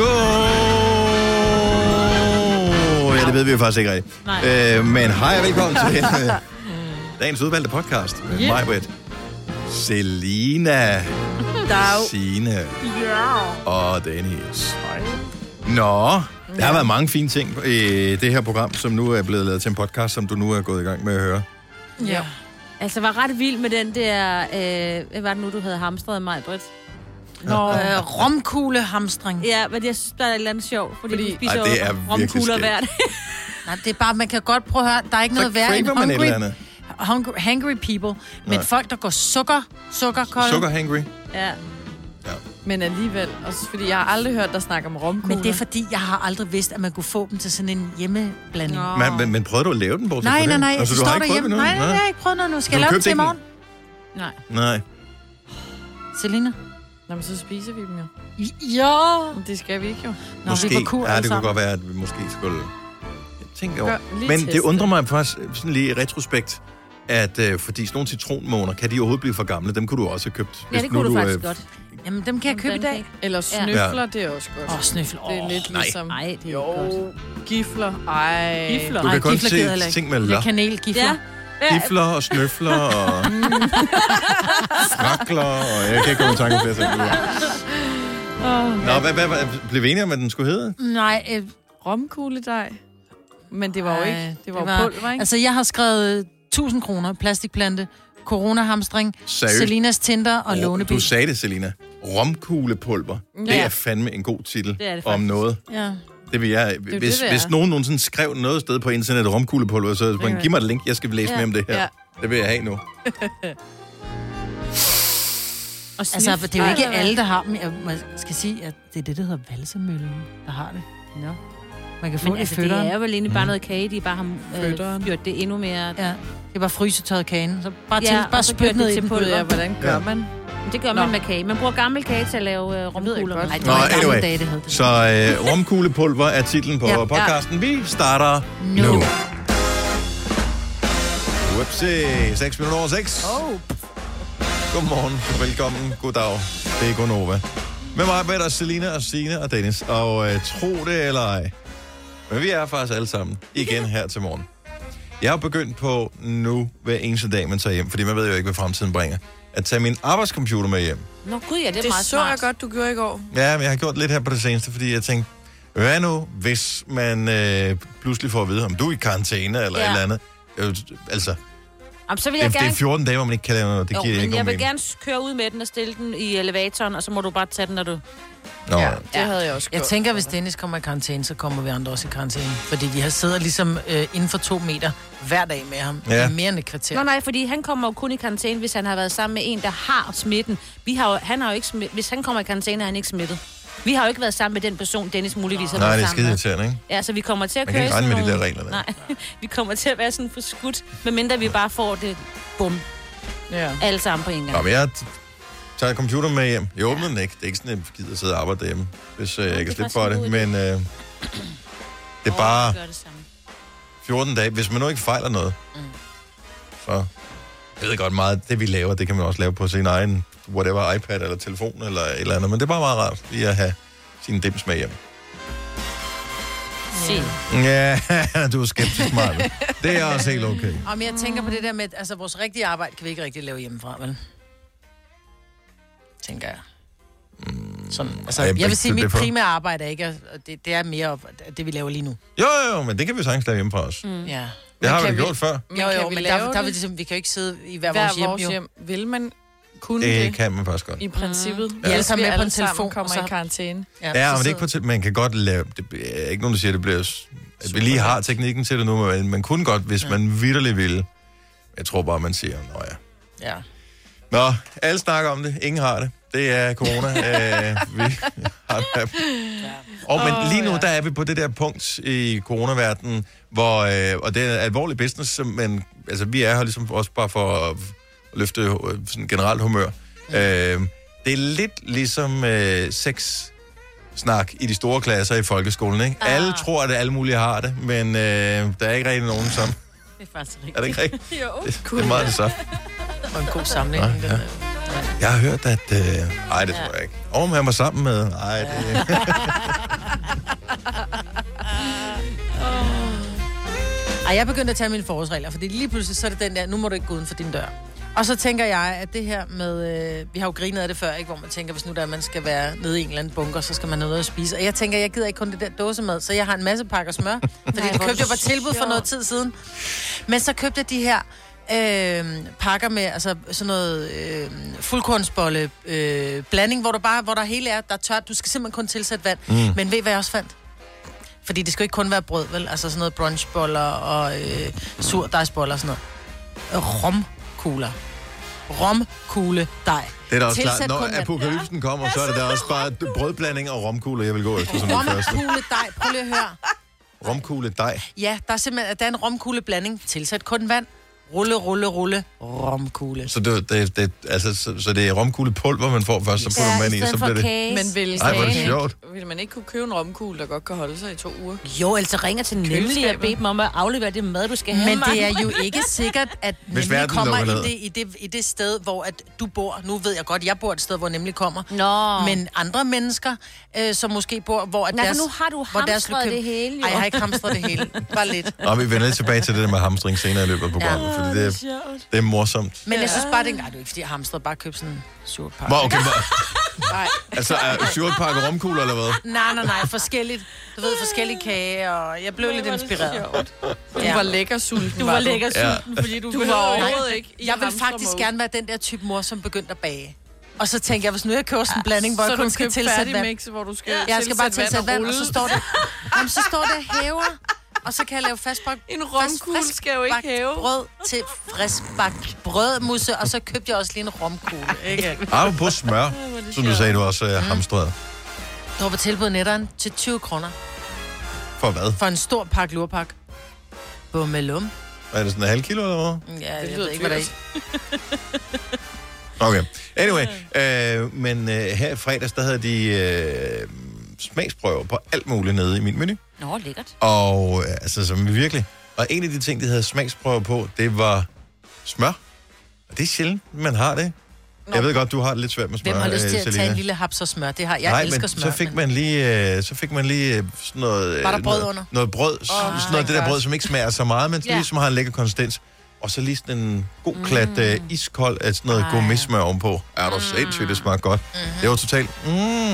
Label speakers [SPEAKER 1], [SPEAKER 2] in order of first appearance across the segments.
[SPEAKER 1] God. Ja, det ved vi jo faktisk ikke rigtigt.
[SPEAKER 2] Nej.
[SPEAKER 1] Øh, men hej og velkommen til øh, dagens udvalgte podcast med
[SPEAKER 2] Yeah.
[SPEAKER 1] mig, Britt, Selina,
[SPEAKER 3] Dag.
[SPEAKER 1] Signe og Dennis. Nå, der har været mange fine ting i det her program, som nu er blevet lavet til en podcast, som du nu er gået i gang med at høre.
[SPEAKER 3] Ja.
[SPEAKER 2] Altså, var ret vild med den der... Øh, hvad var det nu, du havde hamstret mig, Britt?
[SPEAKER 3] Nå, øh, romkuglehamstring.
[SPEAKER 2] Ja, men jeg synes, der er et eller andet sjovt, fordi,
[SPEAKER 3] Fordi-
[SPEAKER 2] du spiser
[SPEAKER 1] Ej, det er
[SPEAKER 2] jo romkugler
[SPEAKER 1] skægt.
[SPEAKER 2] hver dag.
[SPEAKER 3] Nej, det er bare, man kan godt prøve at høre, der er ikke
[SPEAKER 1] Så
[SPEAKER 3] noget værre end
[SPEAKER 1] man
[SPEAKER 3] hungry,
[SPEAKER 1] eller andet.
[SPEAKER 3] hungry, hungry people. Men
[SPEAKER 1] Nej.
[SPEAKER 3] folk, der går sukker, sukkerkolde.
[SPEAKER 1] Sugar hangry.
[SPEAKER 2] Ja.
[SPEAKER 4] Men alligevel, også fordi jeg har aldrig hørt dig snakke om romkugler.
[SPEAKER 3] Men det er fordi, jeg har aldrig vidst, at man kunne få dem til sådan en hjemmeblanding.
[SPEAKER 2] Nå.
[SPEAKER 1] Men, men, men prøvede du at lave den, bortset
[SPEAKER 3] Nej, nej,
[SPEAKER 1] det?
[SPEAKER 3] nej.
[SPEAKER 1] Altså,
[SPEAKER 3] Så
[SPEAKER 1] du har ikke
[SPEAKER 3] der
[SPEAKER 1] prøvet
[SPEAKER 3] Nej, nej, nej, jeg har ikke prøvet noget nu. Skal jeg lave den til i morgen?
[SPEAKER 2] Nej.
[SPEAKER 1] Nej.
[SPEAKER 3] Selina?
[SPEAKER 4] Nå, men så spiser vi dem jo.
[SPEAKER 3] Ja.
[SPEAKER 4] Men det skal vi ikke jo.
[SPEAKER 3] Nå,
[SPEAKER 1] Måske.
[SPEAKER 3] vi er på kur
[SPEAKER 1] ja, det kunne godt være, at vi måske skulle tænke over.
[SPEAKER 4] Gør-
[SPEAKER 1] Men
[SPEAKER 4] teste
[SPEAKER 1] det undrer mig faktisk sådan lige i retrospekt, at øh, fordi sådan nogle citronmåner, kan de overhovedet blive for gamle? Dem kunne du også have købt.
[SPEAKER 2] Ja, det
[SPEAKER 1] nu
[SPEAKER 2] kunne du
[SPEAKER 1] øh,
[SPEAKER 2] faktisk godt.
[SPEAKER 3] Jamen, dem kan jeg købe i dag.
[SPEAKER 4] Eller snøfler, det er også godt.
[SPEAKER 3] Åh, snøffel.
[SPEAKER 4] Det er lidt
[SPEAKER 1] nej.
[SPEAKER 4] ligesom...
[SPEAKER 2] Nej, det er
[SPEAKER 4] jo,
[SPEAKER 2] godt.
[SPEAKER 4] gifler. Ej.
[SPEAKER 2] Gifler.
[SPEAKER 1] Du kan kun
[SPEAKER 3] jeg heller
[SPEAKER 1] se
[SPEAKER 3] ikke.
[SPEAKER 1] ting med
[SPEAKER 3] Det er
[SPEAKER 1] lør.
[SPEAKER 3] kanelgifler.
[SPEAKER 2] Ja.
[SPEAKER 1] Gifler og snøfler og frakler, og jeg kan ikke komme i tanke om flere ting. Nå, hvad, hvad, hvad, blev vi enige om, at den skulle hedde?
[SPEAKER 3] Nej, øh,
[SPEAKER 4] Romkugledej. Men det var jo ikke... Det var,
[SPEAKER 3] det
[SPEAKER 4] det
[SPEAKER 3] var-
[SPEAKER 4] pulver, ikke?
[SPEAKER 3] Altså, jeg har skrevet øh, 1000 kroner, plastikplante, coronahamstring,
[SPEAKER 1] Seriøst?
[SPEAKER 3] Selinas Tinder og lånebil.
[SPEAKER 1] Du sagde det, Selina. Romkuglepulver. Det
[SPEAKER 4] Ja.
[SPEAKER 1] er fandme en god titel
[SPEAKER 2] Det er det
[SPEAKER 1] om
[SPEAKER 2] faktisk.
[SPEAKER 1] noget.
[SPEAKER 3] Ja.
[SPEAKER 1] Det vil jeg.
[SPEAKER 4] det,
[SPEAKER 1] Hvis,
[SPEAKER 4] det er.
[SPEAKER 1] hvis nogen nogensinde skrev noget sted på internet romkuglepulver, så man, giv mig et link, jeg skal læse
[SPEAKER 2] Ja.
[SPEAKER 1] mere om det her.
[SPEAKER 4] Ja.
[SPEAKER 1] Det vil jeg have nu.
[SPEAKER 2] Og
[SPEAKER 3] Altså,
[SPEAKER 2] snif.
[SPEAKER 3] det er jo ikke alle, der har dem. Jeg skal sige, at det er det, der hedder valsemøllen, der har det.
[SPEAKER 2] Nå.
[SPEAKER 3] Man kan få
[SPEAKER 2] Men
[SPEAKER 3] det i
[SPEAKER 2] altså, det
[SPEAKER 3] fødderen.
[SPEAKER 2] er vel egentlig bare noget kage, de bare har
[SPEAKER 4] Fødderen.
[SPEAKER 2] øh, gjort det endnu mere...
[SPEAKER 3] Ja, det er bare frysetøjet kagen. Så bare, til,
[SPEAKER 2] Ja,
[SPEAKER 3] bare spyt ned
[SPEAKER 2] det
[SPEAKER 3] i
[SPEAKER 2] til
[SPEAKER 3] den.
[SPEAKER 2] pulver.
[SPEAKER 4] Jeg, hvordan gør
[SPEAKER 1] Ja.
[SPEAKER 4] man?
[SPEAKER 2] Det gør
[SPEAKER 4] Nå.
[SPEAKER 2] man med kage. Man bruger gammel kage til at lave øh, romkugler.
[SPEAKER 4] godt.
[SPEAKER 2] med.
[SPEAKER 3] Ej, det
[SPEAKER 1] Nå,
[SPEAKER 3] var i gamle
[SPEAKER 1] anyway.
[SPEAKER 3] dage, det hed det.
[SPEAKER 1] Så øh, romkuglepulver er titlen på
[SPEAKER 3] Ja.
[SPEAKER 1] ja. podcasten. Vi starter
[SPEAKER 3] Nu.
[SPEAKER 1] nu. Whoopsie, 6 minutter over 6.
[SPEAKER 3] Oh.
[SPEAKER 1] Godmorgen, velkommen, goddag. Det er Gonova. Med mig, Peter, Selina og Signe og Dennis. Og øh, tro det eller ej. Men vi er faktisk alle sammen igen her til morgen. Jeg har begyndt på nu, hver eneste dag, man tager hjem, fordi man ved jo ikke, hvad fremtiden bringer, at tage min arbejdscomputer med hjem.
[SPEAKER 2] Nå gud, ja, det er
[SPEAKER 4] Det
[SPEAKER 2] meget
[SPEAKER 4] så
[SPEAKER 2] smart.
[SPEAKER 4] jeg godt, du gjorde i går.
[SPEAKER 1] Ja, men jeg har gjort lidt her på det seneste, fordi jeg tænkte, hvad nu, hvis man øh, pludselig får at vide, om du er i karantæne eller
[SPEAKER 2] Ja.
[SPEAKER 1] et eller andet. Øh, altså,
[SPEAKER 2] Jamen, så vil
[SPEAKER 1] det,
[SPEAKER 2] jeg
[SPEAKER 1] det er
[SPEAKER 2] gerne...
[SPEAKER 1] 14 dage, hvor man ikke kan lave noget. Det
[SPEAKER 2] Jo,
[SPEAKER 1] giver
[SPEAKER 2] men
[SPEAKER 1] ikke
[SPEAKER 2] jeg vil
[SPEAKER 1] mening.
[SPEAKER 2] gerne køre ud med den og stille den i elevatoren, og så må du bare tage den, når du...
[SPEAKER 1] Nå,
[SPEAKER 4] Ja, det
[SPEAKER 2] Ja.
[SPEAKER 4] havde jeg også
[SPEAKER 3] Jeg
[SPEAKER 4] gjort.
[SPEAKER 3] tænker, hvis Dennis kommer i karantæne, så kommer vi andre også i karantæne. Fordi vi har siddet ligesom øh, inden for to meter hver dag med ham.
[SPEAKER 1] Ja.
[SPEAKER 3] Mere end et kvarter.
[SPEAKER 2] Nå nej, fordi han kommer jo kun i karantæne, hvis han har været sammen med en, der har smitten. Vi har jo, han har jo ikke smidt, hvis han kommer i karantæne, er han ikke smittet. Vi har jo ikke været sammen med den person, Dennis muligvis har
[SPEAKER 1] Nej,
[SPEAKER 2] været
[SPEAKER 1] det er
[SPEAKER 2] sammen
[SPEAKER 1] skide
[SPEAKER 2] med.
[SPEAKER 1] irriterende, ikke?
[SPEAKER 2] Ja, så vi kommer til at
[SPEAKER 1] Man
[SPEAKER 2] køre
[SPEAKER 1] kan ikke regne med de der regler der.
[SPEAKER 2] Nej, vi kommer til at være sådan for skudt, medmindre vi bare får det bum,
[SPEAKER 4] Ja.
[SPEAKER 2] alle sammen på en gang.
[SPEAKER 1] Nå, men jeg t- tager computeren med hjem. Jeg åbner den ikke. Det er ikke sådan, at jeg gider sidde og arbejde derhjemme, hvis øh, jeg
[SPEAKER 2] det
[SPEAKER 1] kan
[SPEAKER 2] er
[SPEAKER 1] slippe for det.
[SPEAKER 2] god.
[SPEAKER 1] Men øh, det er bare
[SPEAKER 2] gør det samme.
[SPEAKER 1] 14 dage. Hvis man nu ikke fejler noget,
[SPEAKER 2] Mm.
[SPEAKER 1] så... Jeg ved godt meget, det vi laver, det kan man også lave på sin egen, whatever, iPad eller telefon eller et eller andet. Men det er bare meget rart lige at have sin dims med hjem.
[SPEAKER 2] Se.
[SPEAKER 1] Ja, du er skeptisk, Marve. Det er også helt okay.
[SPEAKER 3] Og men jeg tænker på det der med, at altså, vores rigtige arbejde kan vi ikke rigtig lave hjemmefra, vel? Tænker jeg. Sådan, altså,
[SPEAKER 1] Ej,
[SPEAKER 3] jeg vil sige, at mit primære arbejde er ikke, at- det, det er mere op- det, vi laver lige nu.
[SPEAKER 1] Jo, jo, jo, men det kan vi sagtens lave hjemme fra os.
[SPEAKER 3] Mm. Ja.
[SPEAKER 1] Det har vi
[SPEAKER 4] vi-
[SPEAKER 1] gjort før.
[SPEAKER 4] Men
[SPEAKER 3] Jo,
[SPEAKER 4] kan
[SPEAKER 3] jo,
[SPEAKER 4] vi
[SPEAKER 3] men der, der, er vi
[SPEAKER 4] det?
[SPEAKER 3] ligesom, vi kan jo ikke sidde i hver,
[SPEAKER 4] Hver
[SPEAKER 3] vores hjem,
[SPEAKER 4] vores
[SPEAKER 3] jo.
[SPEAKER 4] hjem. Vil man kunne
[SPEAKER 1] Det
[SPEAKER 4] det?
[SPEAKER 1] kan man faktisk godt.
[SPEAKER 4] I princippet.
[SPEAKER 3] Vi er alle sammen med på en telefon,
[SPEAKER 4] kommer
[SPEAKER 3] så-
[SPEAKER 4] i karantæne.
[SPEAKER 1] Ja,
[SPEAKER 3] så
[SPEAKER 1] men det er ikke på til, man kan godt lave, det er ikke nogen, der siger, at det bliver, at vi lige har teknikken til det nu, men man kunne godt, hvis ja. man vidderligt ville. Jeg tror bare, man siger, nå ja.
[SPEAKER 3] Ja.
[SPEAKER 1] Nå, alle snakker om det, ingen har det. Det er corona. øh, vi har det. Og men lige nu,
[SPEAKER 4] ja.
[SPEAKER 1] der er vi på det der punkt i coronaverdenen, hvor, øh, og det er alvorlig business, men altså, vi er her ligesom også bare for at løfte øh, sådan generelt humør. Øh, det er lidt ligesom øh, sex snak i de store klasser i folkeskolen, ikke?
[SPEAKER 2] Ah.
[SPEAKER 1] Alle tror, at alle mulige har det, men øh, der er ikke rigtig nogen, som...
[SPEAKER 2] Det er faktisk rigtigt.
[SPEAKER 1] Er det ikke rigtigt?
[SPEAKER 2] jo.
[SPEAKER 1] Det, det er meget det samme.
[SPEAKER 3] Og en god sammenligning.
[SPEAKER 1] Ja,
[SPEAKER 3] ja.
[SPEAKER 1] Jeg har hørt, at... Øh, ej, det
[SPEAKER 2] ja.
[SPEAKER 1] tror jeg ikke. Og om han var sammen med... Ej, det... Ja.
[SPEAKER 3] ej, jeg begyndte at tage mine forårsregler, fordi lige pludselig så er det den der, nu må du ikke gå uden for din dør. Og så tænker jeg, at det her med, øh, vi har jo grinet af det før, ikke, hvor man tænker, hvis nu der er, man skal være nede i en eller anden bunker, så skal man noget at spise. Og jeg tænker, jeg gider ikke kun det der dåsemad, så jeg har en masse pakker smør, fordi
[SPEAKER 2] Nej,
[SPEAKER 3] det købte jeg på tilbud for noget tid siden. Men så købte jeg de her øh, pakker med altså sådan noget øh, fuldkornsbolle øh, blanding, hvor der bare hvor der hele er, der er tørt. Du skal simpelthen kun tilsætte vand. Mm. Men ved hvad jeg også fandt? Fordi det skal jo ikke kun være brød, vel? Altså sådan noget brunchboller og øh, surdejsboller og sådan noget. Romkugler. Romkugle dej.
[SPEAKER 1] Det er da også klart, når apokalypsen kommer, så er det da også bare brødblanding og romkugle, jeg vil gå efter som det første.
[SPEAKER 3] Romkugle dej. Prøv lige at høre.
[SPEAKER 1] Romkugle dej.
[SPEAKER 3] Ja, der er simpelthen der er en romkugle blanding. Tilsæt kun vand. Rulle, rulle, rulle. Romkugle.
[SPEAKER 1] Så det, det, det, altså, så, så det er romkugle pulver, man får først, så putter man i, så bliver det...
[SPEAKER 2] kage.
[SPEAKER 4] Men vil,
[SPEAKER 1] Ej, hvor er det sjovt.
[SPEAKER 4] vil man ikke kunne købe en romkugle, der godt kan holde sig i to uger?
[SPEAKER 2] Jo, altså ringer til Nemlig og beder dem om at aflevere det mad, du skal have.
[SPEAKER 3] Men det er jo ikke sikkert, at
[SPEAKER 1] Hvis
[SPEAKER 3] nemlig kommer i det, i, det, i det sted, hvor at du bor. Nu ved jeg godt, jeg bor et sted, hvor nemlig kommer.
[SPEAKER 2] Nå.
[SPEAKER 3] Men andre mennesker, øh, som måske bor, hvor at
[SPEAKER 2] for
[SPEAKER 3] deres...
[SPEAKER 2] nu har du
[SPEAKER 3] hvor deres
[SPEAKER 2] hamstret det hele, jo.
[SPEAKER 3] Ej, jeg har ikke hamstret det hele. Bare lidt.
[SPEAKER 1] Og vi vender tilbage til det der med hamstring senere i løbet af programmet, ja, fordi det, er, det er morsomt.
[SPEAKER 3] Men jeg synes bare, det er, nej, det er ikke, fordi jeg har hamstret. Bare køb sådan en surt pakke.
[SPEAKER 1] Hvor, okay, hvor,
[SPEAKER 4] Nej.
[SPEAKER 1] altså er short pakke romkugler eller hvad?
[SPEAKER 3] Nej, nej, nej, forskelligt. Du ved, forskellige kage, og jeg blev lidt inspireret.
[SPEAKER 4] Du
[SPEAKER 3] Ja.
[SPEAKER 4] var lækker sulten.
[SPEAKER 2] Du var lækker
[SPEAKER 1] Ja.
[SPEAKER 2] sulten, fordi du,
[SPEAKER 4] Du var
[SPEAKER 2] ikke-
[SPEAKER 4] overhovedet ikke
[SPEAKER 3] Jeg vil faktisk gerne være den der type mor, som begyndte at bage. Og så tænker jeg, hvis nu jeg køber sådan en blanding, hvor
[SPEAKER 4] så
[SPEAKER 3] jeg
[SPEAKER 4] du
[SPEAKER 3] kun skal
[SPEAKER 4] købte
[SPEAKER 3] tilsætte vand.
[SPEAKER 4] mix, hvor du skal
[SPEAKER 3] Jeg skal bare tilsætte vand, og
[SPEAKER 4] rulle.
[SPEAKER 3] så står det, jamen, så står det hæver, og så kan jeg lave fastbagt
[SPEAKER 4] En romkugle skal jo ikke hæve.
[SPEAKER 3] brød til friskbagt brødmusse, og så købte jeg også lige en romkugle. Ikke?
[SPEAKER 1] Apropos på smør, som du sagde, du også er hamstret.
[SPEAKER 3] Det var på tilbud netteren til 20 kroner
[SPEAKER 1] For hvad?
[SPEAKER 3] for en stor pakke lurpak. Bummelum.
[SPEAKER 1] Er det sådan en halv kilo eller hvad?
[SPEAKER 3] Ja, jeg
[SPEAKER 4] lyder
[SPEAKER 3] ved ikke, hvad der er.
[SPEAKER 1] Okay. Anyway, øh, men øh, her i fredags, der havde de øh, smagsprøver på alt muligt nede i min menu.
[SPEAKER 2] Nå, lækkert.
[SPEAKER 1] Og øh, altså, som virkelig. Og en af de ting, de havde smagsprøver på, det var smør. Og det er sjældent, man har det. Nå. Jeg ved godt, du har det lidt svært med smør,
[SPEAKER 3] Hvem har lyst til
[SPEAKER 1] øh,
[SPEAKER 3] at tage
[SPEAKER 1] Selina.
[SPEAKER 3] en lille haps og smør? Det har, jeg
[SPEAKER 1] Nej,
[SPEAKER 3] elsker
[SPEAKER 1] men
[SPEAKER 3] smør.
[SPEAKER 1] så fik man lige, øh, så fik man lige øh, sådan noget... øh,
[SPEAKER 3] Var der brød
[SPEAKER 1] noget,
[SPEAKER 3] under?
[SPEAKER 1] Noget brød, oh, sådan noget, det der brød, som ikke smager så meget, men
[SPEAKER 2] Ja.
[SPEAKER 1] lige som har en lækker konsistens. Og så lige sådan en god klat øh, iskold af sådan noget gourmet-smør ovenpå. Er du sindssygt, det smager godt. Det var totalt, mm,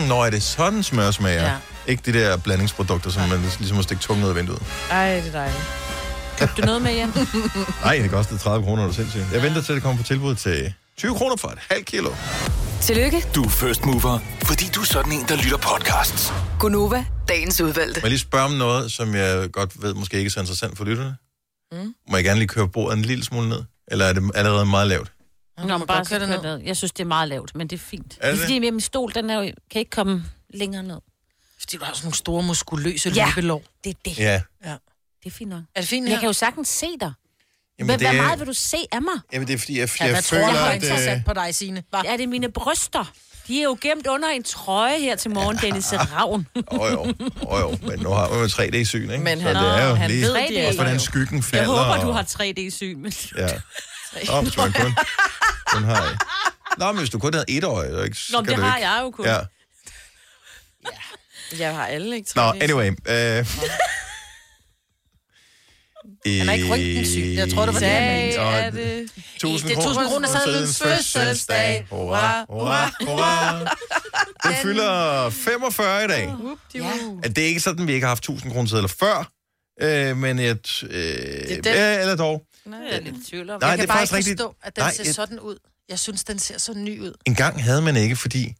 [SPEAKER 1] når er det sådan smør smager.
[SPEAKER 3] Ja.
[SPEAKER 1] Ikke de der blandingsprodukter, som man ligesom må stikke tungen ud af vinduet.
[SPEAKER 4] Ej, det er dejligt.
[SPEAKER 2] Købte du noget med hjem?
[SPEAKER 1] Nej, det kostede 30 kroner, er du sindssygt. Jeg venter til, at det kommer på tilbud til 20 kroner for et halvt kilo.
[SPEAKER 5] Tillykke,
[SPEAKER 6] Du er first mover, fordi du er sådan en, der lytter podcasts.
[SPEAKER 5] Gunova, dagens udvalgte.
[SPEAKER 1] Må jeg lige spørge om noget, som jeg godt ved måske ikke er så interessant for lytterne? Mm. Må jeg gerne lige køre bordet en lille smule ned? Eller er det allerede meget lavt?
[SPEAKER 2] Nå, men bare
[SPEAKER 3] godt køre det ned.
[SPEAKER 2] Jeg synes, det er meget lavt, men det er fint.
[SPEAKER 1] Er det
[SPEAKER 2] det er fordi, min stol, den er jo, kan ikke komme længere ned.
[SPEAKER 3] Fordi du har sådan nogle store, muskuløse
[SPEAKER 2] Ja.
[SPEAKER 3] løbelår.
[SPEAKER 2] Det er det.
[SPEAKER 1] Ja.
[SPEAKER 3] Ja.
[SPEAKER 2] Det er fint nok.
[SPEAKER 3] Er det fint her?
[SPEAKER 2] jeg kan jo sagtens se dig.
[SPEAKER 1] Jamen,
[SPEAKER 2] Hvad,
[SPEAKER 1] det,
[SPEAKER 2] hvor
[SPEAKER 1] er,
[SPEAKER 2] meget vil du se af mig?
[SPEAKER 1] jamen, det er fordi, jeg,
[SPEAKER 3] Ja,
[SPEAKER 1] jeg,
[SPEAKER 3] hvad tror
[SPEAKER 1] føler,
[SPEAKER 3] du har
[SPEAKER 1] at...
[SPEAKER 3] interessant
[SPEAKER 1] Øh,
[SPEAKER 3] på dig, Signe? Hva?
[SPEAKER 2] Ja, det er mine bryster. De er jo gemt under en trøje her til morgen, Dennis Ravn.
[SPEAKER 1] åh jo, åh jo, men nu har man jo 3D-syn, ikke?
[SPEAKER 4] Men
[SPEAKER 1] så
[SPEAKER 4] han-
[SPEAKER 1] det er jo
[SPEAKER 4] han
[SPEAKER 1] lige...
[SPEAKER 4] ved,
[SPEAKER 2] de
[SPEAKER 1] Også
[SPEAKER 2] er
[SPEAKER 1] hvordan skyggen
[SPEAKER 2] Jeg
[SPEAKER 1] falder.
[SPEAKER 2] håber, du
[SPEAKER 1] og-
[SPEAKER 2] har 3D-syn. Men...
[SPEAKER 1] Ja. Nå, hvis man kun, kun har... Nå, men hvis du kun havde et så, ikke, så
[SPEAKER 2] Nå, men
[SPEAKER 1] kan
[SPEAKER 2] det
[SPEAKER 1] du
[SPEAKER 2] har
[SPEAKER 1] ikke.
[SPEAKER 2] jeg jo kun.
[SPEAKER 1] Ja.
[SPEAKER 4] Jeg har alle ikke
[SPEAKER 1] Nå,
[SPEAKER 4] 3D.
[SPEAKER 1] anyway. Øh,
[SPEAKER 3] Han er ikke røntgensyg. Jeg tror, det var det, han mente.
[SPEAKER 4] Er det...
[SPEAKER 1] 1000
[SPEAKER 3] Det er 1000 kroner sedlens fødselsdag.
[SPEAKER 1] Hurra, hurra, hurra. Den fylder 45 i dag.
[SPEAKER 3] Ja.
[SPEAKER 1] Det er ikke sådan, vi ikke har haft 1000 kroner sedler før. Øh, men et, øh,
[SPEAKER 4] den.
[SPEAKER 1] ja, eller dog.
[SPEAKER 2] Nej, jeg er lidt i tvivl om.
[SPEAKER 1] Nej,
[SPEAKER 3] Jeg
[SPEAKER 1] det
[SPEAKER 3] kan
[SPEAKER 1] er
[SPEAKER 3] bare ikke
[SPEAKER 1] rigtigt.
[SPEAKER 3] forstå, at den
[SPEAKER 1] Nej,
[SPEAKER 3] ser
[SPEAKER 1] et-
[SPEAKER 3] sådan ud. Jeg synes, den ser så ny ud.
[SPEAKER 1] En gang havde man ikke, fordi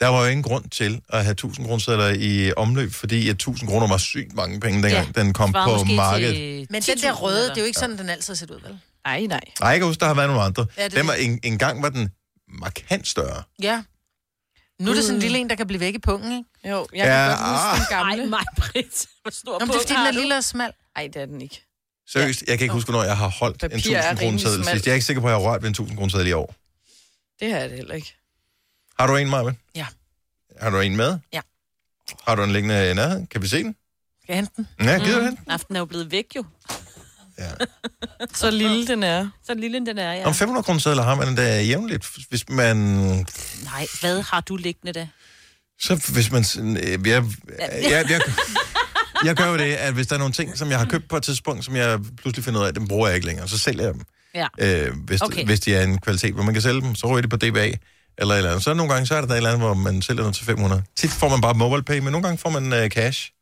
[SPEAKER 1] der var jo ingen grund til at have 1000 kroner i omløb, fordi at 1000 kroner var sygt mange penge, dengang ja, den kom på markedet.
[SPEAKER 2] til
[SPEAKER 3] Men den
[SPEAKER 2] 10.000
[SPEAKER 3] der røde, det er jo ikke sådan, den altid har set ud, vel?
[SPEAKER 4] Nej, nej.
[SPEAKER 1] Nej, jeg kan huske, der har været nogle andre.
[SPEAKER 3] Ja, det
[SPEAKER 1] den var, en, en gang var den markant større.
[SPEAKER 3] Ja. Nu er det sådan en lille en, der kan blive væk i pungen, ikke?
[SPEAKER 4] Jo, jeg
[SPEAKER 1] Ja,
[SPEAKER 4] kan godt huske den
[SPEAKER 2] Ej,
[SPEAKER 4] gamle.
[SPEAKER 2] mig, Britt. Hvor stor
[SPEAKER 3] Nå, men det er fordi, den er lille og smal.
[SPEAKER 4] Nej, det er den ikke.
[SPEAKER 1] Seriøst, jeg kan ikke huske, hvornår jeg har holdt en
[SPEAKER 4] Papir
[SPEAKER 1] 1000
[SPEAKER 4] er
[SPEAKER 1] kroner seddel sidst. Jeg er ikke sikker på, at jeg har rørt ved en 1000 kroner seddel i år.
[SPEAKER 4] Det har jeg det heller ikke.
[SPEAKER 1] Har du en, Marvin?
[SPEAKER 3] Ja.
[SPEAKER 1] Har du en med?
[SPEAKER 3] Ja.
[SPEAKER 1] Har du en liggende i nærheden? Kan vi se den?
[SPEAKER 3] Skal jeg hente den?
[SPEAKER 1] Ja, gider du den?
[SPEAKER 2] Aften er jo blevet væk, jo.
[SPEAKER 1] Ja.
[SPEAKER 4] Så lille den er.
[SPEAKER 2] Så lille den er, ja.
[SPEAKER 1] Om 500 kroner sedler har man da jævnligt, hvis man...
[SPEAKER 2] Nej, hvad har du liggende da?
[SPEAKER 1] Så hvis man... øh, Jeg, jeg, jeg, jeg gør jo det, at hvis der er nogle ting, som jeg har købt på et tidspunkt, som jeg pludselig finder ud af, dem bruger jeg ikke længere, så sælger jeg dem.
[SPEAKER 2] Ja.
[SPEAKER 1] Øh, hvis, okay.
[SPEAKER 2] Okay.
[SPEAKER 1] hvis de er en kvalitet, hvor man kan sælge dem, så ryger de på DBA. Eller, et eller andet. Så nogle gange, så er der, der et eller andet, hvor man sælger noget til 500. Tit får man bare mobile pay, men nogle gange får man uh, cash.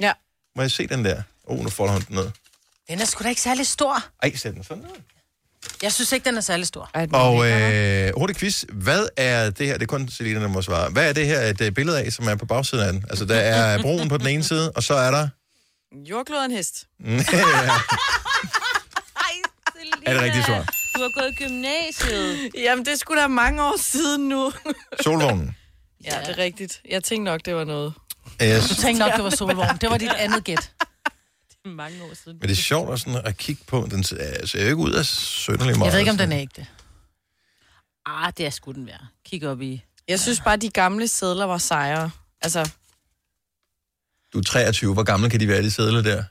[SPEAKER 4] Ja.
[SPEAKER 1] Må jeg se den der? Åh, oh, nu folder hun den ned.
[SPEAKER 3] Den er sgu da ikke særlig stor.
[SPEAKER 1] Ej, sæt den sådan ned.
[SPEAKER 3] Jeg synes ikke, den er særlig stor.
[SPEAKER 4] Ej,
[SPEAKER 1] Og øh, hurtigt quiz. Hvad er det her? Det er kun Selina, der må svare. Hvad er det her et øh, billede af, som er på bagsiden af den? Altså, der er broen på den ene side, og så er der...
[SPEAKER 4] Jordklod og en hest.
[SPEAKER 1] er det rigtigt svar?
[SPEAKER 2] Du har gået i gymnasiet.
[SPEAKER 4] Jamen, det skulle da mange år siden nu.
[SPEAKER 1] Solvognen.
[SPEAKER 4] ja, det er rigtigt. Jeg tænkte nok, det var noget.
[SPEAKER 1] Yes.
[SPEAKER 3] Du tænkte nok, det var solvogn. Det var dit andet gæt.
[SPEAKER 2] Mange år siden.
[SPEAKER 1] Men det er sjovt at, sådan at kigge på. Den ser ser jo ikke ud af sønderlig meget.
[SPEAKER 3] Jeg ved ikke, om den er ægte.
[SPEAKER 2] Ah, det er sgu den være. Kig op i.
[SPEAKER 4] Jeg synes bare, de gamle sædler var sejre. Altså,
[SPEAKER 1] Du er 23. Hvor gammel kan de være, de sædler der?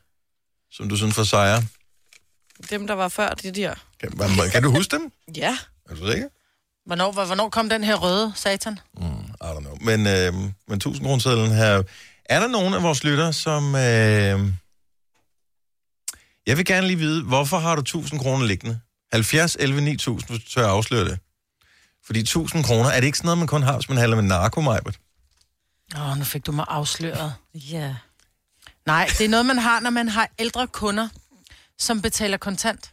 [SPEAKER 1] Som du synes for sejre?
[SPEAKER 4] dem, der var før, det der.
[SPEAKER 1] Kan, hvad- kan du huske dem?
[SPEAKER 4] Ja.
[SPEAKER 1] Er du sikker?
[SPEAKER 3] Hvornår, hvor- hvornår kom den her røde satan?
[SPEAKER 1] Mm, I don't know. Men, øh, men 1000 kroner her. Er der nogen af vores lytter, som... Øh, jeg vil gerne lige vide, hvorfor har du 1000 kroner liggende? 70, 11, 9000, hvis du tør afsløre det. Fordi 1000 kroner, er det ikke sådan noget, man kun har, hvis man handler med narko, Majbert?
[SPEAKER 3] Åh, nu fik du mig afsløret.
[SPEAKER 2] Ja.
[SPEAKER 3] Nej, det er noget, man har, når man har ældre kunder, som betaler kontant.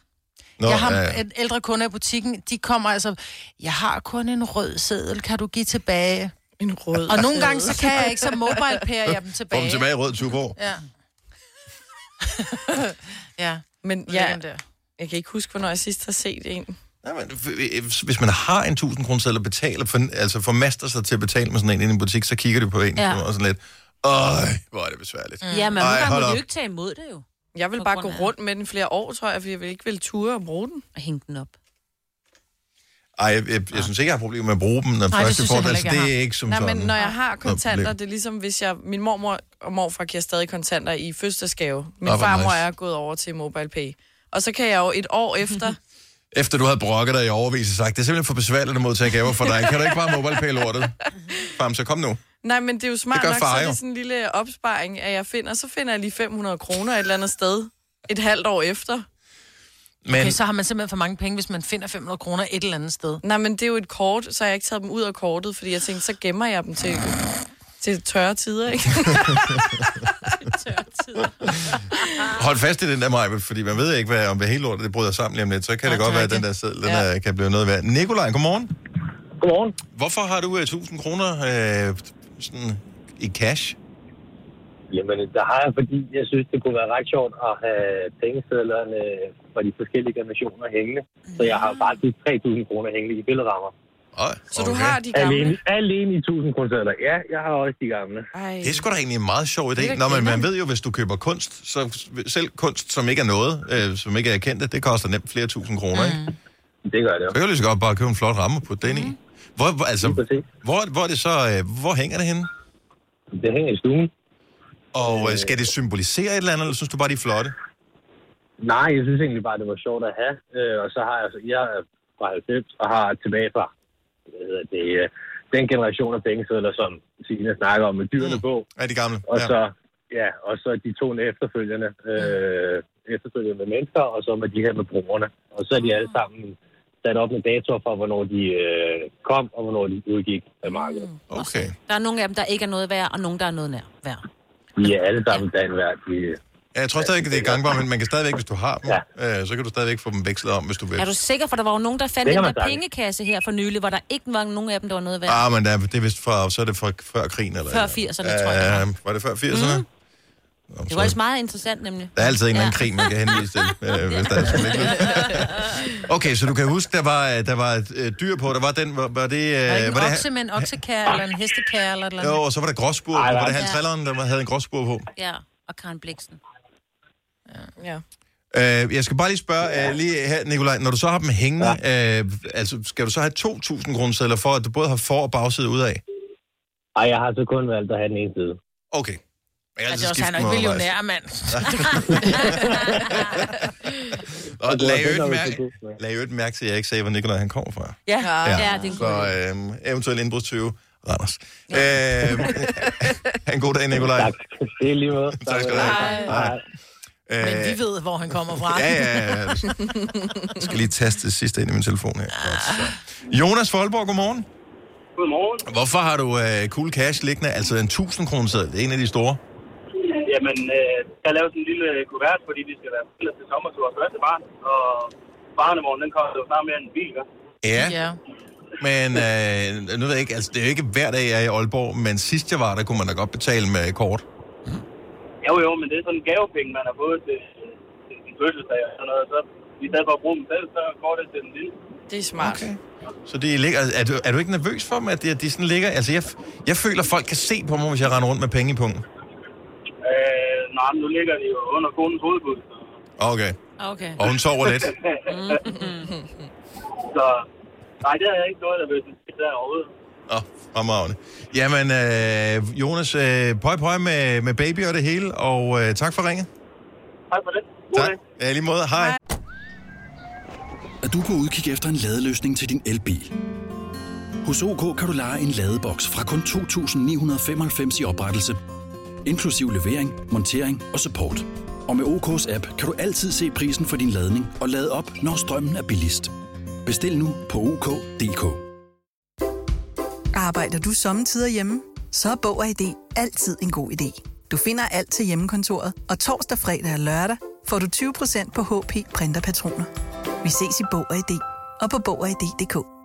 [SPEAKER 1] Nå,
[SPEAKER 3] jeg har
[SPEAKER 1] øh,
[SPEAKER 3] et ældre kunder i butikken, de kommer altså, jeg har kun en rød seddel, kan du give tilbage?
[SPEAKER 4] En rød.
[SPEAKER 3] Og nogle gange, så kan jeg ikke, så mobile payer jeg dem
[SPEAKER 1] Få
[SPEAKER 3] tilbage.
[SPEAKER 1] dem tilbage i rød Tuborg.
[SPEAKER 3] Ja. ja,
[SPEAKER 4] Men
[SPEAKER 3] ja.
[SPEAKER 4] jeg kan ikke huske, hvornår jeg sidst har set en.
[SPEAKER 1] Nej, men f- hvis man har en 1000 kroner seddel og betaler, for, altså formaster sig til at betale med sådan en inde i en butik, så kigger de på en
[SPEAKER 2] Ja.
[SPEAKER 1] og sådan lidt, øj, hvor er det besværligt. Mm.
[SPEAKER 2] Ja, men
[SPEAKER 1] Ej,
[SPEAKER 2] nogle gange
[SPEAKER 1] hold
[SPEAKER 2] må
[SPEAKER 1] op.
[SPEAKER 2] du ikke tage imod det jo.
[SPEAKER 4] Jeg vil bare gå rundt med den flere år, tror jeg, for jeg vil ikke vil ture og bruge den.
[SPEAKER 2] Og hænge den op.
[SPEAKER 1] Ej, jeg, jeg, jeg synes ikke, jeg har problemer med at bruge dem, når
[SPEAKER 3] Nej, det
[SPEAKER 1] først får
[SPEAKER 3] jeg
[SPEAKER 1] det.
[SPEAKER 3] heller
[SPEAKER 1] Altså,
[SPEAKER 3] jeg
[SPEAKER 1] det er ikke som
[SPEAKER 4] Nej,
[SPEAKER 1] sådan.
[SPEAKER 4] men når jeg har kontanter, det er ligesom, hvis jeg... Min mormor og morfar giver stadig kontanter i fødselsdagsgave. Min
[SPEAKER 1] Nå, hvor
[SPEAKER 4] farmor
[SPEAKER 1] nice.
[SPEAKER 4] er gået over til mobile pay. Og så kan jeg jo et år efter...
[SPEAKER 1] Efter du havde brokket dig i overvis og sagt, det er simpelthen for besværligt at modtage gaver for dig. Kan du ikke bare mobile pay lortet? Fam, så kom nu.
[SPEAKER 4] Nej, men det er jo smart
[SPEAKER 1] Det
[SPEAKER 4] nok,
[SPEAKER 1] far
[SPEAKER 4] så er det sådan en lille opsparing, at jeg finder. Så finder jeg lige 500 kroner et eller andet sted. Et halvt år efter.
[SPEAKER 1] Men
[SPEAKER 3] Okay, så har man simpelthen for mange penge, hvis man finder 500 kroner et eller andet sted.
[SPEAKER 4] Nej, men det er jo et kort, så har jeg ikke taget dem ud af kortet, fordi jeg tænkte, så gemmer jeg dem til, til tørre tider, ikke?
[SPEAKER 1] hold fast i den der, Maja, fordi man ved ikke, hvad, om det hele lortet det bryder sammen lige om lidt. Så kan det
[SPEAKER 3] Ja,
[SPEAKER 1] godt
[SPEAKER 3] det er
[SPEAKER 1] være, at den der seddel den
[SPEAKER 4] Ja.
[SPEAKER 1] er, kan blive noget værd. Nikolaj, godmorgen.
[SPEAKER 7] Godmorgen.
[SPEAKER 1] Hvorfor har du uh, 1000 kroner uh, sådan, i cash?
[SPEAKER 7] Jamen, der har jeg, fordi jeg synes, det kunne være ret sjovt at have pengesedlerne fra de forskellige generationer hængende. Så jeg har faktisk 3.000 kroner hængende i billedrammer.
[SPEAKER 1] Øj,
[SPEAKER 4] Så du har de gamle.
[SPEAKER 7] Alene, alene i 1.000 kroner sedler. Ja, jeg har også de gamle.
[SPEAKER 4] Ej.
[SPEAKER 1] Det er sgu da egentlig en meget sjov idé. Nå, men man ved jo, hvis du køber kunst, så selv kunst, som ikke er noget, øh, som ikke er kendt, det koster nemt flere tusind kroner, ikke?
[SPEAKER 7] Det gør det jo.
[SPEAKER 1] Så kan du lige så godt bare købe en flot ramme på den i. Hvor, hvor, altså, hvor, hvor er det så, øh, hvor hænger det henne?
[SPEAKER 7] Det hænger i stuen.
[SPEAKER 1] Og øh, skal det symbolisere et eller andet, eller synes du bare, de er flotte?
[SPEAKER 7] Nej, jeg synes egentlig bare, det var sjovt at have. Øh, og så har jeg, jeg er fra 90 og har tilbage fra det, øh, den generation af pengesedler, som Signe snakker om med dyrene
[SPEAKER 1] Mm.
[SPEAKER 7] på.
[SPEAKER 1] Er de gamle?
[SPEAKER 7] Og så, ja, og så de to efterfølgende, øh, efterfølgende med mennesker, og så med de her med brugerne. Og så er de alle sammen sat op med datoer for, hvornår de øh, kom, og hvornår de udgik af markedet.
[SPEAKER 1] Okay.
[SPEAKER 2] Der er nogle af dem, der ikke er noget værd, og nogle, der er noget nær værd.
[SPEAKER 7] De er alle sammen dagen værd. De,
[SPEAKER 1] Ja, jeg tror stadig, det er gangbart, men man kan stadigvæk, hvis du har dem, ja. øh, så kan du stadigvæk få dem vekslet om, hvis du vil.
[SPEAKER 2] Er du sikker? For der var jo nogen, der fandt der
[SPEAKER 7] sagtens.
[SPEAKER 2] pengekasse her for nylig, hvor der ikke var nogen af dem, der var noget værd.
[SPEAKER 1] Ah, men der, er- det er vist fra, så er det fra før krigen, eller?
[SPEAKER 2] Før
[SPEAKER 1] eller-
[SPEAKER 2] 80'erne, tror jeg.
[SPEAKER 1] Ja, var det før 80'erne? Mm.
[SPEAKER 2] Det var også meget interessant, nemlig.
[SPEAKER 1] Der er altid en eller anden
[SPEAKER 2] Ja.
[SPEAKER 1] krig, man kan henvise til, øh, hvis der er sådan lidt. Okay, så du kan huske, der var, der var et øh, dyr på, der var den, var, var det... Øh,
[SPEAKER 3] Er der ikke
[SPEAKER 1] var
[SPEAKER 3] en
[SPEAKER 1] det
[SPEAKER 3] okse med en oksekær, eller en hestekær, eller et eller
[SPEAKER 1] jo, og så var der gråsbur på. Var
[SPEAKER 7] nej.
[SPEAKER 1] det Hans Trelleren, der var- havde en gråsbur på?
[SPEAKER 2] Ja, og Karen Bliksen.
[SPEAKER 4] Ja.
[SPEAKER 1] Øh, jeg skal bare lige spørge, øh, lige her, Nikolaj, når du så har dem hængende, ja. øh, altså, skal du så have 2.000 kroner for, at du både har for- og bagside ud af?
[SPEAKER 7] ej, jeg har så kun valgt at have den ene side.
[SPEAKER 1] Okay. Jeg kan
[SPEAKER 3] Altså, også, han er ikke millionær, mand.
[SPEAKER 1] Og lag
[SPEAKER 7] var
[SPEAKER 1] mærke, lag mærke til, at jeg ikke sagde, hvor Nikolaj han kommer fra.
[SPEAKER 2] Ja,
[SPEAKER 1] Ja.
[SPEAKER 2] ja det er
[SPEAKER 1] Så øhm, eventuelt indbrudstyve. Randers. Øh, ha' en god dag, Nikolaj.
[SPEAKER 7] Tak. Det er lige måde.
[SPEAKER 1] Tak skal du have.
[SPEAKER 7] Hej.
[SPEAKER 1] Øh,
[SPEAKER 3] Men vi ved, hvor han kommer fra.
[SPEAKER 1] Ja, ja, ja. Jeg skal lige taste det sidste ind i min telefon her. Godt. Jonas Folborg, godmorgen.
[SPEAKER 8] Godmorgen.
[SPEAKER 1] Hvorfor har du uh, cool cash liggende? Altså en 1000 kroner seddel, det er en af de store.
[SPEAKER 8] Jamen, øh, jeg lavede sådan en lille kuvert, fordi vi skal være fælles til sommer til vores første barn. Og barnevognen, den kommer jo snart mere end en bil, gør.
[SPEAKER 1] Ja,
[SPEAKER 3] Ja.
[SPEAKER 1] men uh, nu ved jeg ikke, altså det er jo ikke hver dag, jeg er i Aalborg, men sidst jeg var der, kunne man da godt betale med kort.
[SPEAKER 8] Jo, jo, men det er sådan en gavepenge, man har fået til, til sin fødselsdag og sådan noget. Så i stedet for at bruge dem selv, så går det til den lille.
[SPEAKER 4] Det er smart.
[SPEAKER 1] Okay. Så de ligger, er, du, er du ikke nervøs for dem, at de, de sådan ligger? Altså jeg, jeg føler, at folk kan se på mig, hvis jeg render rundt med penge i pungen.
[SPEAKER 8] Nej, nu ligger de jo under konens hovedbud.
[SPEAKER 1] Okay.
[SPEAKER 2] Okay.
[SPEAKER 1] Og hun sover lidt.
[SPEAKER 8] så nej, det er ikke noget, der vil sige der overhovedet.
[SPEAKER 1] Åh, oh, fremragende. Jamen, øh, Jonas, øh, pøj pøj med, med baby og det hele, og øh, tak for ringet.
[SPEAKER 8] Tak for det. God
[SPEAKER 1] Tak.
[SPEAKER 8] dag.
[SPEAKER 1] Ja, i lige måde. Hej.
[SPEAKER 9] at du er på udkig efter en ladeløsning til din elbil. Hos OK kan du lege en ladeboks fra kun 2.995 i oprettelse, inklusiv levering, montering og support. Og med OK's app kan du altid se prisen for din ladning og lade op, når strømmen er billigst. Bestil nu på OK.dk.
[SPEAKER 10] Arbejder du sommetider hjemme? Så er Bog og ID altid en god idé. Du finder alt til hjemmekontoret, og torsdag, fredag og lørdag får du 20% på HP Printerpatroner. Vi ses i Bog og ID og på Bog og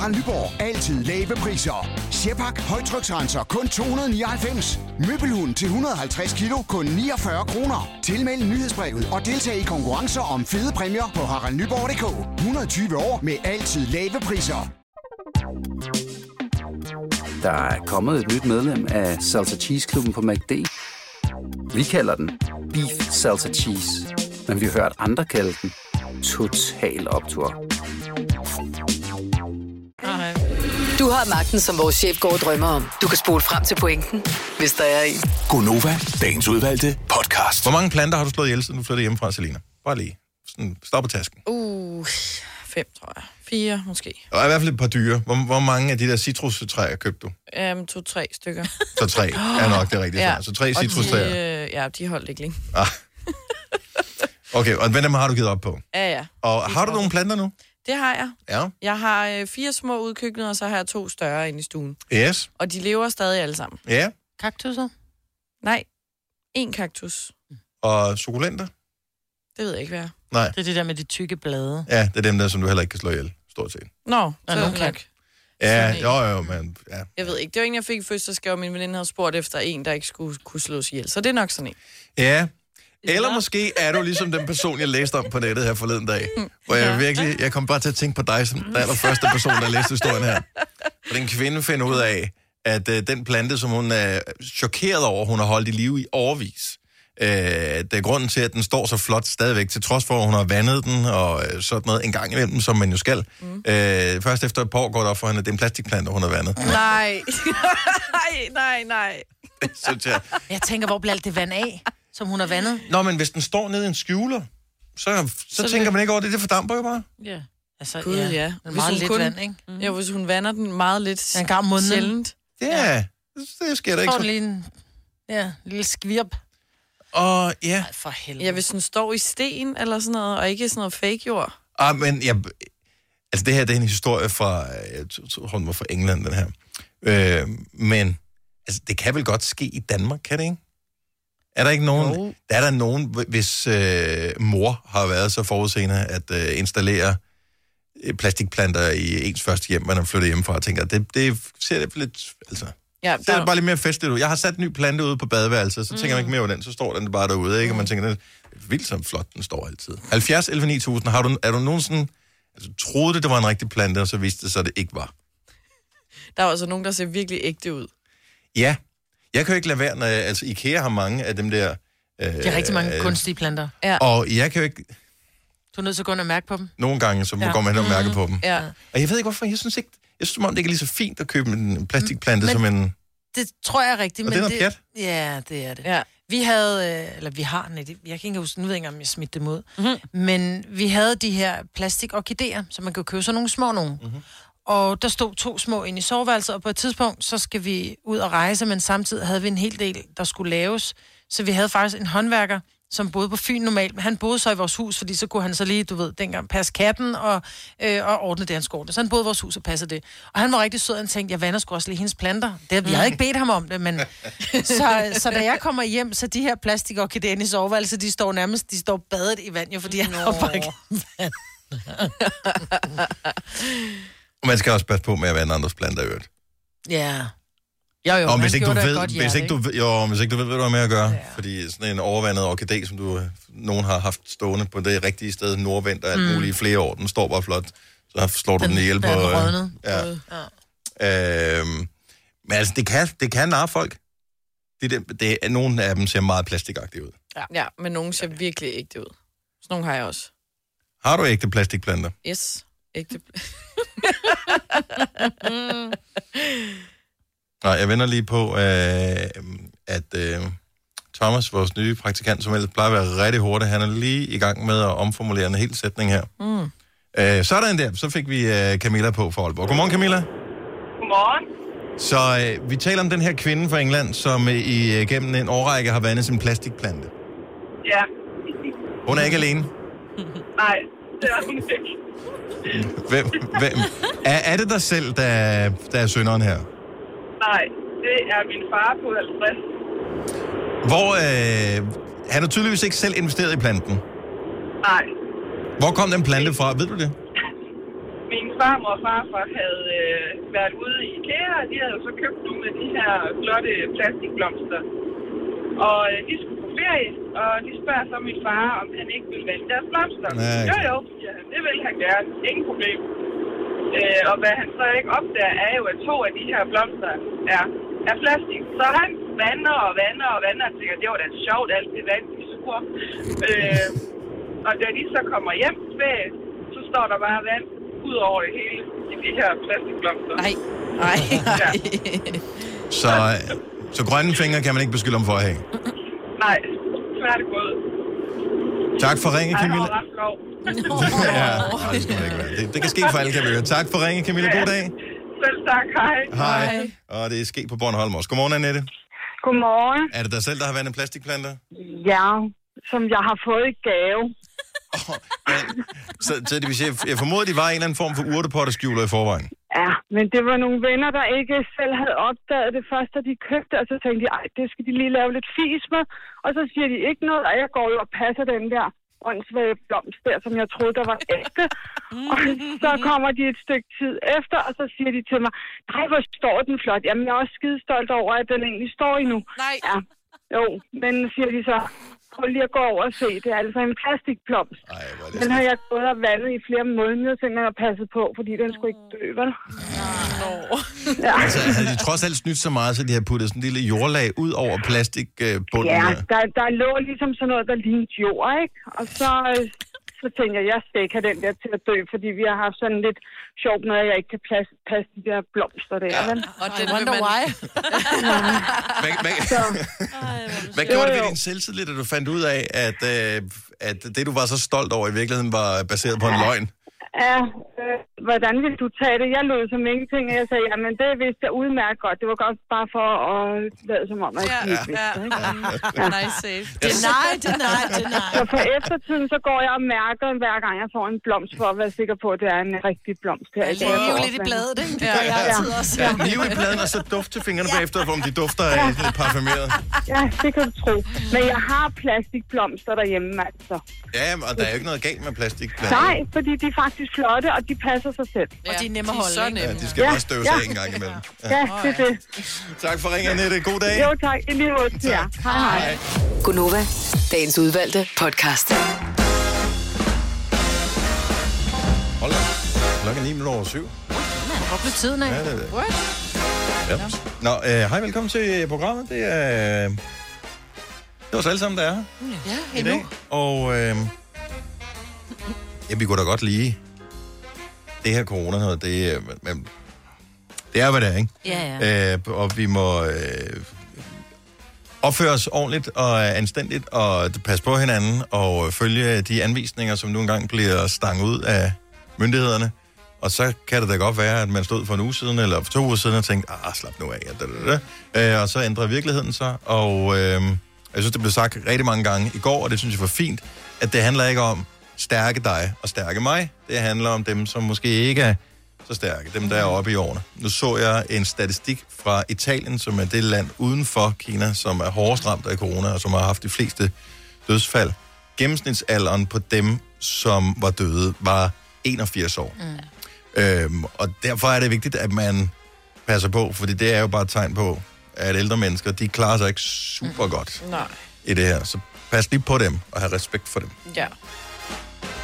[SPEAKER 11] Harald Nyborg. Altid lave priser. Sjehpak. Højtryksrenser. Kun 299. Møbelhund til 150 kilo. Kun 49 kroner. Tilmeld nyhedsbrevet og deltag i konkurrencer om fede præmier på haraldnyborg.dk. 120 år med altid lave priser.
[SPEAKER 12] Der er kommet et nyt medlem af Salsa Cheese Klubben på MACD. Vi kalder den Beef Salsa Cheese, men vi har hørt andre kalde den Total Optor.
[SPEAKER 5] Du har magten, som vores chef går og drømmer om. Du kan spole frem til pointen, hvis der er en.
[SPEAKER 6] Gonova, dagens udvalgte podcast.
[SPEAKER 1] Hvor mange planter har du slået ihjel, siden du flyttede hjemmefra, Selina? Bare lige. Sådan, stop på tasken.
[SPEAKER 4] Uh, fem, tror jeg. Fire, måske.
[SPEAKER 1] Og i hvert fald et par dyre. Hvor, hvor mange af de der citrustræer købte du?
[SPEAKER 4] Um, to-tre stykker.
[SPEAKER 1] Så tre er nok det rigtige svar. Så tre
[SPEAKER 4] og
[SPEAKER 1] citrustræer.
[SPEAKER 4] De, øh, ja, de holdt ikke længe.
[SPEAKER 1] Ah. Okay, og dem har du givet op på.
[SPEAKER 4] Ja, ja.
[SPEAKER 1] Og har du nogle planter nu?
[SPEAKER 4] Det har jeg.
[SPEAKER 1] Ja.
[SPEAKER 4] Jeg har øh, fire små udkøkkener, og så har jeg to større inde i stuen.
[SPEAKER 1] Yes.
[SPEAKER 4] Og de lever stadig alle sammen.
[SPEAKER 1] Ja.
[SPEAKER 3] Kaktusser?
[SPEAKER 4] Nej, en kaktus.
[SPEAKER 1] Og sukulenter?
[SPEAKER 4] Det ved jeg ikke, hvad er.
[SPEAKER 1] Nej.
[SPEAKER 3] Det er det der med de tykke blade.
[SPEAKER 1] Ja, det er dem der, som du heller ikke kan slå ihjel, stort set.
[SPEAKER 4] Nå, så
[SPEAKER 3] nogle
[SPEAKER 4] nok.
[SPEAKER 3] kan.
[SPEAKER 1] Ja, jo, jo, men ja.
[SPEAKER 4] Jeg ved ikke. Det var en, jeg fik i fødselsdagsgave, og min veninde havde spurgt efter en, der ikke skulle kunne slås ihjel. Så det er nok sådan en.
[SPEAKER 1] Ja. Eller måske er du ligesom den person, jeg læste om på nettet her forleden dag. Hvor jeg virkelig, jeg kom bare til at tænke på dig som den allerførste person, der læste historien her. For den kvinde finder ud af, at øh, den plante, som hun er chokeret over, hun har holdt i live i overvis, øh, det er grunden til, at den står så flot stadigvæk, til trods for, at hun har vandet den og øh, sådan noget en gang imellem, som man jo skal. Mm. Øh, først efter et par år går det op for hende, at det er en plastikplante, hun har vandet.
[SPEAKER 4] Nej. nej, nej, nej.
[SPEAKER 1] Så jeg,
[SPEAKER 3] Jeg tænker, hvor bliver alt det vand af, som hun har vandet?
[SPEAKER 1] Nå, men hvis den står nede i en skjuler, så, så, så
[SPEAKER 4] det-
[SPEAKER 1] tænker man ikke over det. Det fordamper jo bare.
[SPEAKER 3] Ja. Altså,
[SPEAKER 4] Gud, ja.
[SPEAKER 3] Det er meget lidt vand, ikke?
[SPEAKER 4] Mm. Ja, hvis hun vander den meget lidt
[SPEAKER 3] En gang om måneden.
[SPEAKER 4] sjældent.
[SPEAKER 1] Ja, ja. det sker der ikke
[SPEAKER 3] Får
[SPEAKER 1] så.
[SPEAKER 3] lige en ja, lille skvirp.
[SPEAKER 1] Og ja,
[SPEAKER 3] Ej, for helvede.
[SPEAKER 4] Ja, hvis den står i sten eller sådan noget, og ikke sådan noget fake jord.
[SPEAKER 1] ah, men jeg, altså det her, det er en historie fra, jeg tror, den var fra England, den her. Øh, men altså, det kan vel godt ske i Danmark, kan det ikke? Er der ikke nogen,
[SPEAKER 4] Jo.
[SPEAKER 1] der er der nogen, hvis øh, mor har været så forudseende at øh, installere øh, plastikplanter i ens første hjem, man er flyttet hjemmefra, og tænker, det, det ser lidt, lidt altså,
[SPEAKER 4] Ja,
[SPEAKER 1] det er bare lidt mere festligt ud. Jeg har sat en ny plante ude på badeværelset, så tænker man ikke mere over den, så står den bare derude, ikke? Og man tænker, det er vildt som flot, den står altid. 70 11 9000, har du, er du nogensinde, altså troede det, det var en rigtig plante, og så viste det sig, at det ikke var?
[SPEAKER 4] Der er også nogen, der ser virkelig ægte ud.
[SPEAKER 1] Ja, jeg kan jo ikke lade være, når jeg, altså IKEA har mange af dem der... Øh,
[SPEAKER 3] Det er rigtig mange
[SPEAKER 1] øh,
[SPEAKER 3] kunstige planter.
[SPEAKER 4] Ja.
[SPEAKER 1] Og jeg kan jo ikke,
[SPEAKER 3] Du er nødt til at gå ind og mærke på dem.
[SPEAKER 1] nogle gange, så
[SPEAKER 3] Ja.
[SPEAKER 1] går man hen og mærke på dem.
[SPEAKER 4] Ja.
[SPEAKER 1] Og jeg ved ikke, hvorfor, jeg synes ikke, jeg synes, det ikke er lige så fint at købe en plastikplante
[SPEAKER 3] Men-
[SPEAKER 1] som en...
[SPEAKER 3] Det tror jeg er rigtigt.
[SPEAKER 1] Og
[SPEAKER 3] men
[SPEAKER 1] det er noget pjat.
[SPEAKER 3] Ja, det er det.
[SPEAKER 4] Ja.
[SPEAKER 3] Vi havde, øh, eller vi har, nej, det- jeg kan ikke huske, nu ved jeg ikke, om jeg smitte dem ud, mm-hmm. men vi havde de her plastikorkideer, som man kan købe sådan nogle små nogle. Mm-hmm. Og der stod to små inde i soveværelset, og på et tidspunkt, så skal vi ud og rejse, men samtidig havde vi en hel del, der skulle laves. Så vi havde faktisk en håndværker, som boede på Fyn normalt, men han boede så i vores hus, fordi så kunne han så lige, du ved, dengang passe katten og, øh, og ordne det, han skulle. Så han boede i vores hus og passede det. Og han var rigtig sød, og han tænkte, jeg vander sgu også lige hendes planter. Det, jeg havde ikke bedt ham om det, men... så, så da jeg kommer hjem, så de her plastikorkideer i soveværelset, de står nærmest, de står badet i vand, jo, fordi han har bare ikke vand.
[SPEAKER 1] Og man skal også passe på med at vande andres planter i øvrigt.
[SPEAKER 3] Ja. Jo, jo,
[SPEAKER 1] og hvis ikke, du ved,
[SPEAKER 3] godt
[SPEAKER 1] hvis ikke, du, ved- jo, hvis ikke du ved, hvad du har med at gøre, ja. fordi sådan en overvandet orkidé, som du, nogen har haft stående på det rigtige sted, nordvendt og alt
[SPEAKER 3] Mm.
[SPEAKER 1] muligt i flere år, den står bare flot, så slår du den, ihjel på...
[SPEAKER 3] Den er
[SPEAKER 1] øh,
[SPEAKER 3] rådnet.
[SPEAKER 1] Ja.
[SPEAKER 3] Ja.
[SPEAKER 1] Øhm, men altså, det kan, det kan narre folk. Det, det, det, nogle af dem ser meget plastikagtige ud.
[SPEAKER 4] Ja. ja, men nogen ser virkelig ægte ud. Sådan nogle har jeg også.
[SPEAKER 1] Har du ægte plastikplanter?
[SPEAKER 4] Yes, ægte.
[SPEAKER 1] Nej, jeg vender lige på, øh, at øh, Thomas, vores nye praktikant, som ellers plejer at være rigtig hurtig, han er lige i gang med at omformulere en hel sætning her.
[SPEAKER 4] Mm.
[SPEAKER 1] Øh, sådan der, så fik vi øh, Camilla på for Aalborg. Godmorgen, Camilla.
[SPEAKER 13] Godmorgen.
[SPEAKER 1] Så øh, vi taler om den her kvinde fra England, som øh, i, øh, gennem en årrække har vandet sin plastikplante.
[SPEAKER 13] Ja.
[SPEAKER 1] Hun er ikke alene.
[SPEAKER 13] Nej, det er hun ikke.
[SPEAKER 1] Hvem, hvem, er, er det dig selv, der, er- der er synderen her?
[SPEAKER 13] Nej, det er min far på 50.
[SPEAKER 1] Hvor, øh, han har tydeligvis ikke selv investeret i planten.
[SPEAKER 13] Nej,
[SPEAKER 1] Hvor kom den plante fra? Ved du det?
[SPEAKER 13] min farmor og farfar havde øh, været ude i IKEA, og de havde jo så købt nogle af de her flotte plastikblomster. Og øh, de skulle ferie, og de spørger så min far, om han ikke vil vælge deres blomster.
[SPEAKER 1] Ja,
[SPEAKER 13] jo jo, ja, det vil han gerne. Ingen problem. Øh, og hvad han så ikke opdager, er jo, at to af de her blomster er, er plastik. Så han vander og vander og vander og tænker, det var da sjovt, alt det vand, de suger. Øh, og da de så kommer hjem til ferie, så står der bare vand ud over det hele i de her plastikblomster.
[SPEAKER 4] Nej. Nej.
[SPEAKER 13] Ja.
[SPEAKER 1] Så, øh, så grønne fingre kan man ikke beskylde om for at have.
[SPEAKER 13] Nej, tværtimod.
[SPEAKER 1] Tak for ringe,
[SPEAKER 13] Ej,
[SPEAKER 1] Camilla.
[SPEAKER 13] sjov.
[SPEAKER 1] ja, det, skal man ikke være. det, det kan ske for alle, kan vi høre. Tak for ringe, Camilla. God dag.
[SPEAKER 13] Selv tak, hej.
[SPEAKER 1] Hej. Og det er sket på Bornholm også. Godmorgen, Annette.
[SPEAKER 14] Godmorgen.
[SPEAKER 1] Er det dig selv, der har vandet plastikplanter?
[SPEAKER 14] Ja, som jeg har fået i gave.
[SPEAKER 1] Så, så det vil sige, jeg formoder, de var en eller anden form for urtepotteskjuler i forvejen.
[SPEAKER 14] Ja, men det var nogle venner, der ikke selv havde opdaget det først, da de købte, og så tænkte de, ej, det skal de lige lave lidt fis med. Og så siger de ikke noget, og jeg går jo og passer den der åndssvage blomst der, som jeg troede, der var ægte. Og så kommer de et stykke tid efter, og så siger de til mig, nej, hvor står den flot. Jamen, jeg er også skide stolt over, at den egentlig står endnu.
[SPEAKER 4] Nej.
[SPEAKER 14] Ja, jo, men siger de så, prøv lige at gå over og se, det er altså en plastikblomst.
[SPEAKER 1] Ej,
[SPEAKER 14] den har jeg gået og vandet i flere måneder, simpelthen har passet på, fordi den skulle ikke dø, vel? Ja.
[SPEAKER 1] Altså, havde de trods alt snydt så meget, så de havde puttet sådan en lille jordlag ud over plastikbunden?
[SPEAKER 14] Ja,
[SPEAKER 1] der?
[SPEAKER 14] der, der lå ligesom sådan noget, der lignede jord, ikke? Og så, øh, så tænkte jeg, jeg skal ikke have den der til at dø, fordi vi har haft sådan lidt sjovt med, at jeg ikke kan passe, passe de der blomster der, ja. vel?
[SPEAKER 4] Og
[SPEAKER 3] I wonder why.
[SPEAKER 1] Hvad, hvad,
[SPEAKER 14] Så,
[SPEAKER 1] hvad gjorde det
[SPEAKER 14] Jo,
[SPEAKER 1] ved
[SPEAKER 14] jo.
[SPEAKER 1] din selvtillid, da du fandt ud af, at, øh, at det, du var så stolt over, i virkeligheden var baseret på en løgn?
[SPEAKER 14] Ja, øh, hvordan vil du tage det? Jeg lød som ingenting, og jeg sagde, jamen det vidste jeg udmærket godt. Det var godt bare for at lade som om, at jeg ikke vidste det. ikke?
[SPEAKER 4] Nice save.
[SPEAKER 3] Deny, deny, deny.
[SPEAKER 14] Så for eftertiden, så går jeg og mærker, hver gang jeg får en blomst, for at være sikker på, at det er en rigtig blomst. Her.
[SPEAKER 3] Ja, hive lidt i bladet, ikke? Det gør jeg altid også.
[SPEAKER 1] Ja, nive i pladen, og så duft til fingrene bagefter, for om de dufter af lidt parfumeret.
[SPEAKER 14] Ja, det kan du tro. Men jeg har plastikblomster derhjemme, altså.
[SPEAKER 1] Ja, og der er jo ikke noget galt med plastikplanter.
[SPEAKER 14] Nej, fordi de er faktisk flotte, og de passer sig selv.
[SPEAKER 3] Og de er nemme at holde,
[SPEAKER 4] så
[SPEAKER 3] ikke?
[SPEAKER 1] Ja, de skal bare støves af en gang imellem.
[SPEAKER 14] Ja, det er det.
[SPEAKER 1] Tak for ringen, Annette. God dag.
[SPEAKER 14] Jo, tak. I lige måde til jer. Hej, hej.
[SPEAKER 5] Gunova, dagens udvalgte podcast.
[SPEAKER 1] Hold da. Klokken er 9 minutter over syv.
[SPEAKER 3] Hvor blev tiden af?
[SPEAKER 1] Ja, det er det.
[SPEAKER 3] What?
[SPEAKER 1] Ja. Nå, øh, hej, velkommen til programmet. Det er... Det er os alle sammen, der er her
[SPEAKER 3] Ja,
[SPEAKER 1] i dag. Og øh, ja, vi kunne da godt lide det her corona noget. Det, er- men, det er, hvad det er, ikke?
[SPEAKER 2] Ja, ja.
[SPEAKER 1] Øh, og vi må øh, opføre os ordentligt og anstændigt og passe på hinanden og følge de anvisninger, som nu engang bliver stanget ud af myndighederne. Og så kan det da godt være, at man stod for en uge siden, eller for to uger siden, og tænkte, ah, slap nu af, da, da, da. Øh, og så ændrer virkeligheden sig, og øh, jeg synes, det blev sagt rigtig mange gange i går, og det synes jeg var fint, at det handler ikke om stærke dig og stærke mig. Det handler om dem, som måske ikke er så stærke, dem der er oppe i årene. Nu så jeg en statistik fra Italien, som er det land uden for Kina, som er hårdest ramt af corona, og som har haft de fleste dødsfald. Gennemsnitsalderen på dem, som var døde, var 81 år. Mm. Øhm, og derfor er det vigtigt, at man passer på, fordi det er jo bare et tegn på, at ældre mennesker, de klarer sig ikke super godt
[SPEAKER 4] Nej.
[SPEAKER 1] i det her. Så pas lige på dem, og have respekt for dem.
[SPEAKER 4] Ja.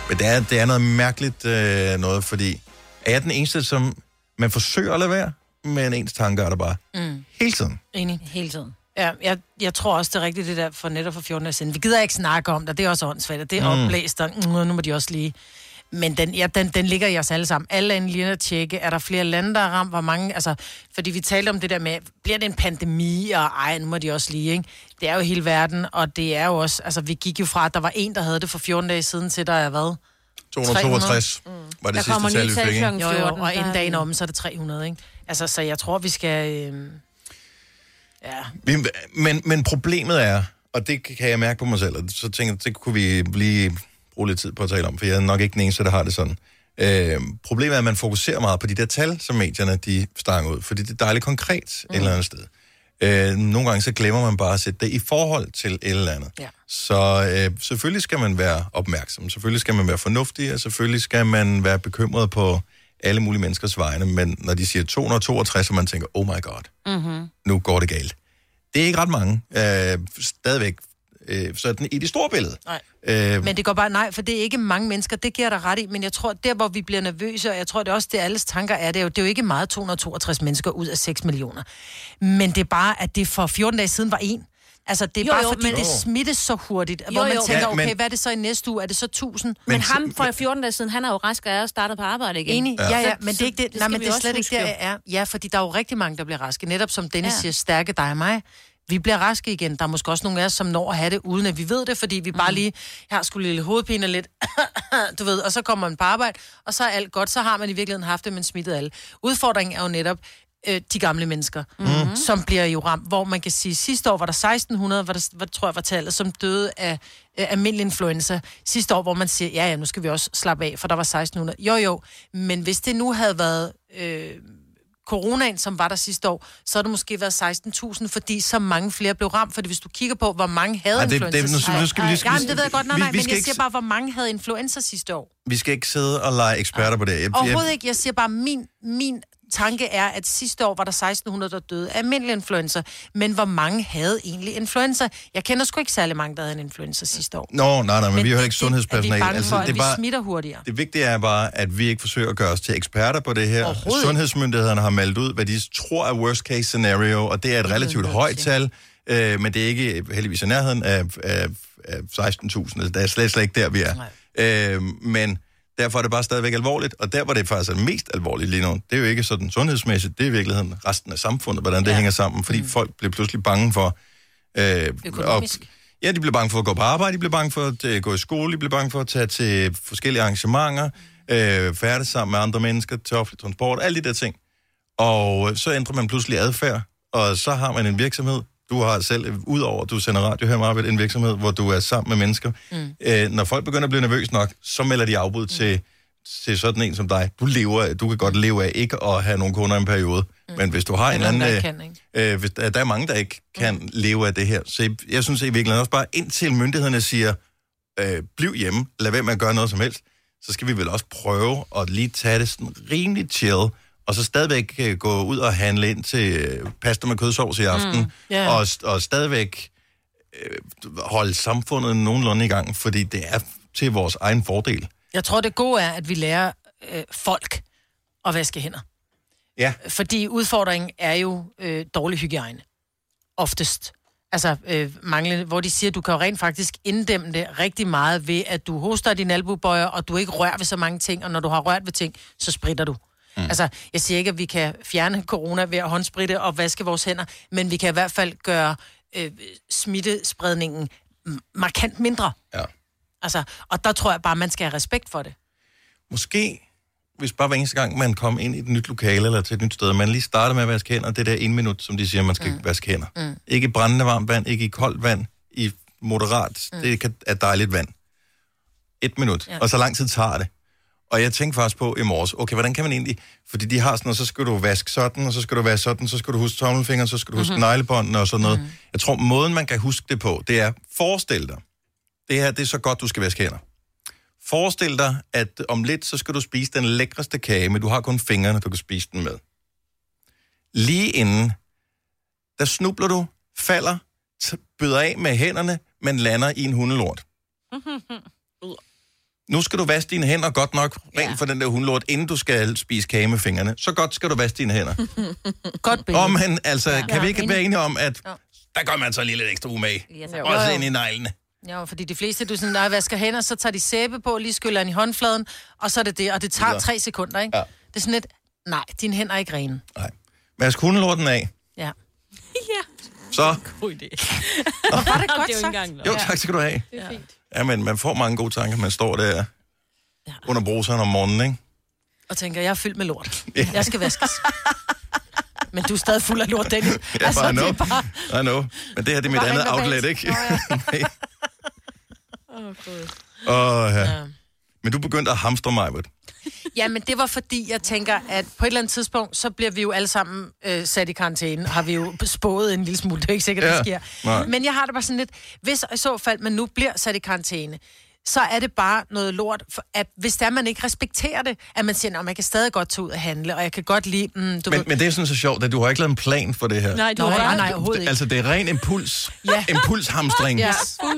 [SPEAKER 1] Men det er, det er noget mærkeligt øh, noget, fordi er jeg den eneste, som man forsøger at lade være, men ens tanker er der bare
[SPEAKER 3] Mm.
[SPEAKER 1] hele tiden.
[SPEAKER 3] Enig.
[SPEAKER 2] Hele tiden.
[SPEAKER 3] Ja, jeg, jeg tror også, det er rigtigt, det der for netop for 14 år siden. Vi gider ikke snakke om det, det er også åndssvagt, og det er
[SPEAKER 1] Mm.
[SPEAKER 3] opblæst, og mm, nu må de også lige... Men den, ja, den, den ligger i os alle sammen. Alle er lige at tjekke, er der flere lande, der er ramt, hvor mange... Altså, fordi vi talte om det der med, bliver det en pandemi, og ej, nu må de også lige, ikke? Det er jo hele verden, og det er jo også... Altså, vi gik jo fra, at der var en, der havde det for 14 dage siden, til der er hvad?
[SPEAKER 1] 262 mm. var det
[SPEAKER 3] Der kommer
[SPEAKER 1] sidste tal, vi fik, ikke?
[SPEAKER 3] Jo, jo, og en dag om, så er det 300, ikke? Altså, så jeg tror, vi skal... Øh... Ja.
[SPEAKER 1] Men, men problemet er, og det kan jeg mærke på mig selv, og så tænker jeg, det kunne vi lige bruge lidt tid på at tale om, for jeg er nok ikke den eneste, der har det sådan. Øh, problemet er, at man fokuserer meget på de der tal, som medierne de stanger ud, fordi det er dejligt konkret mm. et eller andet sted. Øh, nogle gange så glemmer man bare at sætte det i forhold til et eller andet.
[SPEAKER 3] Ja.
[SPEAKER 1] Så øh, selvfølgelig skal man være opmærksom, selvfølgelig skal man være fornuftig, og selvfølgelig skal man være bekymret på alle mulige menneskers vegne, men når de siger 262, så man tænker, oh my god,
[SPEAKER 2] Mm-hmm.
[SPEAKER 1] nu går det galt. Det er ikke ret mange, øh, stadigvæk, øh, sådan i det store billede.
[SPEAKER 3] Nej.
[SPEAKER 1] Øh,
[SPEAKER 3] Men det går bare, nej, for det er ikke mange mennesker, det giver dig ret i, men jeg tror, der hvor vi bliver nervøse, og jeg tror det er også, det alles tanker er, det er jo, det er jo ikke meget 262 mennesker ud af 6 millioner. Men det er bare, at det for 14 dage siden var en. Altså, det er
[SPEAKER 2] Jo,
[SPEAKER 3] bare
[SPEAKER 2] jo,
[SPEAKER 3] fordi,
[SPEAKER 2] men-
[SPEAKER 3] det smittes så hurtigt,
[SPEAKER 2] Jo,
[SPEAKER 3] hvor man
[SPEAKER 2] jo.
[SPEAKER 3] tænker,
[SPEAKER 1] Ja, men-
[SPEAKER 3] okay, hvad er det så i næste uge? Er det så 1000?
[SPEAKER 2] Men, men ham for 14 dage siden, han er jo rask og er startet på arbejde igen.
[SPEAKER 3] Enig, ja, ja,
[SPEAKER 2] Så-
[SPEAKER 3] men det er ikke det, nej,
[SPEAKER 2] skal
[SPEAKER 3] men det er
[SPEAKER 2] også
[SPEAKER 3] slet ikke der, jeg er. Ja, fordi der er jo rigtig mange, der bliver raske. Netop som Dennis
[SPEAKER 2] Ja.
[SPEAKER 3] ja. siger, stærke dig og mig. Vi bliver raske igen. Der er måske også nogle af os, som når at have det, uden at vi ved det, fordi vi bare lige, jeg har skulle lidt hovedpine lidt, du ved, og så kommer man på arbejde, og så er alt godt. Så har man i virkeligheden haft det, men smittet alle. Udfordringen er jo netop, øh, de gamle mennesker, mm-hmm. som bliver jo ramt, hvor man kan sige, sidste år var der 1600, var der, hvad tror jeg var tallet, som døde af øh, almindelig influenza. Sidste år, hvor man siger, ja, ja, nu skal vi også slappe af, for der var 1600. Jo, jo, men hvis det nu havde været øh, coronaen, som var der sidste år, så har det måske været 16.000, fordi så mange flere blev ramt. Fordi hvis du kigger på, hvor mange havde
[SPEAKER 1] Ej, det-
[SPEAKER 3] influenza...
[SPEAKER 1] det- nu skal- nu skal vi lige-
[SPEAKER 3] Ej, Jamen, det ved jeg godt, nej,
[SPEAKER 1] vi-
[SPEAKER 3] nej,
[SPEAKER 1] vi
[SPEAKER 3] men
[SPEAKER 1] skal
[SPEAKER 3] jeg siger bare, hvor mange havde influenza sidste år.
[SPEAKER 1] vi skal ikke sidde og lege eksperter på det. Jeg,
[SPEAKER 3] Overhovedet ikke. Jeg siger bare, min, min tanke er, at sidste år var der 1600, der døde af almindelig influenza. Men hvor mange havde egentlig influenza? Jeg kender sgu ikke særlig mange, der havde en influenza sidste år.
[SPEAKER 1] Nå, nej, nej, men, men vi er jo ikke sundhedspersonale.
[SPEAKER 3] Er vi for, at
[SPEAKER 1] det er
[SPEAKER 3] vi
[SPEAKER 1] bare,
[SPEAKER 3] smitter hurtigere?
[SPEAKER 1] det vigtige er bare, at vi ikke forsøger at gøre os til eksperter på det her. Sundhedsmyndighederne har meldt ud, hvad de tror er worst case scenario, og det er et relativt højt tal, øh, men det er ikke heldigvis i nærheden af, af, af 16.000. Altså, det er slet, slet ikke der, vi er. Øh, men derfor er det bare stadigvæk alvorligt, og der, hvor det faktisk er mest alvorligt lige nu, det er jo ikke sådan sundhedsmæssigt, det er i virkeligheden resten af samfundet, hvordan det ja. hænger sammen, fordi mm. folk bliver pludselig bange for... Øh,
[SPEAKER 3] Økonomisk.
[SPEAKER 1] Og, ja, de bliver bange for at gå på arbejde, de bliver bange for at øh, gå i skole, de bliver bange for at tage til forskellige arrangementer, øh, færdes sammen med andre mennesker, til offentlig transport, alle de der ting. Og så ændrer man pludselig adfærd, og så har man en virksomhed, du har selv, udover at du sender radio her, Marvitt, en virksomhed, hvor du er sammen med mennesker. Mm. Øh, når folk begynder at blive nervøse nok, så melder de afbud mm. til, til sådan en som dig. Du, lever, du kan godt leve af ikke at have nogen kunder i en periode. Mm. Men hvis du har en anden...
[SPEAKER 3] der
[SPEAKER 1] øh,
[SPEAKER 3] kan?
[SPEAKER 1] Øh, hvis der, der er mange, der ikke kan mm. leve af det her. Så jeg, jeg synes i virkeligheden også bare, indtil myndighederne siger, øh, bliv hjemme, lad være med at gøre noget som helst, så skal vi vel også prøve at lige tage det sådan rimelig chill, og så stadigvæk øh, gå ud og handle ind til øh, pasta med kødsovs i aften, mm.
[SPEAKER 3] Ja.
[SPEAKER 1] og, og stadigvæk øh, holde samfundet nogenlunde i gang, fordi det er til vores egen fordel.
[SPEAKER 3] Jeg tror, det gode er, at vi lærer øh, folk at vaske hænder.
[SPEAKER 1] Ja.
[SPEAKER 3] Fordi udfordringen er jo øh, dårlig hygiejne. Oftest. Altså øh, manglende, hvor de siger, at du kan jo rent faktisk inddæmme det rigtig meget ved, at du hoster din albubøjer, og du ikke rører ved så mange ting, og når du har rørt ved ting, så spritter du. Mm. Altså, jeg siger ikke, at vi kan fjerne corona ved at håndspritte og vaske vores hænder, men vi kan i hvert fald gøre øh, smittespredningen markant mindre.
[SPEAKER 1] Ja.
[SPEAKER 3] Altså, og der tror jeg bare, man skal have respekt for det.
[SPEAKER 1] Måske hvis bare hver eneste gang, man kom ind i et nyt lokale eller til et nyt sted, man lige starter med at vaske hænder, det der en minut, som de siger, man skal mm. vaske hænder.
[SPEAKER 3] Mm.
[SPEAKER 1] Ikke i brændende varmt vand, ikke i koldt vand, i moderat, mm. det kan- er dejligt vand. Et minut,
[SPEAKER 15] ja.
[SPEAKER 1] og så lang tid tager det. Og jeg tænkte faktisk på i morges, okay, hvordan kan man egentlig... Fordi de har sådan noget, så skal du vaske sådan, og så skal du vaske sådan, så skal du huske tommelfingeren, så skal du huske
[SPEAKER 15] Mhm.
[SPEAKER 1] mm-hmm. neglebåndene og sådan noget. Mm. Jeg tror, måden man kan huske det på, det er, forestil dig, det her, det er så godt, du skal vaske hænder. Forestil dig, at om lidt, så skal du spise den lækreste kage, men du har kun fingrene, du kan spise den med. Lige inden, der snubler du, falder, bøder af med hænderne, men lander i en hundelort. Nu skal du vaske dine hænder godt nok, rent ja. for den der hundelort, inden du skal spise kage med fingrene. Så godt skal du vaske dine hænder.
[SPEAKER 3] Godt billede.
[SPEAKER 1] Åh, men altså, ja. kan
[SPEAKER 3] Ja,
[SPEAKER 1] vi ikke
[SPEAKER 3] enig.
[SPEAKER 1] være enige om, at
[SPEAKER 3] Ja.
[SPEAKER 1] der gør man så lige lidt ekstra umage?
[SPEAKER 3] Ja,
[SPEAKER 1] Ja, Også ind i neglene.
[SPEAKER 3] Ja, fordi de fleste, du sådan, nej, vasker hænder, så tager de sæbe på, lige skyller den i håndfladen, og så er det det, og det tager tre sekunder, ikke?
[SPEAKER 1] Ja.
[SPEAKER 3] Det er sådan lidt, nej, dine hænder er ikke rene.
[SPEAKER 1] Vask hundelorten af.
[SPEAKER 3] Ja.
[SPEAKER 1] Så,
[SPEAKER 4] God idé.
[SPEAKER 3] Hvor var det godt
[SPEAKER 4] det jo
[SPEAKER 3] sagt.
[SPEAKER 4] engang
[SPEAKER 1] jo tak skal du have.
[SPEAKER 4] Det er fint.
[SPEAKER 1] Ja, men man får mange gode tanker, man står der ja. under bruseren om morgenen, ikke?
[SPEAKER 3] Og tænker, jeg er fyldt med lort.
[SPEAKER 1] Ja.
[SPEAKER 3] Jeg skal vaskes. Men du er stadig fuld af lort, Dennis.
[SPEAKER 1] Ja, altså, I know.
[SPEAKER 3] det er bare...
[SPEAKER 1] I know. Men det her det er mit
[SPEAKER 3] Bare
[SPEAKER 1] andet outlet, ikke?
[SPEAKER 4] Åh, oh, gud.
[SPEAKER 1] Åh, ja. Men du begyndte at hamstre mig, ved
[SPEAKER 3] Ja, men det var fordi, jeg tænker, at på et eller andet tidspunkt, så bliver vi jo alle sammen øh, sat i karantæne. Har vi jo spået en lille smule. Det er ikke sikkert,
[SPEAKER 1] Ja,
[SPEAKER 3] det sker.
[SPEAKER 1] nej.
[SPEAKER 3] Men jeg har det bare sådan lidt, hvis i så fald man nu bliver sat i karantæne, så er det bare noget lort, for at hvis der man ikke respekterer det, at man siger, at man kan stadig godt tage ud og handle, og jeg kan godt lide, mm, du
[SPEAKER 1] Men,
[SPEAKER 3] ved,
[SPEAKER 1] men det er sådan så sjovt, at du har ikke lavet en plan for det her.
[SPEAKER 3] Nej, du Nå, har- nej, nej, overhovedet ikke.
[SPEAKER 1] Altså, det er ren impuls.
[SPEAKER 3] Ja.
[SPEAKER 1] Impulshamstring.
[SPEAKER 3] Ja.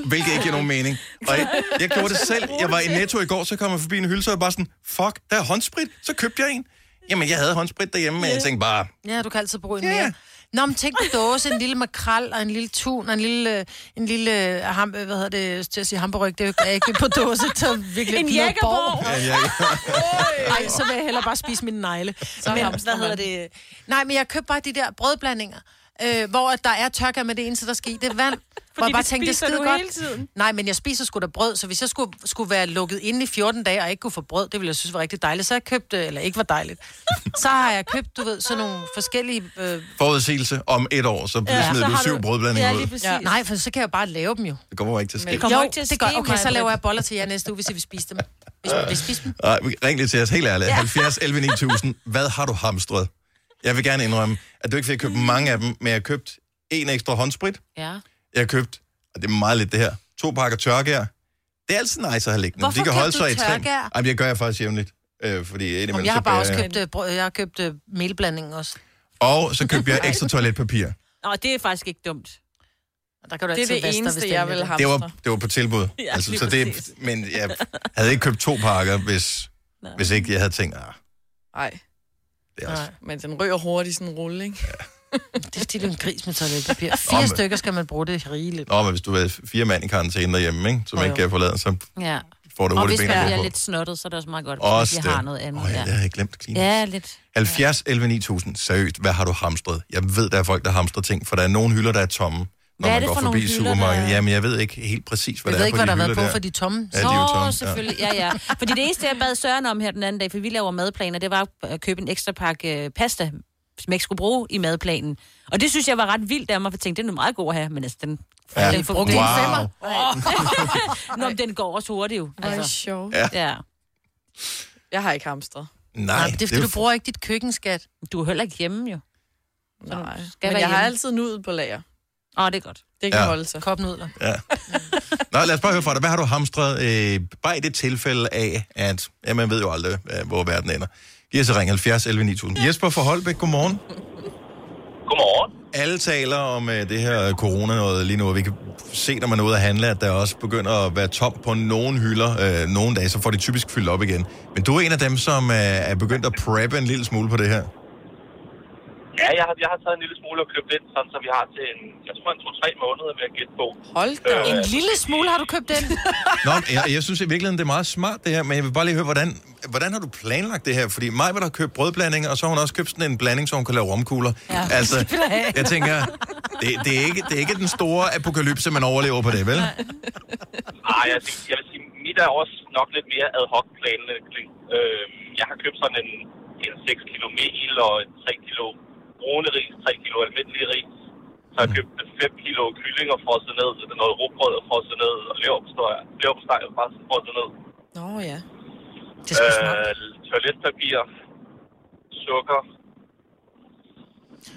[SPEAKER 1] Hvilket ikke giver nogen mening. Og jeg, jeg gjorde det selv. Jeg var i Netto i går, så kom jeg forbi en hylde, så jeg bare sådan, fuck, der er håndsprit. Så købte jeg en. Jamen, jeg havde håndsprit derhjemme, men jeg tænkte bare,
[SPEAKER 3] Ja, du kan altid bruge en mere. Nå, men tænk en dåse, en lille makrel og en lille tun og en lille, en lille uh, ham, hvad hedder det, til at sige hamburg, det er jo ikke på dåse, til virkelig
[SPEAKER 4] En
[SPEAKER 3] Pia
[SPEAKER 4] Jägerborg.
[SPEAKER 3] Borg.
[SPEAKER 1] Ja, ja,
[SPEAKER 3] Nej, så vil jeg hellere bare spise mine negle.
[SPEAKER 4] Så
[SPEAKER 3] men, hvad hedder det? Nej, men jeg købte bare de der brødblandinger, øh, hvor at der er tørker med det eneste, der skal i. Det er vand. hvor jeg bare
[SPEAKER 4] det
[SPEAKER 3] tænkte, det
[SPEAKER 4] spiser
[SPEAKER 3] skide
[SPEAKER 4] du
[SPEAKER 3] godt.
[SPEAKER 4] hele tiden.
[SPEAKER 3] Nej, men jeg spiser sgu da brød, så hvis jeg skulle, skulle være lukket inde i 14 dage og ikke kunne få brød, det ville jeg synes var rigtig dejligt. Så har jeg købt, øh, eller ikke var dejligt, så har jeg købt, du ved, sådan nogle forskellige... Øh,
[SPEAKER 1] forudsigelse om et år, så ja, smider
[SPEAKER 3] så
[SPEAKER 1] du syv brødblandinger ud.
[SPEAKER 3] Ja. Nej, for så kan jeg bare lave dem jo.
[SPEAKER 1] Det kommer ikke til at ske.
[SPEAKER 3] Det
[SPEAKER 4] kommer
[SPEAKER 3] jo,
[SPEAKER 4] ikke til at
[SPEAKER 3] det gør,
[SPEAKER 4] ske,
[SPEAKER 3] Okay, så laver jeg boller til jer næste uge, hvis I vil spise dem. Hvis I vil spise dem.
[SPEAKER 1] Nej, ring lige til os, helt ærligt.
[SPEAKER 3] Ja.
[SPEAKER 1] 70 11 9000. Hvad har du hamstret? Jeg vil gerne indrømme, at du ikke fik købt mange af dem, men jeg har købt en ekstra håndsprit.
[SPEAKER 2] Ja.
[SPEAKER 1] Jeg har købt, og det er meget lidt det her, to pakker tørgær. Det er altid nice at have liggende.
[SPEAKER 3] Hvorfor
[SPEAKER 1] De kan holde
[SPEAKER 3] købte
[SPEAKER 1] sig i
[SPEAKER 3] tørgær?
[SPEAKER 1] Jamen, jeg gør jeg faktisk jævnligt. Øh, fordi
[SPEAKER 3] Jamen, jeg har bare også købt, øh, jeg har købt øh, melblanding også.
[SPEAKER 1] Og så købte jeg ekstra toiletpapir.
[SPEAKER 2] Nå, det er faktisk ikke dumt.
[SPEAKER 3] Der kan du
[SPEAKER 4] Det er det
[SPEAKER 3] dig,
[SPEAKER 4] eneste, jeg vil
[SPEAKER 3] er
[SPEAKER 1] Det var, det var på tilbud.
[SPEAKER 2] Ja,
[SPEAKER 1] altså, så det, men jeg havde ikke købt to pakker, hvis, hvis ikke jeg havde tænkt, ah,
[SPEAKER 4] Nej.
[SPEAKER 1] Det er også...
[SPEAKER 4] Men den rører hurtigt sådan en rulle, ikke?
[SPEAKER 3] Det er fordi, er en gris med toiletpapir. Fire
[SPEAKER 1] men-
[SPEAKER 3] stykker skal man bruge det rigeligt.
[SPEAKER 1] Nå, men hvis du er fire mand i karantæne derhjemme, ikke, som
[SPEAKER 3] Jo,
[SPEAKER 1] ikke kan forlade, så
[SPEAKER 2] Ja.
[SPEAKER 1] får du
[SPEAKER 2] Og
[SPEAKER 1] hurtigt
[SPEAKER 2] hvis
[SPEAKER 1] ben
[SPEAKER 2] man
[SPEAKER 1] at gå
[SPEAKER 2] bliver
[SPEAKER 1] på.
[SPEAKER 2] lidt snottet, så er det også meget godt,
[SPEAKER 1] Også
[SPEAKER 2] hvis man
[SPEAKER 1] det.
[SPEAKER 2] har noget andet.
[SPEAKER 1] Åh, ja, det har jeg glemt. Klinisk.
[SPEAKER 2] ja, lidt.
[SPEAKER 1] 70 11 9000. Seriøst, hvad har du hamstret? Jeg ved, der er folk, der hamstrer ting, for der er nogle hylder, der er tomme, når
[SPEAKER 2] Hvad er
[SPEAKER 1] man
[SPEAKER 2] det
[SPEAKER 1] går
[SPEAKER 2] for
[SPEAKER 1] forbi
[SPEAKER 2] nogle hylder,
[SPEAKER 1] supermarkedet.
[SPEAKER 2] der-
[SPEAKER 1] Jamen, jeg ved ikke helt præcis, hvad
[SPEAKER 3] Jeg
[SPEAKER 1] der
[SPEAKER 3] ved
[SPEAKER 1] er
[SPEAKER 3] ikke,
[SPEAKER 1] på
[SPEAKER 3] hvad der
[SPEAKER 1] de
[SPEAKER 3] har
[SPEAKER 1] hylder
[SPEAKER 3] været på
[SPEAKER 1] der.
[SPEAKER 3] for de tomme.
[SPEAKER 1] Ja, de er tomme.
[SPEAKER 2] Nå, selvfølgelig. Ja. ja, Fordi det eneste, jeg bad Søren om her den anden dag, for vi laver madplaner, det var at købe en ekstra pakke øh, pasta, som jeg ikke skulle bruge i madplanen. Og det synes jeg var ret vildt af mig, for jeg tænkte, det er nu meget god at have, men altså, den...
[SPEAKER 1] Ja.
[SPEAKER 2] den
[SPEAKER 3] Brugte wow. en femmer.
[SPEAKER 2] Nå, men den går også hurtigt jo.
[SPEAKER 4] Er det sjovt.
[SPEAKER 1] Ja.
[SPEAKER 2] ja.
[SPEAKER 4] Jeg har ikke hamstret.
[SPEAKER 1] Nej,
[SPEAKER 3] Nej, det er fordi, du bruger ikke dit køkkenskat.
[SPEAKER 2] Du er heller ikke hjemme jo.
[SPEAKER 4] Nej.
[SPEAKER 2] skal
[SPEAKER 4] Men jeg har
[SPEAKER 2] hjemme.
[SPEAKER 4] altid nudet på lager.
[SPEAKER 2] Åh, det er godt.
[SPEAKER 4] Det kan
[SPEAKER 1] Ja.
[SPEAKER 4] holde sig.
[SPEAKER 3] Kopnudler.
[SPEAKER 1] Ja. Nå, lad os bare høre fra dig. Hvad har du hamstret? Øh, bare i det tilfælde af, at ja, man ved jo aldrig, øh, hvor verden ender. Giv os ring 70 11 9000. Jesper fra Holbæk, godmorgen.
[SPEAKER 8] Godmorgen.
[SPEAKER 1] Alle taler om øh, det her corona noget lige nu, og vi kan se, når man er ude at handle, at der også begynder at være tom på nogle hylder. Øh, nogle dage, så får de typisk fyldt op igen. Men du er en af dem, som øh, er begyndt at preppe en lille smule på det her.
[SPEAKER 8] Ja, jeg har, jeg har taget en lille smule og købt ind, sådan, så vi har til en, jeg tror en to-tre måneder ved at gætte på.
[SPEAKER 4] Hold
[SPEAKER 8] da.
[SPEAKER 3] En lille smule har du købt den.
[SPEAKER 1] Nå, jeg, jeg synes i virkeligheden, det er meget smart det her, men jeg vil bare lige høre, hvordan, hvordan har du planlagt det her? Fordi mig vil der købt brødblanding, og så har hun også købt sådan en blanding, så hun kan lave romkugler.
[SPEAKER 3] Ja.
[SPEAKER 1] Altså, jeg tænker, det, det, er ikke, det er ikke den store apokalypse, man overlever på det, vel?
[SPEAKER 8] Ah, jeg, jeg vil sige, mit er også nok lidt mere ad hoc planlægning. Øh, jeg har købt sådan en, en 6 kilo mel og en 3 kilo brune ris, 3 kilo almindelig ris. Så har jeg købt 5 kilo kylling og frosset ned, så noget rugbrød og frosset ned, og leverpostej leverpostej og frosset ned.
[SPEAKER 4] Nå ja.
[SPEAKER 3] Det er.
[SPEAKER 8] Øh, toiletpapir, sukker,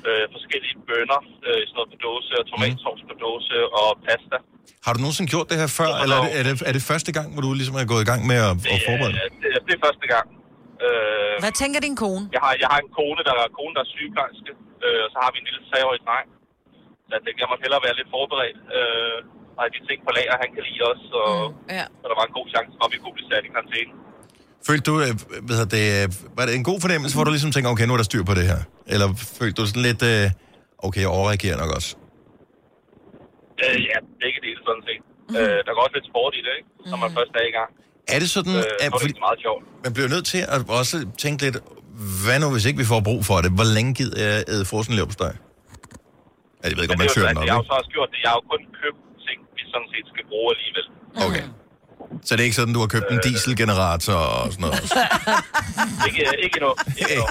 [SPEAKER 8] øh, forskellige bønner, øh, sådan noget på dåse, og tomatsovs på dåse, og pasta.
[SPEAKER 1] Har du nogensinde gjort det her før, eller er det, er det, er det første gang, hvor du ligesom er gået i gang med at, at forberede?
[SPEAKER 8] Øh, det, det er første gang. Øh,
[SPEAKER 3] Hvad tænker din kone?
[SPEAKER 8] jeg, har, jeg har en kone, der er, kone, der er sygeplejerske, øh, og så har vi en lille treårig dreng. Så jeg tænkte, jeg må hellere være lidt forberedt. Øh, og have de ting på lager, han kan lide os, og, mm,
[SPEAKER 4] ja.
[SPEAKER 8] og der var en god chance for, at vi kunne blive sat i karantæne.
[SPEAKER 1] Følte du, øh, hvad hedder det, øh, var det en god fornemmelse, hvor du ligesom tænker, okay, nu er der styr på det her? Eller følte du sådan lidt, øh, okay, jeg overreagerer nok også?
[SPEAKER 8] Øh, ja, begge dele sådan set. Mm. Øh, der går også lidt sport i det, ikke? Når man først er i gang.
[SPEAKER 1] Er det sådan,
[SPEAKER 8] Øh,
[SPEAKER 1] at,
[SPEAKER 8] så er det
[SPEAKER 1] fordi,
[SPEAKER 8] ikke meget sjovt.
[SPEAKER 1] man bliver nødt til at også tænke lidt, hvad nu, hvis ikke vi får brug for det? Hvor længe gider jeg æde frossen leverpostej? Ja, jeg ved ikke, om man
[SPEAKER 8] det er sådan,
[SPEAKER 1] den op,
[SPEAKER 8] jeg har jo
[SPEAKER 1] ikke?
[SPEAKER 8] så også gjort det. Jeg har jo kun købt ting, vi sådan set skal bruge alligevel.
[SPEAKER 1] Okay. Så det er ikke sådan, du har købt en dieselgenerator og sådan noget?
[SPEAKER 8] Ikke, ikke endnu. Ikke endnu.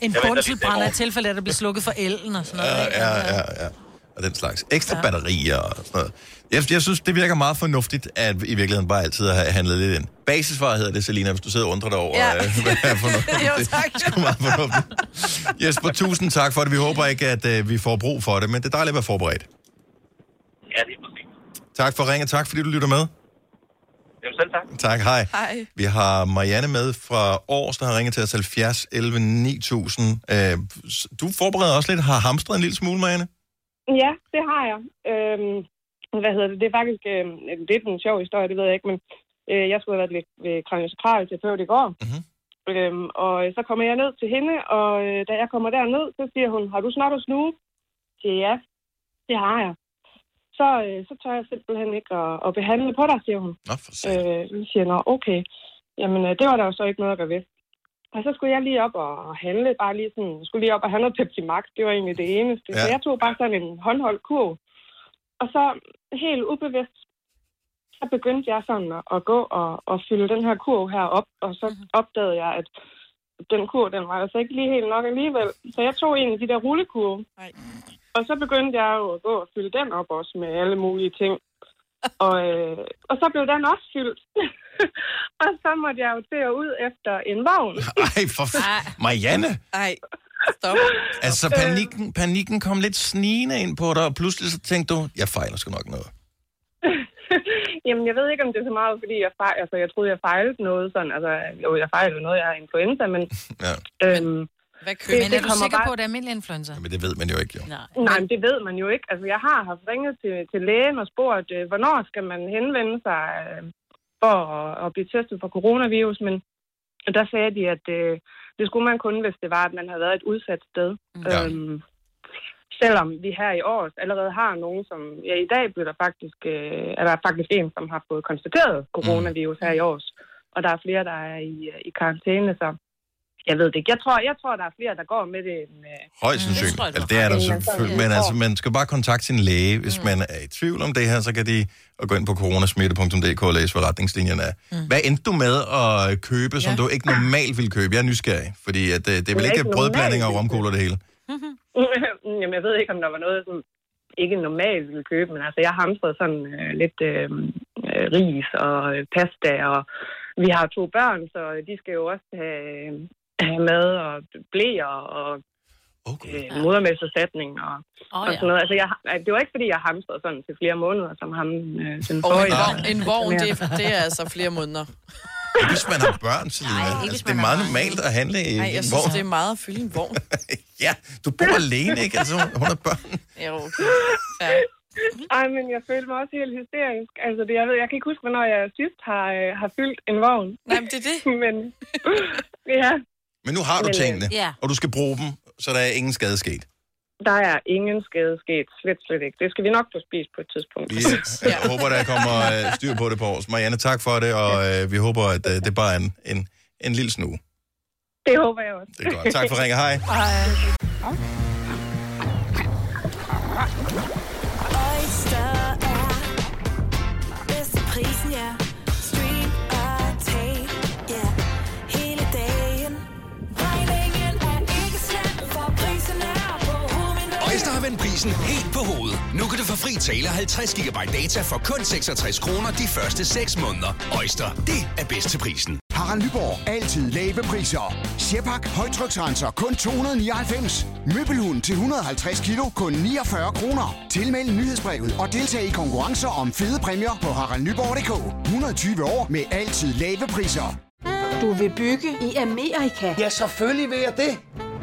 [SPEAKER 3] En bundselbrænder i
[SPEAKER 8] til
[SPEAKER 3] tilfælde, at der bliver slukket for elen og sådan noget.
[SPEAKER 1] Ja, ja, ja, ja. Og den slags. Ekstra ja. batterier og sådan noget. Jeg, jeg synes, det virker meget fornuftigt, at i virkeligheden bare altid have handlet lidt ind. Basisvarer hedder det, Selina, hvis du sidder og undrer dig over,
[SPEAKER 4] Ja.
[SPEAKER 1] ja. hvad er fornuftigt.
[SPEAKER 4] Jo, tak.
[SPEAKER 1] Det er meget fornuftigt. Jesper, tusind tak for det. Vi håber ikke, at uh, vi får brug for det, men det er dejligt at være forberedt.
[SPEAKER 8] Ja, lige præcis.
[SPEAKER 1] Tak for ringen, tak fordi du lytter med.
[SPEAKER 8] Jamen selv tak.
[SPEAKER 1] Tak, hej.
[SPEAKER 4] Hej.
[SPEAKER 1] Vi har Marianne med fra Års, der har ringet til os 70 11 9000. Øh, du forbereder også lidt, har hamstret en lille smule, Marianne?
[SPEAKER 16] Ja, det har jeg. Øhm, hvad hedder det? Det er faktisk øh, lidt en sjov historie, det ved jeg ikke, men øh, jeg skulle have været lidt ved kraniosakral terapeut i går.
[SPEAKER 1] Mm-hmm.
[SPEAKER 16] Øhm, og så kommer jeg ned til hende, og øh, da jeg kommer derned, så siger hun, har du snart at snue? Jeg siger ja, det har jeg. Så, øh, så tør jeg simpelthen ikke at, at behandle på dig, siger hun.
[SPEAKER 1] Nå, for
[SPEAKER 16] øh, siger nå, okay. Jamen, øh, det var der jo så ikke noget at gøre ved. Og så skulle jeg lige op og handle, bare lige sådan, jeg skulle lige op og have noget Pepsi Max, det var egentlig det eneste. Ja. Så jeg tog bare sådan en håndholdt kurv. Og så helt ubevidst, så begyndte jeg sådan at, at gå og, og fylde den her kurv her op, og så opdagede jeg, at den kurv, den var altså ikke lige helt nok alligevel. Så jeg tog en af de der rullekurve. Og så begyndte jeg jo at gå og fylde den op også med alle mulige ting. Og, øh, og så blev den også fyldt. og så måtte jeg jo til at ud efter en vogn.
[SPEAKER 1] Ej, for f- Marianne!
[SPEAKER 4] Ej, stop.
[SPEAKER 1] Altså, panikken, panikken kom lidt snigende ind på dig, og pludselig så tænkte du, jeg fejler sgu nok noget.
[SPEAKER 16] Jamen, jeg ved ikke, om det er så meget, fordi jeg, fejl, altså, jeg troede, jeg fejlede noget sådan. Altså, jo, jeg fejlede noget, jeg har influenza, men...
[SPEAKER 1] Ja.
[SPEAKER 16] Øhm,
[SPEAKER 3] Hvad
[SPEAKER 16] køber-
[SPEAKER 3] Men er du
[SPEAKER 16] kommer
[SPEAKER 3] sikker
[SPEAKER 16] bare-
[SPEAKER 3] på, at det er almindelig influenza?
[SPEAKER 1] Men det ved man jo ikke, jo.
[SPEAKER 3] Nej.
[SPEAKER 16] Nej, men det ved man jo ikke. Altså, jeg har haft ringet til, til lægen og spurgt, øh, hvornår skal man henvende sig øh, for at, at blive testet for coronavirus, men der sagde de, at øh, det skulle man kun, hvis det var, at man havde været et udsat sted.
[SPEAKER 1] Ja.
[SPEAKER 16] Øhm, selvom vi her i år allerede har nogen, som... Ja, i dag blev der faktisk, øh, er der faktisk en, som har fået konstateret coronavirus her i år. Og der er flere, der er i, øh, i karantæne, så jeg ved det ikke. Jeg tror, jeg tror, der er flere, der går med det. End, øh,
[SPEAKER 1] Højst sandsynligt.
[SPEAKER 16] du
[SPEAKER 1] Altså, det er der selvfølgelig.
[SPEAKER 16] Men
[SPEAKER 1] altså, man skal bare kontakte sin læge. Hvis man er i tvivl om det her, så kan de gå ind på coronasmitte.dk og læse, hvad retningslinjerne er. Hvad endte du med at købe, som
[SPEAKER 16] Ja.
[SPEAKER 1] du ikke normalt ville købe? Jeg er nysgerrig, fordi at, øh, det er vel ikke
[SPEAKER 16] ikke
[SPEAKER 1] brødblandinger og romkugler det hele?
[SPEAKER 16] Jamen, jeg ved ikke, om der var noget, som ikke normalt ville købe, men altså, jeg hamstrede sådan øh, lidt øh, øh, ris og pasta, og vi har to børn, så de skal jo også have mad og blæer og
[SPEAKER 1] okay.
[SPEAKER 16] øh, modermælkserstatning og,
[SPEAKER 4] Åh,
[SPEAKER 16] og sådan noget. Altså, jeg, det var ikke, fordi jeg hamstrede sådan til flere måneder, som ham øh, den
[SPEAKER 4] Og en vogn, en vogn det, er, det er altså flere måneder.
[SPEAKER 1] Hvis man har børn, Selina. Altså, det er meget normalt at handle i
[SPEAKER 4] Nej, jeg
[SPEAKER 1] en
[SPEAKER 4] synes,
[SPEAKER 1] vogn.
[SPEAKER 4] det er meget at fylde en vogn.
[SPEAKER 1] Ja, du bor alene, ikke? Altså, hun har børn.
[SPEAKER 4] Ja, okay. Ja.
[SPEAKER 16] Ej, men jeg følte mig også helt hysterisk. Altså, det, jeg, ved, jeg kan ikke huske, hvornår jeg sidst har, øh, har fyldt en vogn.
[SPEAKER 4] Nej, men det er det.
[SPEAKER 16] men, ja,
[SPEAKER 1] Men nu har du
[SPEAKER 16] Men, øh,
[SPEAKER 1] tingene,
[SPEAKER 16] ja.
[SPEAKER 1] og du skal bruge dem, så der er ingen skade sket.
[SPEAKER 16] der er ingen skade sket. Slet, slet ikke. Det skal vi nok få spist på et tidspunkt.
[SPEAKER 1] Yes. Jeg håber, der kommer øh, styr på det på os. Marianne, tak for det, og øh, vi håber, at øh, det bare er en, en, en lille snue.
[SPEAKER 16] Det håber jeg også.
[SPEAKER 1] Det er godt. Tak for ringet. Hej.
[SPEAKER 15] Oyster prisen
[SPEAKER 6] helt på hovedet. Nu kan du få fri tale 50 GB data for kun 66 kroner de første 6 måneder. Øjster, det er bedst til prisen.
[SPEAKER 11] Harald Nyborg. Altid lave priser. Sjehpak. Højtryksrenser. Kun 299. Møbelhund til 150 kilo. Kun 49 kroner. Tilmeld nyhedsbrevet og deltag i konkurrencer om fede præmier på haraldnyborg.dk. 120 år med altid lave priser.
[SPEAKER 17] Du vil bygge i Amerika?
[SPEAKER 18] Ja, selvfølgelig vil jeg det.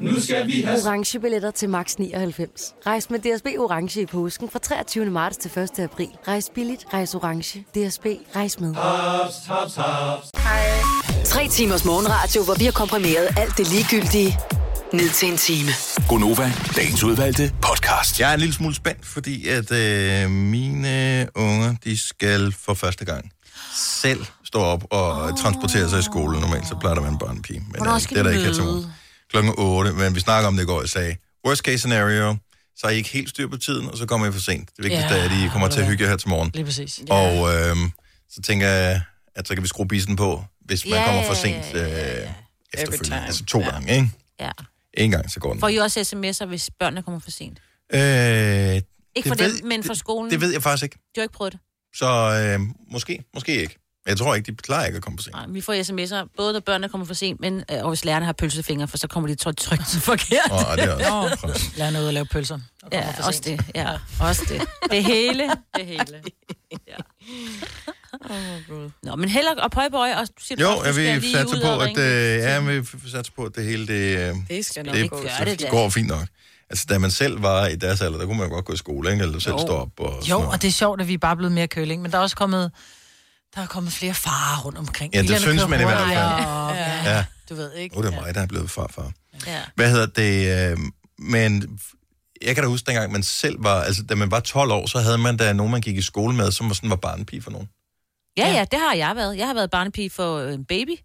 [SPEAKER 19] Nu skal vi have...
[SPEAKER 20] Orange billetter til max 99. Rejs med DSB Orange i påsken fra 23. marts til 1. april. Rejs billigt, rejs orange. DSB, rejs med.
[SPEAKER 19] Haps, haps, haps.
[SPEAKER 5] Tre timers morgenradio, hvor vi har komprimeret alt det ligegyldige ned til en time.
[SPEAKER 6] Gonova, dagens udvalgte podcast.
[SPEAKER 1] Jeg er en lille smule spændt, fordi at øh, mine unger, de skal for første gang selv stå op og oh. transportere sig i skole. Normalt så plejer der at være en børnepige. Men
[SPEAKER 3] Hvornår
[SPEAKER 1] øh,
[SPEAKER 3] skal
[SPEAKER 1] det er der
[SPEAKER 3] de
[SPEAKER 1] ikke her til morgen. Klokken 8, men vi snakker om det i går. Jeg sagde, worst case scenario, så er I ikke helt styr på tiden, og så kommer I for sent. Det vigtigste
[SPEAKER 3] Ja,
[SPEAKER 1] er, at I kommer til at hygge jer her til morgen.
[SPEAKER 3] Lige præcis.
[SPEAKER 1] Og øh, så tænker jeg, at så kan vi skrue bissen på, hvis man
[SPEAKER 2] Ja,
[SPEAKER 1] kommer for
[SPEAKER 2] ja,
[SPEAKER 1] sent øh, efterfølgende. Altså to gange, ikke?
[SPEAKER 2] Ja.
[SPEAKER 1] En gang, så går den.
[SPEAKER 2] Får I også sms'er, hvis børnene kommer for sent?
[SPEAKER 1] Øh,
[SPEAKER 2] Ikke for
[SPEAKER 1] det
[SPEAKER 2] dem, men for skolen?
[SPEAKER 1] Det ved jeg faktisk ikke.
[SPEAKER 2] Du har ikke prøvet det?
[SPEAKER 1] Så øh, måske, måske ikke. Jeg tror ikke, de klarer ikke at komme for sent.
[SPEAKER 2] Nej, vi får sms'er, både når børnene kommer for sent, men øh, og hvis lærerne har pølsefingre, for så kommer de trygt trygt forkert.
[SPEAKER 1] Åh, det er også
[SPEAKER 3] Nå, lærerne ud at lave pølser. og
[SPEAKER 2] Ja,
[SPEAKER 3] for
[SPEAKER 2] også
[SPEAKER 3] sent.
[SPEAKER 2] det. Ja, også det. Det hele. Det hele. Ja. Nå, men heller op høj bøj, og du siger,
[SPEAKER 1] Jo,
[SPEAKER 2] også, du
[SPEAKER 1] satse
[SPEAKER 2] ud
[SPEAKER 1] på,
[SPEAKER 2] og
[SPEAKER 1] at, øh, ja, vi f- satse på, at det hele det, øh,
[SPEAKER 4] Det skal nok
[SPEAKER 1] det,
[SPEAKER 4] gå.
[SPEAKER 2] Det da.
[SPEAKER 1] går fint nok. Altså, da man selv var i deres alder, der kunne man jo godt gå i skole, ikke? Eller selv stå op og
[SPEAKER 3] Jo, og det er sjovt, at vi er bare blevet mere køling, men der er også kommet, der er kommet flere farer rundt omkring.
[SPEAKER 1] Ja, det
[SPEAKER 3] Bilerne
[SPEAKER 1] synes man i hvert fald.
[SPEAKER 3] og- Ja.
[SPEAKER 1] Ja.
[SPEAKER 3] Du ved ikke.
[SPEAKER 1] Nu er det mig, der er blevet farfar.
[SPEAKER 2] Ja.
[SPEAKER 1] Hvad hedder det? Øh, men jeg kan da huske, dengang man selv var, altså da man var 12 år, så havde man da nogen, man gik i skole med, som var sådan var barnepige for nogen.
[SPEAKER 2] Ja, ja, det har jeg været. Jeg har været barnepige for øh, en baby,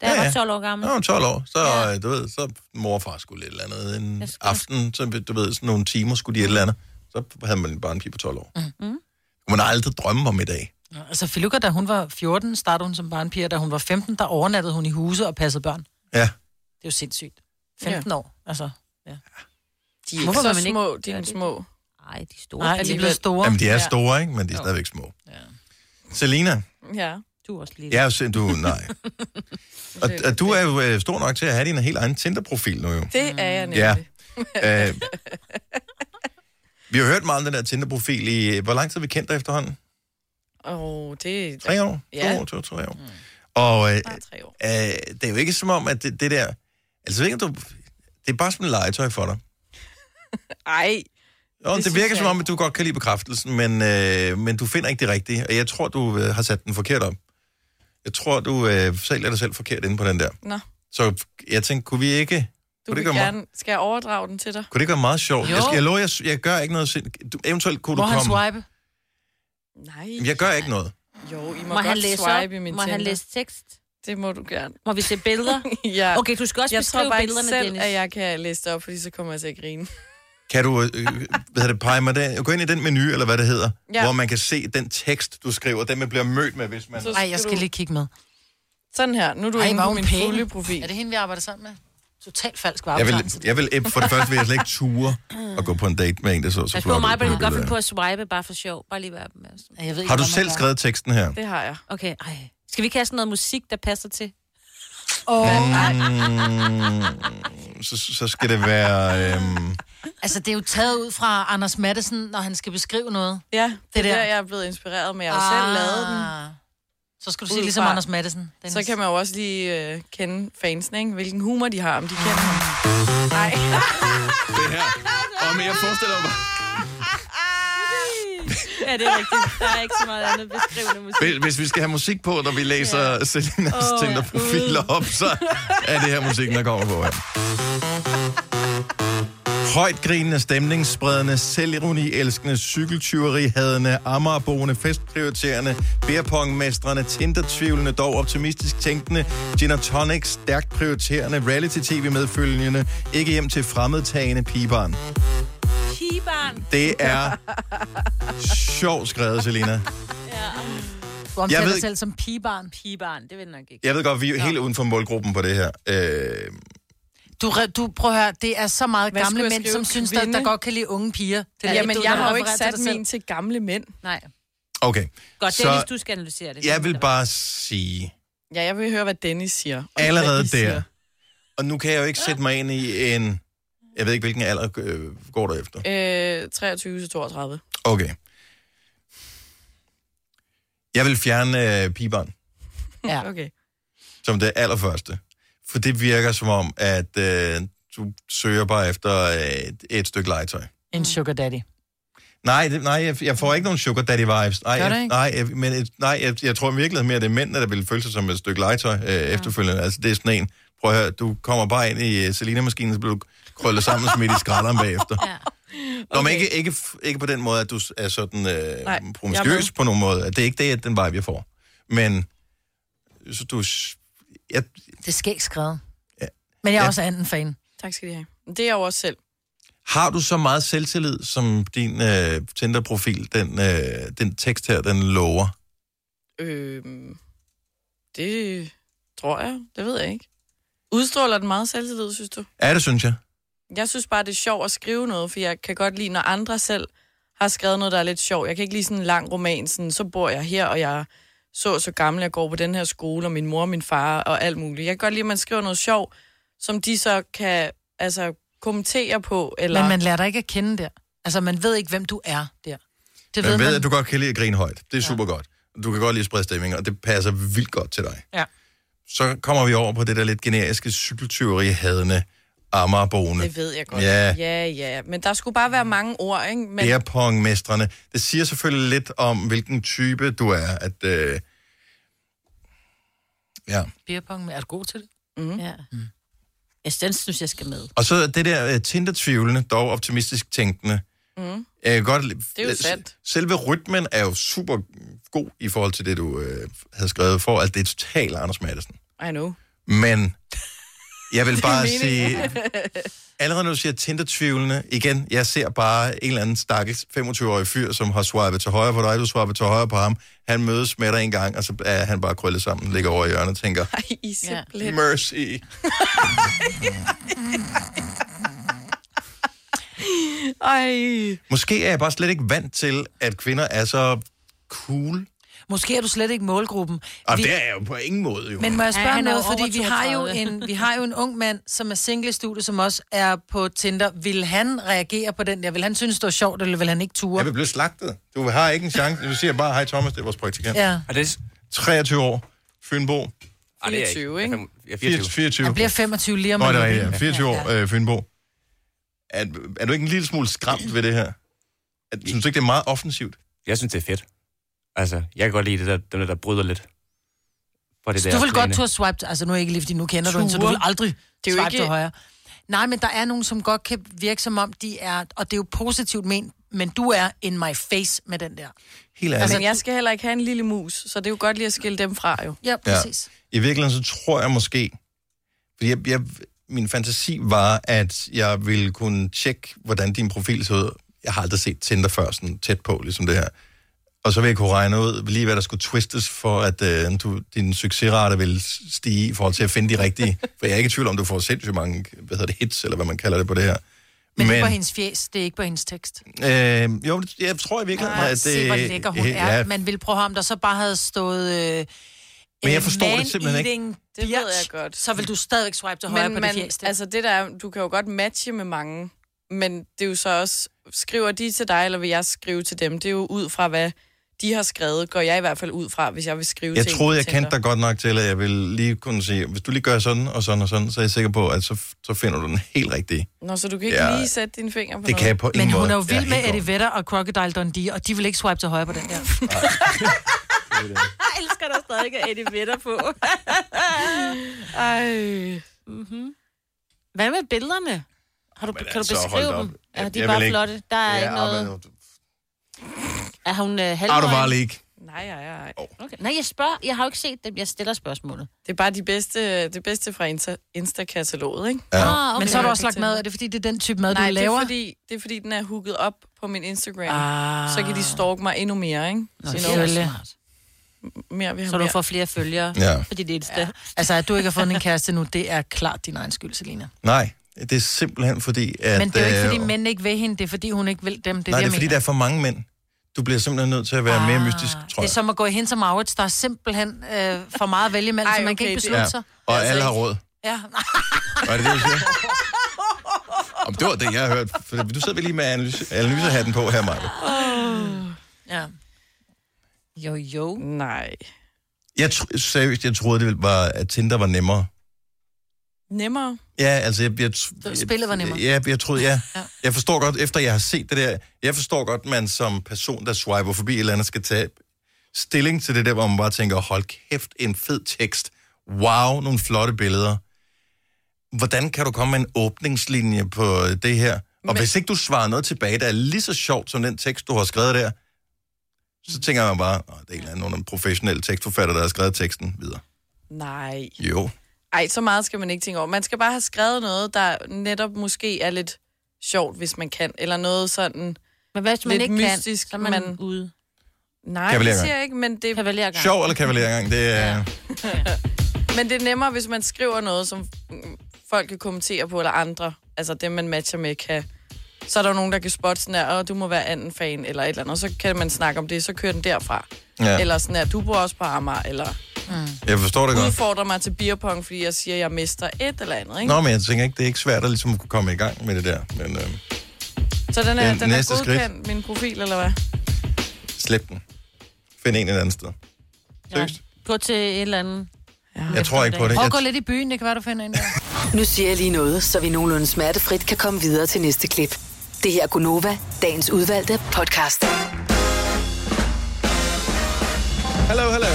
[SPEAKER 2] da jeg var 12 år gammel.
[SPEAKER 1] Nå, om 12 år, så, ja. du ved, så mor og far skulle et eller andet en aften, så du ved, sådan nogle timer skulle de et eller andet. Så havde man en barnepige på 12 år. Mm.
[SPEAKER 3] Mm.
[SPEAKER 1] Kunne man aldrig drømme om i dag.
[SPEAKER 3] Ja, Altså, Filuka, da hun var 14, startede hun som barnpige, og da hun var 15, der overnattede hun i huse og passede børn.
[SPEAKER 1] Ja.
[SPEAKER 3] Det er jo sindssygt. 15 år, altså. Ja.
[SPEAKER 4] De er
[SPEAKER 3] Hvorfor
[SPEAKER 4] så
[SPEAKER 3] man ikke
[SPEAKER 4] små, de er
[SPEAKER 3] det?
[SPEAKER 4] små.
[SPEAKER 2] Nej, de er store.
[SPEAKER 3] Nej, de er blevet store.
[SPEAKER 1] Jamen, de er
[SPEAKER 3] Ja.
[SPEAKER 1] store, ikke? Men de er stadigvæk små. Ja. Selina,
[SPEAKER 4] Ja.
[SPEAKER 2] Du er også
[SPEAKER 1] er jo sind- du, nej. og, og, du er jo øh, stor nok til at have din helt egen Tinder-profil nu jo.
[SPEAKER 4] Det er jeg nemlig.
[SPEAKER 1] Ja. Øh, vi har hørt meget om den der Tinder-profil i... Hvor lang tid har vi kendt dig efterhånden?
[SPEAKER 4] Åh, oh, det...
[SPEAKER 1] Tre år?
[SPEAKER 4] Ja.
[SPEAKER 1] To år, to, tre år. Og øh, øh, det er jo ikke som om, at det, det der... Altså, ikke, du, det er bare sådan en legetøj for dig.
[SPEAKER 4] Ej.
[SPEAKER 1] Jo, det, det virker
[SPEAKER 4] jeg
[SPEAKER 1] som om, at du godt kan lide bekræftelsen, men, øh, men du finder ikke det rigtige. Og jeg tror, du øh, har sat den forkert op. Jeg tror, du øh, sælger dig selv forkert inde på den der.
[SPEAKER 4] Nå,
[SPEAKER 1] Så jeg tænkte, kunne vi ikke...
[SPEAKER 4] du
[SPEAKER 1] Kunne
[SPEAKER 4] vil
[SPEAKER 1] det, gøre
[SPEAKER 4] gerne... Skal jeg overdrage den til dig?
[SPEAKER 1] Kunne det gøre meget sjovt?
[SPEAKER 4] Jo.
[SPEAKER 1] Jeg, jeg lover, jeg, jeg gør ikke noget. sind- Du, eventuelt kunne
[SPEAKER 3] Må
[SPEAKER 1] du
[SPEAKER 3] han
[SPEAKER 1] komme...
[SPEAKER 3] swipe?
[SPEAKER 4] Nej.
[SPEAKER 1] Jeg gør ikke noget.
[SPEAKER 4] Jo, I må,
[SPEAKER 2] Må
[SPEAKER 4] godt
[SPEAKER 2] han læse
[SPEAKER 4] swipe
[SPEAKER 2] op?
[SPEAKER 4] i min
[SPEAKER 2] Må han
[SPEAKER 4] Tinder.
[SPEAKER 2] læse tekst?
[SPEAKER 4] Det må du gerne.
[SPEAKER 2] Må vi se billeder?
[SPEAKER 4] ja.
[SPEAKER 2] Okay, du skal også
[SPEAKER 4] jeg
[SPEAKER 2] beskrive
[SPEAKER 4] tror bare
[SPEAKER 2] billederne,
[SPEAKER 4] selv,
[SPEAKER 2] Dennis.
[SPEAKER 4] at jeg kan læse det op, fordi så kommer jeg til at grine.
[SPEAKER 1] Kan du, øh, hvad hedder det, pege mig den, gå ind i den menu, eller hvad det hedder,
[SPEAKER 4] Ja.
[SPEAKER 1] hvor man kan se den tekst, du skriver, den man bliver mødt med, hvis man...
[SPEAKER 3] Nej, jeg skal
[SPEAKER 4] du-
[SPEAKER 3] lige kigge med.
[SPEAKER 4] Sådan her. Nu er du
[SPEAKER 3] Ej,
[SPEAKER 4] inde
[SPEAKER 3] er
[SPEAKER 4] på min
[SPEAKER 3] pæn.
[SPEAKER 4] fulde profil.
[SPEAKER 3] Er det hende, vi arbejder sammen med? Totalt falsk
[SPEAKER 1] Jeg vil, jeg vil, for det første vil jeg slet ikke ture og gå på en date med en, der så så flot
[SPEAKER 2] på
[SPEAKER 1] ud
[SPEAKER 2] mig, godt finde på at swipe bare for sjov. Bare lige være med.
[SPEAKER 3] Jeg ved
[SPEAKER 1] Har du selv skrevet teksten her?
[SPEAKER 4] Det har jeg.
[SPEAKER 2] Okay, ej. Skal vi kaste noget musik, der passer til?
[SPEAKER 3] Åh,
[SPEAKER 1] Mm, så, så skal det være... Øhm,
[SPEAKER 3] Altså, det er jo taget ud fra Anders Madsen, når han skal beskrive noget.
[SPEAKER 4] Ja, det,
[SPEAKER 3] Det
[SPEAKER 4] er
[SPEAKER 3] der.
[SPEAKER 4] der, jeg er blevet inspireret med. Jeg har jo selv lavet den.
[SPEAKER 3] Så skal du sige ligesom Anders Madsen.
[SPEAKER 4] Så kan man jo også lige øh, kende fansene, ikke? hvilken humor de har, om de kender ham. Nej.
[SPEAKER 1] det her. Og men jeg forestiller mig...
[SPEAKER 2] Ja, det er rigtigt. Der er ikke så meget andet beskrivende musik.
[SPEAKER 1] Hvis, hvis vi skal have musik på, når vi læser ja. Selinas
[SPEAKER 2] Åh,
[SPEAKER 1] oh,
[SPEAKER 2] ja.
[SPEAKER 1] Tinder-profiler op, så er det her musikken, der kommer på her. Højt grinende, stemningsspredende, selvironi-elskende, cykeltyveri hadende, Amagerboende, festprioriterende, beerpongmestrende, Tinder-tvivlende, dog optimistisk tænkende, gin and tonic, stærkt prioriterende, reality-tv-medfølgende, ikke hjem til fremmedtagende pigebarn.
[SPEAKER 2] Pigebarn.
[SPEAKER 1] Det er sjovt skrevet, Selina.
[SPEAKER 2] Ja.
[SPEAKER 3] Du omtaler
[SPEAKER 1] Jeg ved
[SPEAKER 3] selv som pigebarn.
[SPEAKER 2] Pigebarn, det vil nok ikke.
[SPEAKER 1] Jeg ved godt, vi er helt uden for målgruppen på det her. Øh,
[SPEAKER 3] Du, du prøv at høre, det er så meget
[SPEAKER 4] Hvad
[SPEAKER 3] gamle mænd, som synes, der,
[SPEAKER 4] Kvinde?
[SPEAKER 3] der godt kan lide unge piger. Det er ikke, du-
[SPEAKER 4] jeg har jo ikke sat min til gamle mænd.
[SPEAKER 2] Nej.
[SPEAKER 1] okay.
[SPEAKER 2] Godt, Dennis, du skal analysere det.
[SPEAKER 1] Jeg vil bare sige,
[SPEAKER 4] Ja, jeg vil høre, hvad Dennis siger.
[SPEAKER 1] Allerede
[SPEAKER 4] hvad I siger.
[SPEAKER 1] der, og nu kan jeg jo ikke sætte mig ind i en, jeg ved ikke, hvilken alder øh, går der efter.
[SPEAKER 4] Øh, 23 til 32.
[SPEAKER 1] Okay. Jeg vil fjerne øh, pigebarn
[SPEAKER 3] Ja.
[SPEAKER 4] Okay.
[SPEAKER 1] som det allerførste. For det virker som om, at øh, du søger bare efter øh, et, et stykke legetøj.
[SPEAKER 3] En sugar daddy.
[SPEAKER 1] Nej, det, nej jeg, jeg får ikke nogen sugar daddy vibes. Nej,
[SPEAKER 3] Gør det
[SPEAKER 1] jeg, nej, jeg, men et, nej jeg, jeg tror virkelig mere, at det er mændene, der vil føle sig som et stykke legetøj øh, ja. efterfølgende. Altså, det er sådan en, prøv at høre, du kommer bare ind i uh, Selina-maskinen, så bliver du krøllet sammen smidt i skralderen bagefter.
[SPEAKER 2] Ja.
[SPEAKER 1] Nå, men ikke, ikke, ikke på den måde, at du er sådan øh,
[SPEAKER 4] Nej,
[SPEAKER 1] promiskuøs på nogen måde. Det er ikke det, den vibe, jeg får. Men så du... Jeg,
[SPEAKER 3] Det er skægt skrevet. Men jeg er
[SPEAKER 1] Ja.
[SPEAKER 3] også anden fan.
[SPEAKER 4] Tak skal de have. Det er jeg jo også selv.
[SPEAKER 1] har du så meget selvtillid, som din øh, Tinder-profil, den, øh, den tekst her, den lover?
[SPEAKER 4] Øh, det tror jeg. Det ved jeg ikke. Udstråler den meget selvtillid, synes du?
[SPEAKER 1] Ja, det synes jeg.
[SPEAKER 4] Jeg synes bare, det er sjovt at skrive noget, for jeg kan godt lide, når andre selv har skrevet noget, der er lidt sjovt. Jeg kan ikke lide sådan en lang roman, sådan, så bor jeg her, og jeg så så gammel, jeg går på den her skole, og min mor og min far og alt muligt. Jeg kan godt lide, at man skriver noget sjovt, som de så kan altså, kommentere på. Eller...
[SPEAKER 3] Men man lærer dig ikke at kende der. Altså, man ved ikke, hvem du er der. Det
[SPEAKER 1] Man
[SPEAKER 3] ved
[SPEAKER 1] ved,
[SPEAKER 3] man.
[SPEAKER 1] at du godt kan lide at grine højt. Det er super godt. Du kan godt lide at sprede stemning, og det passer vildt godt til dig.
[SPEAKER 3] Ja.
[SPEAKER 1] Så kommer vi over på det der lidt generiske cykeltyveri hadende Amagerboende.
[SPEAKER 4] Det ved jeg godt.
[SPEAKER 1] Ja,
[SPEAKER 4] ja, ja. Men der skulle bare være mange ord, ikke? Men...
[SPEAKER 1] beerpongmestrene. Det siger selvfølgelig lidt om, hvilken type du er. At, øh... ja.
[SPEAKER 3] Beerpong, er du god til det?
[SPEAKER 4] Mm.
[SPEAKER 2] Ja. Jeg den synes, jeg skal med.
[SPEAKER 1] Og så det der uh, Tinder-tvivlende, dog optimistisk tænkende.
[SPEAKER 4] Mm.
[SPEAKER 1] Jeg kan godt,
[SPEAKER 4] Det er jo sandt.
[SPEAKER 1] Selve rytmen er jo super god i forhold til det, du øh, havde skrevet for, at det er totalt Anders Madsen.
[SPEAKER 4] I know.
[SPEAKER 1] Men jeg vil bare sige, allerede når du siger Tinder-tvivlende, igen, jeg ser bare en eller anden stakkels 25-årig fyr, som har swipet til højre på dig, du swipet til højre på ham. Han mødes med dig en gang, og så er han bare krøllet sammen, ligger over i hjørnet og tænker,
[SPEAKER 4] Ej, er
[SPEAKER 1] mercy.
[SPEAKER 4] Ej.
[SPEAKER 1] Måske er jeg bare slet ikke vant til, at kvinder er så cool.
[SPEAKER 3] Måske er du slet ikke målgruppen.
[SPEAKER 1] Og
[SPEAKER 3] Vi-
[SPEAKER 1] det er jeg jo på ingen måde, jo.
[SPEAKER 3] Men må jeg
[SPEAKER 2] Ja,
[SPEAKER 3] spørge
[SPEAKER 2] er
[SPEAKER 3] noget, fordi vi har, jo
[SPEAKER 2] 32.
[SPEAKER 3] en, vi har jo en ung mand, som er single i studiet, som også er på Tinder. Vil han reagere på den der? Vil han synes, det var sjovt, eller vil han ikke ture?
[SPEAKER 1] Jeg vil blive slagtet. Du har ikke en chance. Du siger bare, hej Thomas, det er vores praktikant.
[SPEAKER 3] Ja.
[SPEAKER 21] Er det...
[SPEAKER 1] 23 år, Fynbo.
[SPEAKER 21] Ej, det er jeg
[SPEAKER 4] 24, ikke?
[SPEAKER 21] Jeg er 24.
[SPEAKER 1] 24.
[SPEAKER 3] Han bliver 25 lige om
[SPEAKER 1] Nå, det er ja.
[SPEAKER 3] ikke?
[SPEAKER 1] 24 år, øh, Fynbo. Er, er du ikke en lille smule skræmt ved det her? Er, synes du ikke, det er meget offensivt?
[SPEAKER 21] Jeg synes, det er fedt. Altså, jeg kan godt lide det der, dem der, der bryder lidt. For det
[SPEAKER 3] Så
[SPEAKER 21] der
[SPEAKER 3] du vil godt
[SPEAKER 21] plane.
[SPEAKER 3] turde swipe, altså nu er jeg ikke lige, fordi nu kender du hende, så du
[SPEAKER 4] Ture.
[SPEAKER 3] vil aldrig
[SPEAKER 4] Det er jo
[SPEAKER 3] swipe
[SPEAKER 4] ikke-
[SPEAKER 3] til højre. Nej, men der er nogen, som godt kan virke som om, de er, og det er jo positivt ment, men du er in my face med den der.
[SPEAKER 1] Helt
[SPEAKER 4] Altså,
[SPEAKER 1] ærligt.
[SPEAKER 4] jeg skal heller ikke have en lille mus, så det er jo godt lige at skille dem fra, jo.
[SPEAKER 3] Ja, præcis.
[SPEAKER 1] I virkeligheden så tror jeg måske, fordi jeg, jeg, min fantasi var, at jeg ville kunne tjekke, hvordan din profil så ud. Jeg har aldrig set Tinder før sådan tæt på, ligesom det her. Og så vil jeg kunne regne ud lige, hvad der skulle twistes for, at øh, du, din succesrate vil stige i forhold til at finde de rigtige. For jeg er ikke i tvivl om, du får sindssygt mange hvad hedder det, hits, eller hvad man kalder det på det her.
[SPEAKER 3] Men, men det er på hendes fjes, det er ikke på hendes tekst.
[SPEAKER 1] Øh, jo, jeg tror i virkeligheden, at det...
[SPEAKER 3] se, hvor lækker hun
[SPEAKER 1] ja,
[SPEAKER 3] er. Man vil prøve ham, der så bare havde stået... Øh,
[SPEAKER 1] Men jeg forstår det simpelthen ikke.
[SPEAKER 4] Det ved jeg godt.
[SPEAKER 3] Så vil du stadigvæk swipe til højre
[SPEAKER 4] Men
[SPEAKER 3] på
[SPEAKER 4] man,
[SPEAKER 3] det fjes. der.
[SPEAKER 4] altså det der, er- du kan jo godt matche med mange, men det er jo så også, skriver de til dig, eller vil jeg skrive til dem? Det er jo ud fra, hvad de har skrevet, går jeg i hvert fald ud fra, hvis jeg vil skrive
[SPEAKER 1] Jeg
[SPEAKER 4] til en
[SPEAKER 1] troede, jeg kendte dig godt nok til, at jeg ville lige kunne sige, hvis du lige gør sådan og sådan og sådan, så er jeg sikker på, at så, så finder du den helt rigtige.
[SPEAKER 4] Nå, så du kan ikke
[SPEAKER 1] Ja,
[SPEAKER 4] lige sætte dine fingre på
[SPEAKER 1] Det
[SPEAKER 4] noget?
[SPEAKER 1] kan jeg på ingen
[SPEAKER 3] Men hun
[SPEAKER 1] måde.
[SPEAKER 3] er jo vild med
[SPEAKER 1] helt
[SPEAKER 3] Eddie Vedder og Crocodile Dundee, og de vil ikke swipe til højre på den der.
[SPEAKER 2] Jeg elsker der stadig at Eddie Vedder på.
[SPEAKER 4] Ej.
[SPEAKER 2] mm-hmm. Hvad med billederne? Har du,
[SPEAKER 1] Men
[SPEAKER 2] kan du
[SPEAKER 1] altså, hold
[SPEAKER 2] beskrive dem? Ja, de er bare
[SPEAKER 1] vil ikke-
[SPEAKER 2] flotte. Der er
[SPEAKER 1] Ja,
[SPEAKER 2] ikke noget...
[SPEAKER 1] men-
[SPEAKER 2] Er hun øh,
[SPEAKER 1] du
[SPEAKER 2] halvøjen?
[SPEAKER 1] bare lige ikke.
[SPEAKER 4] Nej, nej, nej.
[SPEAKER 2] Okay. Nej, jeg spørger. Jeg har jo ikke set dem. Jeg stiller spørgsmålet.
[SPEAKER 4] Det er bare de bedste, det bedste fra Insta- Insta-kataloget, ikke?
[SPEAKER 1] Ja.
[SPEAKER 3] Ah, okay. Men så har du også lagt mad. Er det fordi, det er den type mad,
[SPEAKER 4] Nej,
[SPEAKER 3] du laver?
[SPEAKER 4] det er, fordi, det er fordi, den er hooket op på min Instagram.
[SPEAKER 3] Ah.
[SPEAKER 4] Så kan de stalke mig endnu mere, ikke?
[SPEAKER 3] Nå, det er smart.
[SPEAKER 4] Mere vil
[SPEAKER 2] Så
[SPEAKER 4] have
[SPEAKER 2] du
[SPEAKER 4] mere.
[SPEAKER 2] får flere følgere
[SPEAKER 1] Ja.
[SPEAKER 2] på dit Insta. Ja.
[SPEAKER 3] Altså, at du ikke har fundet en kæreste nu, det er klart din egen skyld, Selina.
[SPEAKER 1] Nej, det er simpelthen fordi, at...
[SPEAKER 3] Men det er jo ikke, fordi
[SPEAKER 1] øh,
[SPEAKER 3] mænd ikke vil hende, det er fordi, hun ikke vil dem. Det er
[SPEAKER 1] Nej,
[SPEAKER 3] det,
[SPEAKER 1] det er
[SPEAKER 3] jeg
[SPEAKER 1] fordi,
[SPEAKER 3] mener.
[SPEAKER 1] der er for mange mænd. Du bliver simpelthen nødt til at være mere mystisk, tror
[SPEAKER 3] Det er
[SPEAKER 1] jeg.
[SPEAKER 3] som at gå i hen som Maurits, der er simpelthen øh, for meget at vælge imellem, så man kan
[SPEAKER 4] okay,
[SPEAKER 3] ikke
[SPEAKER 4] det-
[SPEAKER 3] beslutte
[SPEAKER 1] Ja.
[SPEAKER 3] sig.
[SPEAKER 1] Og
[SPEAKER 4] Altså
[SPEAKER 1] alle har
[SPEAKER 4] ikke-
[SPEAKER 1] råd.
[SPEAKER 3] Ja.
[SPEAKER 1] Var det det, du siger? Om det var det, jeg har hørt. For du sidder vel lige med analyse, analysehatten på her, Maja.
[SPEAKER 3] ja.
[SPEAKER 2] Jo, jo.
[SPEAKER 4] Nej.
[SPEAKER 1] Jeg tr- seriøst, jeg troede, det var, at Tinder var nemmere.
[SPEAKER 4] Nemmere.
[SPEAKER 1] Ja, altså, jeg, jeg, jeg,
[SPEAKER 3] Spillet var nemmere.
[SPEAKER 1] Ja, jeg troede, ja.
[SPEAKER 3] Ja.
[SPEAKER 1] Jeg forstår godt, efter jeg har set det der, jeg forstår godt, man som person, der swiper forbi et eller andet, skal tage stilling til det der, hvor man bare tænker, hold kæft, en fed tekst. Wow, nogle flotte billeder. Hvordan kan du komme med en åbningslinje på det her? Og Men... hvis ikke du svarer noget tilbage, der er lige så sjovt som den tekst, du har skrevet der, så tænker man bare, "Åh, det er en eller anden nogle professionelle tekstforfatter, der har skrevet teksten videre.
[SPEAKER 4] Nej.
[SPEAKER 1] Jo.
[SPEAKER 4] Ej, så meget skal man ikke tænke over. Man skal bare have skrevet noget, der netop måske er lidt sjovt, hvis man kan. Eller noget sådan
[SPEAKER 2] Men hvis man
[SPEAKER 4] lidt
[SPEAKER 2] ikke
[SPEAKER 4] mystisk.
[SPEAKER 2] kan, så er man, ude.
[SPEAKER 4] Nej, det siger jeg ikke, men det,
[SPEAKER 2] Kavalergang.
[SPEAKER 1] Sjov eller kavalergang, det er... Ja.
[SPEAKER 4] men det er nemmere, hvis man skriver noget, som folk kan kommentere på, eller andre. Altså dem, man matcher med, kan... Så er der jo nogen, der kan spotte sådan her, og du må være anden fan, eller et eller andet, og så kan man snakke om det, så kører den derfra.
[SPEAKER 1] Ja.
[SPEAKER 4] Eller sådan her, du bor også på Amager, eller
[SPEAKER 1] Jeg forstår det godt.
[SPEAKER 4] udfordrer mig til beerpong, fordi jeg siger, at jeg mister et eller andet, ikke?
[SPEAKER 1] Nå, men jeg tænker ikke, det er ikke svært at ligesom kunne komme i gang med det der. Men øh,
[SPEAKER 4] Så den er,
[SPEAKER 1] Det
[SPEAKER 4] den er
[SPEAKER 1] næste skridt.
[SPEAKER 4] godkendt, min profil, eller hvad?
[SPEAKER 1] slet den. Find en et andet sted. Seriøst?
[SPEAKER 2] Gå til et eller andet. Ja.
[SPEAKER 1] Jeg tror ikke på det.
[SPEAKER 3] Prøv
[SPEAKER 1] Jeg
[SPEAKER 3] at gå lidt i byen, det kan være, du finder en der.
[SPEAKER 5] Nu siger jeg lige noget, så vi nogenlunde smertefrit kan komme videre til næste klip. Det her er Gunova, dagens udvalgte podcast.
[SPEAKER 1] Hallo, hallo.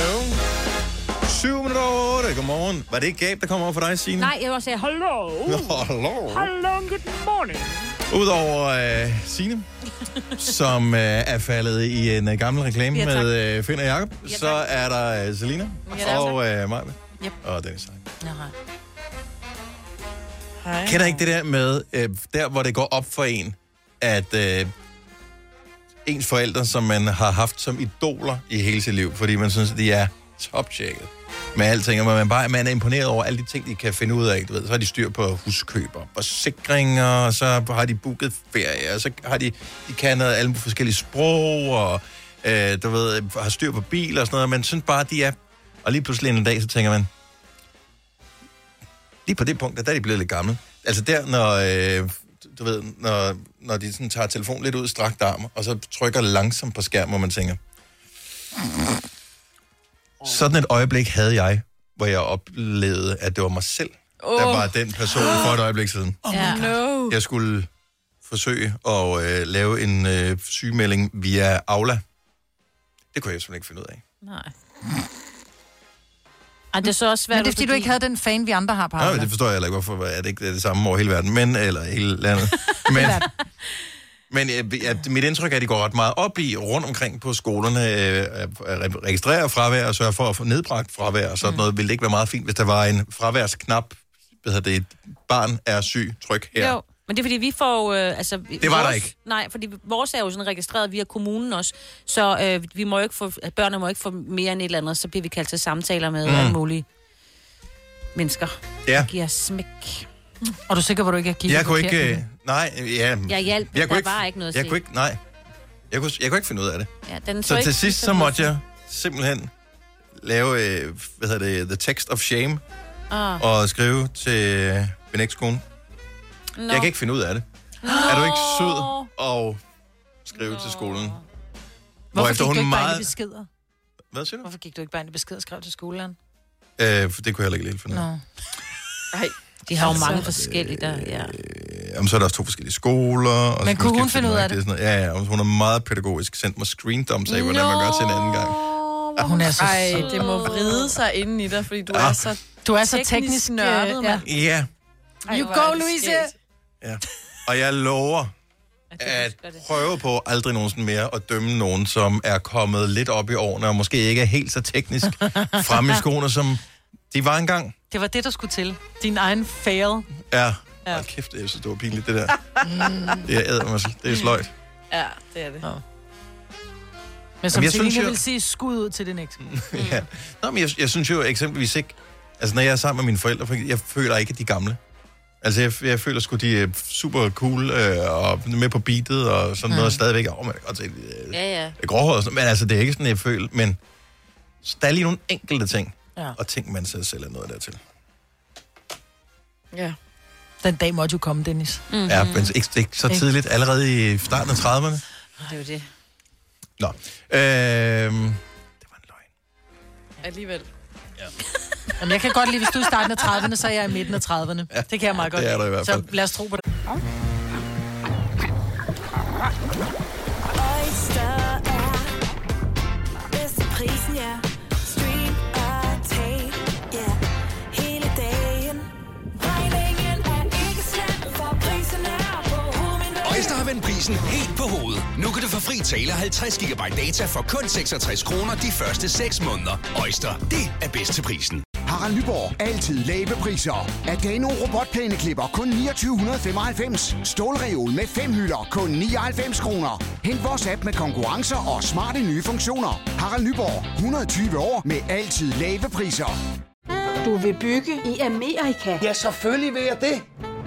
[SPEAKER 1] 7 minutter over 8. Godmorgen. Var det ikke Gab, der kom over for dig, Signe?
[SPEAKER 2] Nej, jeg vil sige, hallo.
[SPEAKER 1] Hallo.
[SPEAKER 2] Hallo, good morning.
[SPEAKER 1] Udover øh, Signe, som øh, er faldet i en øh, gammel reklame
[SPEAKER 2] Ja, tak.
[SPEAKER 1] med øh, Finn og Jacob,
[SPEAKER 2] Ja,
[SPEAKER 1] så er der øh, Selina
[SPEAKER 2] Ja,
[SPEAKER 1] og øh, Maja
[SPEAKER 3] Yep.
[SPEAKER 1] og Dennis. Hein.
[SPEAKER 4] Hej.
[SPEAKER 1] Kender ikke det der med, øh, der hvor det går op for en, at øh, ens forældre, som man har haft som idoler i hele sit liv, fordi man synes, at de er toptjekket med alting, og man, bare, man er imponeret over alle de ting, de kan finde ud af. Du ved, så har de styr på huskøb og forsikringer, og så har de booket ferie, og så har de, de kan noget, alle forskellige sprog, og øh, du ved, har styr på bil og sådan noget. Man synes bare, de er... Og lige pludselig en dag, så tænker man, lige på det punkt, der er de blevet lidt gamle. Altså der, når, øh, du ved, når, når de sådan tager telefonen lidt ud i strakt arm, og så trykker langsomt på skærmen, hvor man tænker... Sådan et øjeblik havde jeg, hvor jeg oplevede, at det var mig selv, oh. der var den person for et øjeblik siden.
[SPEAKER 4] Ja. No.
[SPEAKER 1] Jeg skulle forsøge at øh, lave en øh, sygemelding via Aula. Det kunne jeg simpelthen ikke finde ud af.
[SPEAKER 2] Nej. Ej, det er så også svært.
[SPEAKER 3] Men det er, fordi du ikke havde den fan, vi andre har på
[SPEAKER 1] Nej, det forstår jeg heller ikke, hvorfor er det ikke det samme over hele verden, men, eller hele landet. Men, men øh, ja, mit indtryk er, at de går ret meget op i rundt omkring på skolerne, øh, at registrere fravær og sørge for at få nedbragt fravær og sådan mm. noget. Ville det ikke være meget fint, hvis der var en fraværsknap, hvad hedder det, et barn er syg, tryk her.
[SPEAKER 2] Jo, men det er fordi, vi får... Øh, altså,
[SPEAKER 1] Det var der ikke.
[SPEAKER 2] Nej, fordi vores er jo sådan registreret via kommunen også, så øh, vi må jo ikke få, børnene må ikke få mere end et eller andet, så bliver vi kaldt til samtaler med
[SPEAKER 1] Mm.
[SPEAKER 2] alle mulige mennesker.
[SPEAKER 1] Ja.
[SPEAKER 2] Giver smæk.
[SPEAKER 3] Og du er sikker på, at du ikke har kigget
[SPEAKER 1] Jeg kunne ikke... øh? Nej, ja.
[SPEAKER 2] Jeg hjalp,
[SPEAKER 1] jeg
[SPEAKER 2] der var ikke noget at
[SPEAKER 1] Jeg
[SPEAKER 2] se.
[SPEAKER 1] kunne ikke, nej. Jeg kunne, jeg kunne ikke finde ud af det.
[SPEAKER 2] Ja, den
[SPEAKER 1] Så
[SPEAKER 2] ikke
[SPEAKER 1] til sidst, så måtte jeg simpelthen lave, øh, hvad hedder det, the text of shame,
[SPEAKER 2] Ah.
[SPEAKER 1] og skrive til min ekskone.
[SPEAKER 2] Nå.
[SPEAKER 1] Jeg kan ikke finde ud af det. Er du ikke sød og skrive til skolen?
[SPEAKER 3] Hvorfor gik
[SPEAKER 1] hun
[SPEAKER 3] du ikke bare
[SPEAKER 1] meget-
[SPEAKER 3] ind i beskeder?
[SPEAKER 1] Hvad siger du?
[SPEAKER 3] Hvorfor gik du ikke bare ind i beskeder og skrev til skolen?
[SPEAKER 1] Øh, for det kunne jeg heller ikke helt finde ud af.
[SPEAKER 3] Nå.
[SPEAKER 4] Ej,
[SPEAKER 2] de har jo
[SPEAKER 3] Altså,
[SPEAKER 2] mange forskellige der, ja.
[SPEAKER 1] Jamen, så er der også to forskellige skoler. Og
[SPEAKER 3] Men kunne hun finde ud af
[SPEAKER 1] og sådan noget. Ja, ja, hun er meget pædagogisk. Sendt mig screendumps af, hvordan man gør til en anden gang.
[SPEAKER 3] Hun er så
[SPEAKER 4] Ej,
[SPEAKER 3] sød.
[SPEAKER 4] det må vride sig inden i dig, fordi du
[SPEAKER 1] Ah.
[SPEAKER 4] er så
[SPEAKER 3] Du er så
[SPEAKER 4] teknisk
[SPEAKER 3] teknisk
[SPEAKER 4] nørdet,
[SPEAKER 3] øh,
[SPEAKER 4] mand.
[SPEAKER 1] Ja,
[SPEAKER 3] You
[SPEAKER 4] Ej,
[SPEAKER 3] go,
[SPEAKER 4] det
[SPEAKER 3] Louise!
[SPEAKER 4] skægt.
[SPEAKER 1] Ja. Og jeg lover at prøve på aldrig nogensinde mere at dømme nogen, som er kommet lidt op i årene, og måske ikke er helt så teknisk fremme i skoene, som de var engang.
[SPEAKER 3] Det var det, der skulle til. Din egen fail.
[SPEAKER 1] Ja.
[SPEAKER 3] Ja.
[SPEAKER 1] Hold kæft, det er så det var pinligt, det der. Det er ædermørsel. Det er sløjt.
[SPEAKER 4] Ja, det er det.
[SPEAKER 3] Men
[SPEAKER 1] Jamen,
[SPEAKER 3] som
[SPEAKER 1] jeg
[SPEAKER 3] Selina
[SPEAKER 1] synes jo-
[SPEAKER 3] vil sige, skud ud til din eks.
[SPEAKER 1] ja. Nå, men jeg, jeg synes jo eksempelvis ikke... Altså, når jeg er sammen med mine forældre, for jeg føler ikke, at de er gamle. Altså, jeg, jeg føler sgu, de er super cool øh, og med på beatet og sådan mm. noget stadigvæk. Åh, man kan godt se, øh,
[SPEAKER 2] Ja, ja.
[SPEAKER 1] gråhåret og sådan Men altså, det er ikke sådan, jeg føler. Men så der er lige nogle enkelte ting.
[SPEAKER 3] Ja.
[SPEAKER 1] Og ting, man sig selv er noget dertil.
[SPEAKER 4] Ja.
[SPEAKER 3] Den dag måtte jo komme, Dennis.
[SPEAKER 1] Mm-hmm. Ja, men ikke, ikke så tidligt. Allerede i starten af 30'erne.
[SPEAKER 2] Det er jo det.
[SPEAKER 1] Nå. Øhm,
[SPEAKER 4] Alligevel.
[SPEAKER 3] Jamen, jeg kan godt lide, hvis du er i starten af 30'erne, så er jeg i midten af 30'erne. Ja, det kan jeg meget godt
[SPEAKER 1] det er der i hvert fald.
[SPEAKER 3] Så lad os tro på det.
[SPEAKER 15] Oyster er bedst til prisen, ja.
[SPEAKER 6] Vendt prisen helt på hovedet. Nu kan du få fri tale 50 GB data for kun 66 kroner de første 6 måneder. Øjster, det er bedst til prisen.
[SPEAKER 11] Harald Nyborg. Altid lave priser. Adano robotplæneklipper kun 2995. Stålreol med fem hylder kun 99 kroner. Hent vores app med konkurrencer og smarte nye funktioner. Harald Nyborg. 120 år med altid lave priser.
[SPEAKER 17] Du vil bygge i Amerika?
[SPEAKER 18] Ja, selvfølgelig vil jeg det.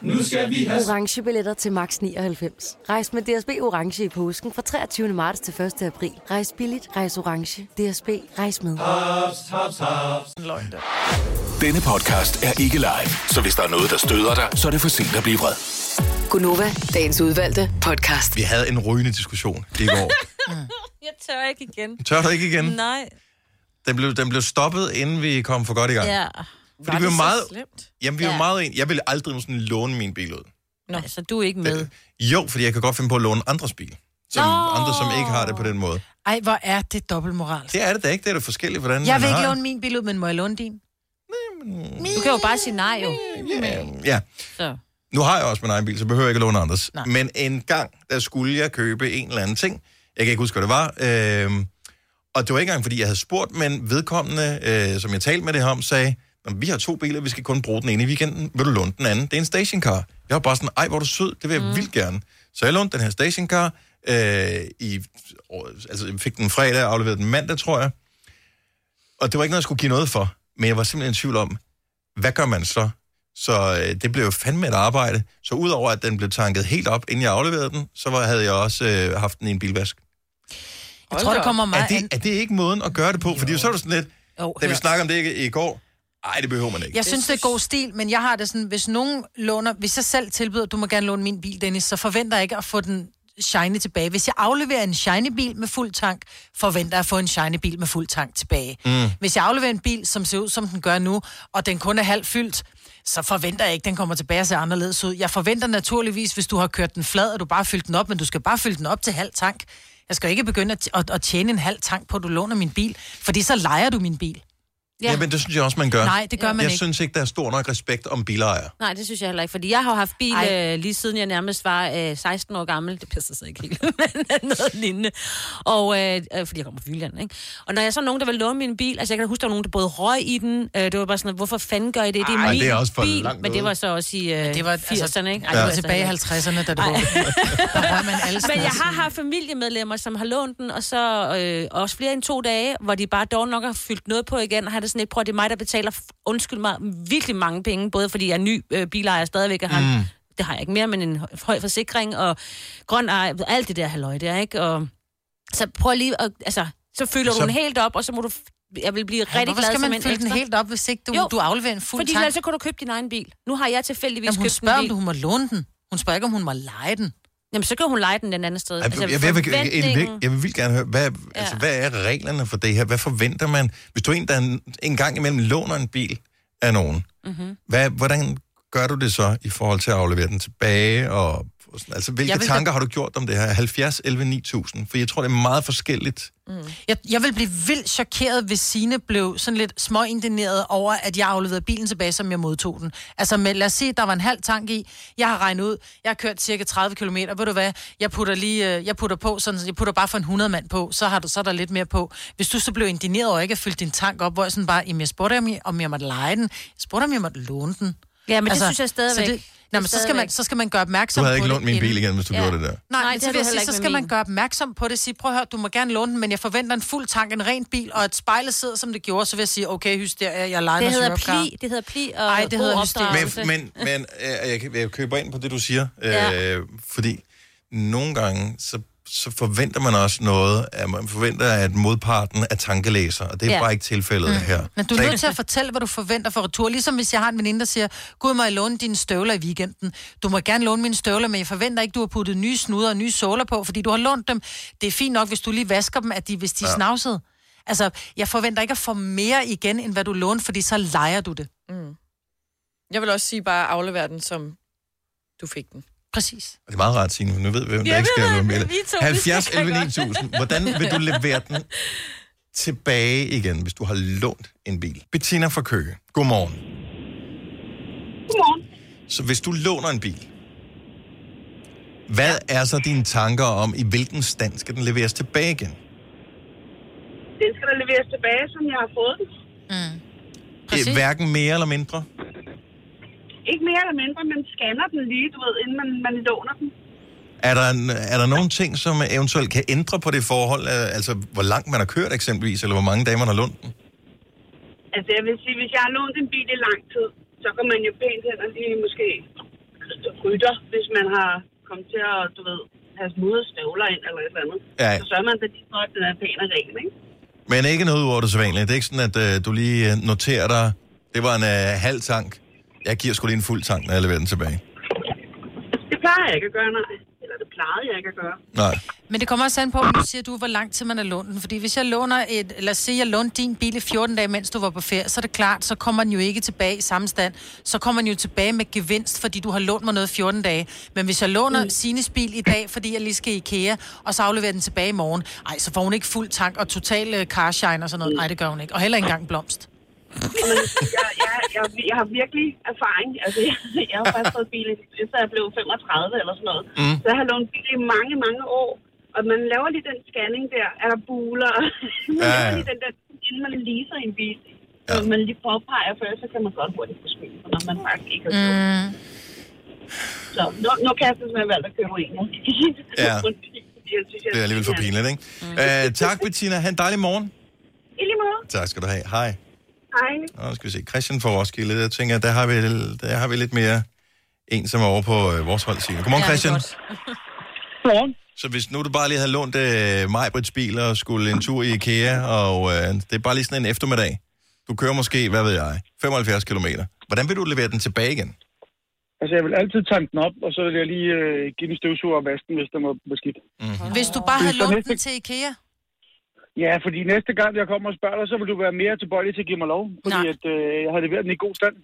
[SPEAKER 19] Nu skal vi have...
[SPEAKER 20] Orange billetter til max 99. Rejs med DSB Orange i påsken fra 23. marts til 1. april. Rejs billigt, rejs orange. DSB, rejs med.
[SPEAKER 19] Haps, haps, haps.
[SPEAKER 6] Denne podcast er ikke live, så hvis der er noget, der støder dig, så er det for sent at blive vred.
[SPEAKER 5] Gunova, dagens udvalgte podcast.
[SPEAKER 1] Vi havde en rygende diskussion i går.
[SPEAKER 2] Jeg tør ikke igen.
[SPEAKER 1] Tør du ikke igen?
[SPEAKER 2] Nej.
[SPEAKER 1] Den blev, den blev stoppet, inden vi kom for godt i gang.
[SPEAKER 2] Ja.
[SPEAKER 1] Fordi vi var meget,
[SPEAKER 2] slemt?
[SPEAKER 1] jamen, vi var
[SPEAKER 2] Ja.
[SPEAKER 1] meget en. Jeg ville aldrig sådan låne min bil ud.
[SPEAKER 2] Nå. Så du er ikke med.
[SPEAKER 1] Jo, fordi jeg kan godt finde på at låne andres bil. Som
[SPEAKER 3] Nå.
[SPEAKER 1] andre, som ikke har det på den måde.
[SPEAKER 3] Ej, hvor er det dobbeltmoral.
[SPEAKER 1] Det er det da ikke. Det er da forskelligt, hvordan
[SPEAKER 3] Jeg vil ikke
[SPEAKER 1] har
[SPEAKER 3] låne min bil ud, men må jeg låne din?
[SPEAKER 2] Du kan jo bare sige nej, jo.
[SPEAKER 1] det. Ja.
[SPEAKER 2] Så.
[SPEAKER 1] Nu har jeg også min egen bil, så behøver jeg ikke at låne andres. Nej. Men en gang, der skulle jeg købe en eller anden ting. Jeg kan ikke huske, hvad det var. Øhm, og det var ikke engang, fordi jeg havde spurgt, men vedkommende, øh, som jeg talte med det her om, sagde, "Nå, vi har to biler, vi skal kun bruge den ene i weekenden. Vil du låne den anden? Det er en stationcar. Jeg var bare sådan, ej, hvor er du sød, det vil jeg mm. vildt gerne. Så jeg lånte den her stationcar. Øh, i, altså, jeg fik den fredag afleverede den mandag, tror jeg. Og det var ikke noget, jeg skulle give noget for. Men jeg var simpelthen i tvivl om, hvad gør man så? Så øh, det blev jo fandme et arbejde. Så udover at den blev tanket helt op, inden jeg afleverede den, så var, havde jeg også øh, haft den i en bilvask.
[SPEAKER 3] Jeg tror, det kommer meget
[SPEAKER 1] er det, er det ikke måden at gøre det på? Fordi så er det sådan lidt,
[SPEAKER 3] Jo,
[SPEAKER 1] da vi
[SPEAKER 3] hør.
[SPEAKER 1] snakkede om det i, i går, nej, det behøver man ikke.
[SPEAKER 3] Jeg synes, det er god stil, men jeg har det sådan, hvis nogen låner, hvis jeg selv tilbyder, du må gerne låne min bil, Dennis, så forventer jeg ikke at få den shiny tilbage. Hvis jeg afleverer en shiny bil med fuld tank, forventer jeg at få en shiny bil med fuld tank tilbage.
[SPEAKER 15] Mm.
[SPEAKER 3] Hvis jeg afleverer en bil, som ser ud, som den gør nu, og den kun er halvt fyldt, så forventer jeg ikke, at den kommer tilbage og ser anderledes ud. Jeg forventer naturligvis, hvis du har kørt den flad, og du bare fyldt den op, men du skal bare fylde den op til halv tank. Jeg skal ikke begynde at, at, at tjene en halv tank på, at du låner min bil, fordi så leger du min bil.
[SPEAKER 1] Ja. ja, men det synes jeg også, man gør.
[SPEAKER 3] Nej, det gør man
[SPEAKER 1] jeg
[SPEAKER 3] ikke.
[SPEAKER 1] synes ikke, der er stor nok respekt om bilejere.
[SPEAKER 2] Nej, det synes jeg heller ikke, fordi jeg har haft bil øh, lige siden jeg nærmest var øh, 16 år gammel. Det passer så ikke helt, men noget lignende. Og, øh, øh, fordi jeg kommer fra Jylland, ikke? Og når jeg så er nogen, der vil låne min bil, altså jeg kan huske, der var nogen, der både røg i den. Øh, det var bare sådan, hvorfor fanden gør I det? Det er
[SPEAKER 1] Ej,
[SPEAKER 2] min
[SPEAKER 1] det er også for
[SPEAKER 2] bil.
[SPEAKER 1] langt
[SPEAKER 2] Men det var så også i øh,
[SPEAKER 3] det var,
[SPEAKER 2] 80'erne,
[SPEAKER 3] altså,
[SPEAKER 2] ikke?
[SPEAKER 3] det var tilbage i
[SPEAKER 2] heller
[SPEAKER 3] 50'erne, da det var. Der man alle
[SPEAKER 2] Men jeg har haft familiemedlemmer, som har lånt den, og så øh, også flere end to dage, hvor de bare dog nok har fyldt noget på igen, og har det sådan lidt, prøv at det er mig, der betaler, undskyld mig, virkelig mange penge, både fordi jeg er ny øh, bilejer stadigvæk, og har,
[SPEAKER 15] Mm.
[SPEAKER 2] det har jeg ikke mere, men en hø- høj forsikring, og grøn ej, alt det der halløj der, ikke? Og, så prøv lige at, altså, så fylder
[SPEAKER 3] Så-
[SPEAKER 2] du den helt op, og så må du, jeg vil blive
[SPEAKER 3] Ja,
[SPEAKER 2] rigtig glad
[SPEAKER 3] skal man fylde den helt op, hvis ikke du, du afleverer en fuld
[SPEAKER 2] Fordi
[SPEAKER 3] tank?
[SPEAKER 2] ellers så kan du købe din egen bil. Nu har jeg tilfældigvis
[SPEAKER 3] Jamen, hun
[SPEAKER 2] købt
[SPEAKER 3] spørger,
[SPEAKER 2] en
[SPEAKER 3] om
[SPEAKER 2] bil.
[SPEAKER 3] du hun må låne den. Hun spørger ikke, om hun må lege den.
[SPEAKER 2] Jamen, så kan hun lege den den anden sted.
[SPEAKER 1] Altså, jeg, jeg, jeg, vil, jeg, vil, jeg vil vildt gerne høre, hvad, ja. altså, hvad er reglerne for det her? Hvad forventer man? Hvis du er en, der en, en gang imellem låner en bil af nogen,
[SPEAKER 2] Mm-hmm.
[SPEAKER 1] hvad, hvordan gør du det så i forhold til at aflevere den tilbage? Og, sådan, altså, hvilke
[SPEAKER 3] Jeg vil
[SPEAKER 1] tanker har du gjort om det her? 70, 11, 9000? For jeg tror, det er meget forskelligt.
[SPEAKER 3] Mm. Jeg, jeg vil blive vildt chokeret, hvis Sine blev sådan lidt småindineret over, at jeg afleverede bilen tilbage, som jeg modtog den. Altså, med, lad os sige, der var en halv tank i. Jeg har regnet ud, jeg har kørt cirka 30 km. Ved du hvad? Jeg putter lige, øh, jeg putter på, sådan, jeg putter bare for en 100 mand på, så har du så er der lidt mere på. Hvis du så blev indineret over ikke at fylde din tank op, hvor jeg sådan bare, jamen, jeg spurgte om jeg, om jeg måtte lege den. Jeg spurgte om jeg måtte låne den.
[SPEAKER 2] Ja, men det synes jeg stadigvæk.
[SPEAKER 3] Så, det, nej, men så, skal man, så skal man gøre
[SPEAKER 1] Du
[SPEAKER 3] opmærksom
[SPEAKER 1] havde ikke
[SPEAKER 3] på
[SPEAKER 1] lånt min
[SPEAKER 3] det
[SPEAKER 1] bil igen, hvis du
[SPEAKER 3] Ja.
[SPEAKER 1] gjorde det der.
[SPEAKER 3] Nej,
[SPEAKER 2] Nej, det
[SPEAKER 3] det
[SPEAKER 2] har
[SPEAKER 3] vil
[SPEAKER 2] du
[SPEAKER 3] jeg sige, så skal man gøre opmærksom på det. Sige, prøv at høre, du må gerne låne den, men jeg forventer en fuld tank, en ren bil, og et spejlet sidder, som det gjorde, så vil jeg sige, okay, hysteria, jeg leger
[SPEAKER 2] Det
[SPEAKER 3] noget
[SPEAKER 2] hedder pli, det hedder pli og
[SPEAKER 3] Ej, det hedder
[SPEAKER 2] opdragelse.
[SPEAKER 1] Men, men, men øh, jeg, jeg køber ind på det, du siger.
[SPEAKER 2] Ja.
[SPEAKER 1] Øh, fordi nogle gange, så, så forventer man også noget. At man forventer, at modparten er tankelæser, og det er
[SPEAKER 3] Ja.
[SPEAKER 1] bare ikke tilfældet mm. her.
[SPEAKER 3] Men du er nødt til at fortælle, hvad du forventer for retur. Ligesom hvis jeg har en veninde, der siger, Gud, må jeg låne dine støvler i weekenden? Du må gerne låne mine støvler, men jeg forventer ikke, du har puttet nye snuder og nye såler på, fordi du har lånt dem. Det er fint nok, hvis du lige vasker dem, at de, hvis de er
[SPEAKER 4] Ja.
[SPEAKER 3] snavsede. Altså, jeg forventer ikke at få mere igen, end hvad du lånte, fordi så leger du det.
[SPEAKER 4] Mm. Jeg vil også sige bare aflevere den, som du fik den.
[SPEAKER 3] Præcis.
[SPEAKER 1] Og det er meget rart, Signe, for nu ved vi, hvem der
[SPEAKER 4] Ja,
[SPEAKER 1] ikke skal
[SPEAKER 4] to, vi
[SPEAKER 1] 70
[SPEAKER 4] skal
[SPEAKER 1] 11
[SPEAKER 4] godt.
[SPEAKER 1] 9000. Hvordan vil du levere den tilbage igen, hvis du har lånt en bil? Bettina fra Køge. Godmorgen.
[SPEAKER 16] Godmorgen.
[SPEAKER 1] Så hvis du låner en bil, hvad er så dine tanker om, i hvilken stand skal den leveres tilbage igen?
[SPEAKER 16] Den skal der leveres tilbage, som jeg har fået den.
[SPEAKER 3] Mm.
[SPEAKER 1] Præcis. Hverken mere eller mindre?
[SPEAKER 16] Ikke mere eller mindre, men scanner den lige, du ved, inden man, man låner den.
[SPEAKER 1] Er der, en, er der nogle ting, som eventuelt kan ændre på det forhold? Øh, Altså, hvor langt man har kørt eksempelvis, eller hvor mange dage man har lånt den?
[SPEAKER 16] Altså, jeg vil sige, hvis jeg har lånt en bil i lang tid, så går man jo pænt hen og lige måske rytter, hvis man har kommet til at, du ved, have smudret støvler ind eller et eller andet.
[SPEAKER 1] Ja.
[SPEAKER 16] Så sørger man da lige for, at den er pæn og ren, ikke?
[SPEAKER 1] Men ikke noget ud over det sædvanlige. Det er ikke sådan, at øh, du lige øh, noterer dig, det var en øh, halv tank. Jeg giver sgu lige en fuld tank, når jeg leverer den tilbage.
[SPEAKER 16] Det plejer jeg ikke at gøre, nej. Eller det plejede jeg ikke at gøre.
[SPEAKER 1] Nej.
[SPEAKER 3] Men det kommer også an på, om du siger, du, hvor lang tid man har lånt den. Fordi hvis jeg låner et, lad os sige, jeg lånte din bil i 14 dage, mens du var på ferie, så er det klart, så kommer den jo ikke tilbage i samme stand. Så kommer den jo tilbage med gevinst, fordi du har lånt mig noget i 14 dage. Men hvis jeg låner mm. Sines bil i dag, fordi jeg lige skal i IKEA, og så afleverer den tilbage i morgen, ej, så får hun ikke fuld tank og total uh, carshine og sådan noget. Nej, det gør hun ikke. Og heller ikke engang blomst.
[SPEAKER 16] Men jeg, jeg, jeg, jeg har virkelig erfaring. Altså, jeg, jeg har faktisk fået bil, efter jeg blev 35 eller sådan noget.
[SPEAKER 1] Mm.
[SPEAKER 16] Så jeg har lånt bil i mange, mange år. Og man laver lige den scanning der. Er der buler? man
[SPEAKER 1] Ja,
[SPEAKER 16] laver
[SPEAKER 1] ja.
[SPEAKER 16] lige den der, inden man leaser en bil. Ja. Man lige påpeger før, så kan man godt hurtigt få skyld, når man faktisk ikke har gjort.
[SPEAKER 3] Mm.
[SPEAKER 16] Så nu, nu kan jeg simpelthen valgt at købe en.
[SPEAKER 1] Ja. Det er alligevel for pinligt, ikke? Mm. Øh, tak, Bettina. Ha' en dejlig morgen.
[SPEAKER 16] I lige måde.
[SPEAKER 1] Tak skal du have. Hej.
[SPEAKER 16] Hej.
[SPEAKER 1] Og skal vi se. Christian fra Roskilde. Jeg tænker, der har vi, der har vi lidt mere en, som er over på øh, vores hold, Signe. Godmorgen, Christian.
[SPEAKER 16] Godmorgen.
[SPEAKER 1] Så hvis nu du bare lige havde lånt øh, Majbrits bil og skulle en tur i IKEA, og øh, det er bare lige sådan en eftermiddag. Du kører måske, hvad ved jeg, 75 km. Hvordan vil du levere den tilbage igen?
[SPEAKER 22] Altså, jeg vil altid tanke den op, og så vil jeg lige øh, give den støvsuger og vaske den, hvis den var beskidt.
[SPEAKER 1] Mm-hmm.
[SPEAKER 3] Hvis du bare havde lånt den til IKEA,
[SPEAKER 22] Ja, fordi næste gang, jeg kommer og spørger dig, så vil du være mere tilbøjelig til at give mig lov. Fordi at, øh, jeg har leveret den i god stand.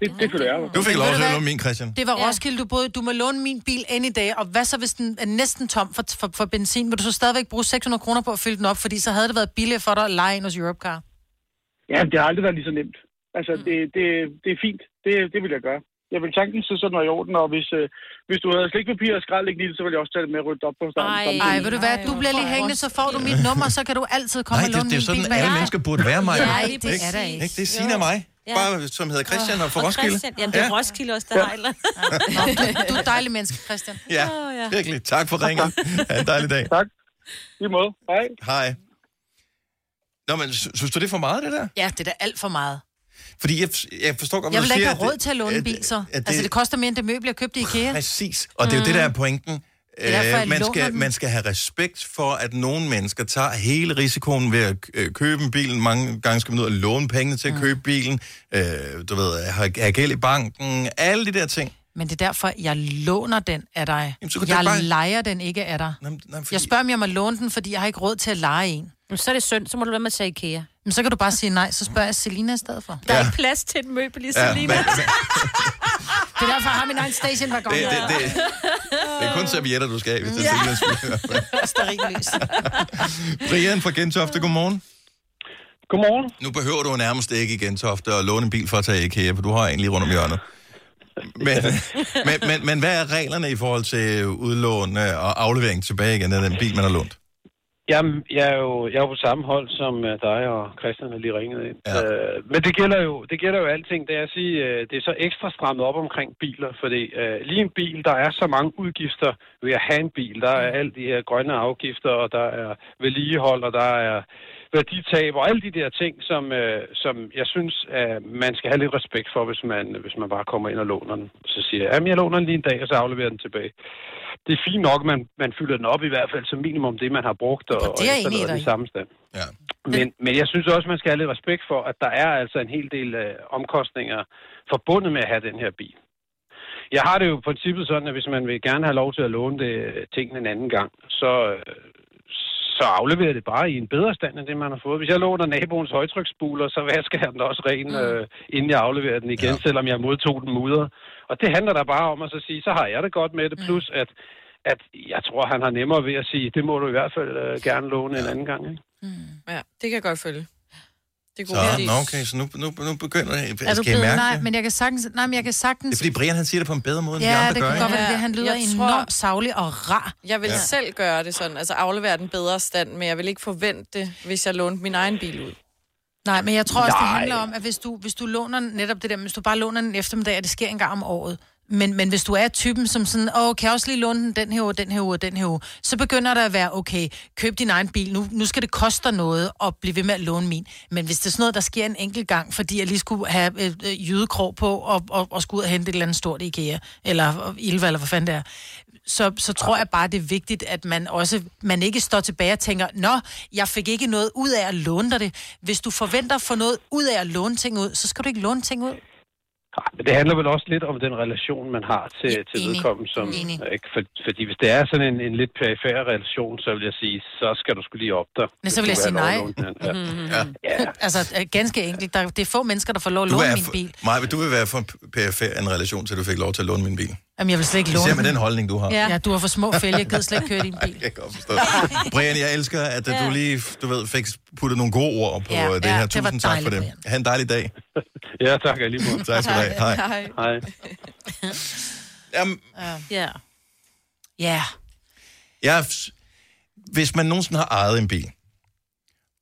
[SPEAKER 22] Det, det føler jeg.
[SPEAKER 1] Du fik lov til at låne min, Christian.
[SPEAKER 3] Det var ja. Roskilde, du boede. Du må låne min bil any dag, og hvad så, hvis den er næsten tom for, for, for benzin? Vil du så stadigvæk bruge 600 kroner på at fylde den op, fordi så havde det været billigere for dig at lege ind hos Europcar?
[SPEAKER 22] Ja, det har aldrig været lige så nemt. Altså, det, det, det er fint. Det, det vil jeg gøre. Jeg vil den, så sådan var i orden, og hvis, øh, hvis du havde slikpapir og skrald ikke lige, så ville jeg også tage det med at rydde op på starten.
[SPEAKER 3] Ej, ej, ved du hvad, du bliver lige hængende, så får du mit nummer, så kan du altid komme
[SPEAKER 1] Nej,
[SPEAKER 3] og
[SPEAKER 1] det,
[SPEAKER 3] låne
[SPEAKER 1] det er
[SPEAKER 3] min
[SPEAKER 1] sådan,
[SPEAKER 3] bil.
[SPEAKER 1] alle mennesker burde være mig.
[SPEAKER 3] Nej, det er der ikke.
[SPEAKER 1] ikke? Det er og mig.
[SPEAKER 3] Ja.
[SPEAKER 1] Bare, som hedder Christian og fra
[SPEAKER 2] Og
[SPEAKER 1] Roskilde.
[SPEAKER 2] Christian. Jamen, det er Roskilde også, der andet.
[SPEAKER 3] Nå, du, du er et dejligt menneske, Christian.
[SPEAKER 1] Ja,
[SPEAKER 2] Åh, ja.
[SPEAKER 1] virkelig. Tak for ringen. Ha' en dejlig dag.
[SPEAKER 22] Tak. I måde. Hej.
[SPEAKER 1] Hej. Nå, men sy- synes du, det er for meget, det der?
[SPEAKER 3] Ja, det er da alt for meget.
[SPEAKER 1] Fordi jeg, jeg forstår godt,
[SPEAKER 3] Jeg vil da ikke
[SPEAKER 1] siger.
[SPEAKER 3] have råd til at låne en bil, så.
[SPEAKER 1] det-
[SPEAKER 3] Altså, det koster mere end det møbel, jeg købte i IKEA.
[SPEAKER 1] Præcis. Og det er jo det, der er pointen.
[SPEAKER 3] Det er derfor, jeg
[SPEAKER 1] Øh, man, skal, man skal have respekt for, at nogle mennesker tager hele risikoen ved at øh, købe en bil. Mange gange skal man ud og låne penge til at købe bilen. Øh, du ved, have gæld i banken. Alle de der ting.
[SPEAKER 3] Men det er derfor, jeg låner den af dig.
[SPEAKER 1] så du
[SPEAKER 3] jeg
[SPEAKER 1] bare-
[SPEAKER 3] leger den ikke af dig.
[SPEAKER 1] nej, fordi...
[SPEAKER 3] Jeg spørger, om jeg må låne den, fordi jeg har ikke råd til at lege en.
[SPEAKER 2] Men så er det synd, så må du være med at tage IKEA.
[SPEAKER 3] Men så kan du bare sige nej, så spørger jeg Selina i stedet for.
[SPEAKER 2] Der er ikke plads til et møbel i
[SPEAKER 1] Ja,
[SPEAKER 2] Selina.
[SPEAKER 1] men-
[SPEAKER 3] Det er derfor, jeg har min egen stationvagon.
[SPEAKER 1] Det, det, det, det er kun servietter, du skal have, hvis det er
[SPEAKER 3] Ja.
[SPEAKER 1] Selinas
[SPEAKER 3] Stearinlys.
[SPEAKER 1] Brian fra Gentofte, godmorgen.
[SPEAKER 23] Godmorgen.
[SPEAKER 1] Nu behøver du nærmest ikke i Gentofte at låne en bil for at tage IKEA, for du har en lige rundt om hjørnet. Men, men, men, men hvad er reglerne i forhold til udlån øh, og aflevering tilbage igen af den bil, man har lånt?
[SPEAKER 23] Jamen, jeg er jo, jeg er jo på samme hold som øh, dig og Christian, der lige ringede ind. Ja. Øh, men det gælder, jo, det gælder jo alting. Det er at sige, øh, det er så ekstra strammet op omkring biler, fordi øh, lige en bil, der er så mange udgifter ved at have en bil. Der er alle de her grønne afgifter, og der er vedligehold, og der er værditab, og alle de der ting, som, øh, som jeg synes, at man skal have lidt respekt for, hvis man, hvis man bare kommer ind og låner den. Så siger jeg, jamen jeg låner den lige en dag, og så afleverer den tilbage. Det er fint nok, at man, man fylder den op i hvert fald som minimum det, man har brugt, og,
[SPEAKER 3] er
[SPEAKER 23] og efterlader den
[SPEAKER 3] i.
[SPEAKER 23] samme stand.
[SPEAKER 1] Ja.
[SPEAKER 23] Men, men jeg synes også, man skal have lidt respekt for, at der er altså en hel del øh, omkostninger forbundet med at have den her bil. Jeg har det jo i princippet sådan, at hvis man vil gerne have lov til at låne det, tingene en anden gang, så, øh, så afleverer det bare i en bedre stand, end det man har fået. Hvis jeg låner naboens højtryksspuler, så vasker jeg den også ren, øh, inden jeg afleverer den igen, ja. selvom jeg modtog den mudder. Og det handler der bare om at så sige, så har jeg det godt med det, plus at, at jeg tror, han har nemmere ved at sige, det må du i hvert fald øh, gerne låne en anden gang. Ikke?
[SPEAKER 4] Ja, det kan jeg godt følge. Det er
[SPEAKER 1] Så, nå, okay, så nu, nu, nu begynder jeg...
[SPEAKER 3] Er du
[SPEAKER 1] Skal
[SPEAKER 3] blevet,
[SPEAKER 1] mærke
[SPEAKER 3] nej,
[SPEAKER 1] det?
[SPEAKER 3] men jeg kan sagtens, nej, men jeg kan sagtens...
[SPEAKER 1] Det er fordi Brian, han siger det på en bedre måde, end de
[SPEAKER 3] Ja,
[SPEAKER 1] andre
[SPEAKER 3] det
[SPEAKER 1] gør.
[SPEAKER 3] kan
[SPEAKER 1] ikke?
[SPEAKER 3] godt være, det. Han lyder
[SPEAKER 4] Jeg
[SPEAKER 3] enormt
[SPEAKER 4] tror-
[SPEAKER 3] savlig og rar.
[SPEAKER 4] Jeg vil
[SPEAKER 1] Ja.
[SPEAKER 4] ja. selv gøre det sådan, altså aflevere den bedre stand, men jeg vil ikke forvente det, hvis jeg lånte min egen bil ud.
[SPEAKER 3] Nej, men jeg tror også, det
[SPEAKER 4] Nej.
[SPEAKER 3] handler om, at hvis du, hvis du låner netop det der, hvis du bare låner den eftermiddag, og det sker en gang om året, men, men hvis du er typen, som sådan, åh, kan jeg også lige låne den den her uge, den her uge, den her uge, så begynder der at være, okay, køb din egen bil, nu, nu skal det koste dig noget at blive ved med at låne min. Men hvis det er sådan noget, der sker en enkelt gang, fordi jeg lige skulle have øh, øh, jydekrog på, og, og, og skulle ud og hente et eller andet stort IKEA, eller Ilva, eller hvad fanden det er, så, så tror jeg bare, det er vigtigt, at man også, man ikke står tilbage og tænker, nå, jeg fik ikke noget ud af at låne dig det. Hvis du forventer at få noget ud af at låne ting ud, så skal du ikke låne ting ud.
[SPEAKER 23] Nej, men det handler vel også lidt om den relation, man har til, til vedkommende. Som, ikke? For, fordi hvis det er sådan en, en lidt perifær relation, så vil jeg sige, så skal du skulle lige op der.
[SPEAKER 3] Men så vil jeg sige nej.
[SPEAKER 23] låne den. Ja.
[SPEAKER 1] Ja.
[SPEAKER 23] Ja.
[SPEAKER 3] Altså, øh, ganske enkelt. Der, det er få mennesker, der får lov at
[SPEAKER 1] Du
[SPEAKER 3] låne min bil.
[SPEAKER 1] Maja, du vil være for PFR en relation til, du fik lov til at låne min bil.
[SPEAKER 3] Jamen, jeg vil slet ikke låne
[SPEAKER 1] Især med den holdning, du har.
[SPEAKER 3] Ja. ja, du har for små fælge. Jeg gider slet ikke køre i din bil.
[SPEAKER 1] Jeg kan godt forstå. Brian, jeg elsker, at ja. du lige du ved, fik puttet nogle gode ord på
[SPEAKER 3] Ja,
[SPEAKER 1] ja, det
[SPEAKER 3] ja,
[SPEAKER 1] her.
[SPEAKER 3] det var
[SPEAKER 1] Tusind tak for det.
[SPEAKER 3] dejligt,
[SPEAKER 1] Ha' en dejlig dag.
[SPEAKER 23] ja, tak og lige måde.
[SPEAKER 1] Tak skal du have. Hej.
[SPEAKER 4] Hej.
[SPEAKER 23] Hej.
[SPEAKER 1] Jamen,
[SPEAKER 3] Ja. Ja.
[SPEAKER 1] jeg, hvis man nogensinde har ejet en bil,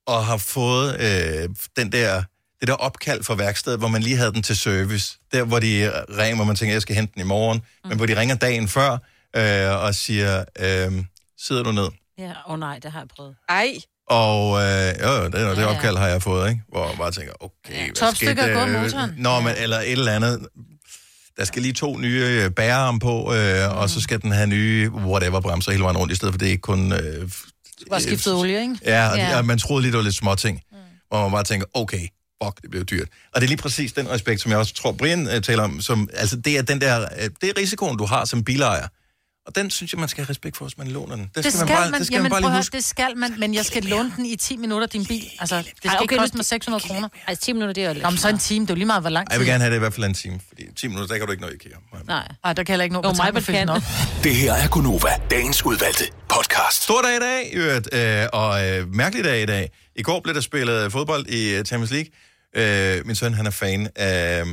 [SPEAKER 1] og har fået øh, den der, det der opkald fra værkstedet, hvor man lige havde den til service, der hvor de ringer, hvor man tænker, jeg skal hente den i morgen, mm. men hvor de ringer dagen før øh, og siger, øh, sidder du ned?
[SPEAKER 2] Ja, åh oh, nej, det har jeg prøvet.
[SPEAKER 4] Ej.
[SPEAKER 1] Og øh, jo, jo, det, det
[SPEAKER 2] Ja, ja.
[SPEAKER 1] opkald har jeg fået, ikke? Hvor jeg bare tænker, okay, hvad skete
[SPEAKER 3] er gået
[SPEAKER 1] der?
[SPEAKER 3] motoren.
[SPEAKER 1] Nå, men, eller et eller andet. Der skal lige to nye øh, bærearm på, øh, mm. og så skal den have nye whatever bremser hele vejen rundt, i stedet for det er ikke kun... Øh,
[SPEAKER 3] Du har skiftet olie, ikke?
[SPEAKER 1] Ja, og, ja. og man troede lige, det var lidt små ting. Mm. Hvor man bare tænker, okay, fuck, det bliver dyrt. Og det er lige præcis den respekt, som jeg også tror, Brian uh, taler om. Som, altså, det er den der, uh, det er risikoen, du har som bilejer. Og den synes jeg, man skal have respekt for, hvis man låner den. Det
[SPEAKER 3] Det skal
[SPEAKER 1] man bare,
[SPEAKER 3] man,
[SPEAKER 1] det skal
[SPEAKER 3] jamen,
[SPEAKER 1] man bare lige
[SPEAKER 3] høre,
[SPEAKER 1] huske.
[SPEAKER 3] det skal man, men jeg skal låne den i 10 minutter, din bil. Altså, det skal
[SPEAKER 2] Ej, okay,
[SPEAKER 3] ikke koste mig 600 kroner.
[SPEAKER 2] Altså, 10 minutter, det er jo lidt.
[SPEAKER 3] Nå, men så en time, det er jo lige meget, hvor lang
[SPEAKER 1] Ej,
[SPEAKER 3] tid.
[SPEAKER 1] Jeg vil gerne have det i hvert fald en time, fordi 10 minutter, der kan du ikke nå IKEA.
[SPEAKER 2] Nej.
[SPEAKER 3] Ej, der kan heller ikke nå
[SPEAKER 2] Jo,
[SPEAKER 3] på
[SPEAKER 2] mig kan.
[SPEAKER 6] Det her er Gunova, dagens udvalgte podcast.
[SPEAKER 1] Stor dag i dag, øvrigt, øh, og øh, mærkelig dag i dag. I går blev der spillet fodbold i øh, Champions League. Øh, min søn, han er fan af,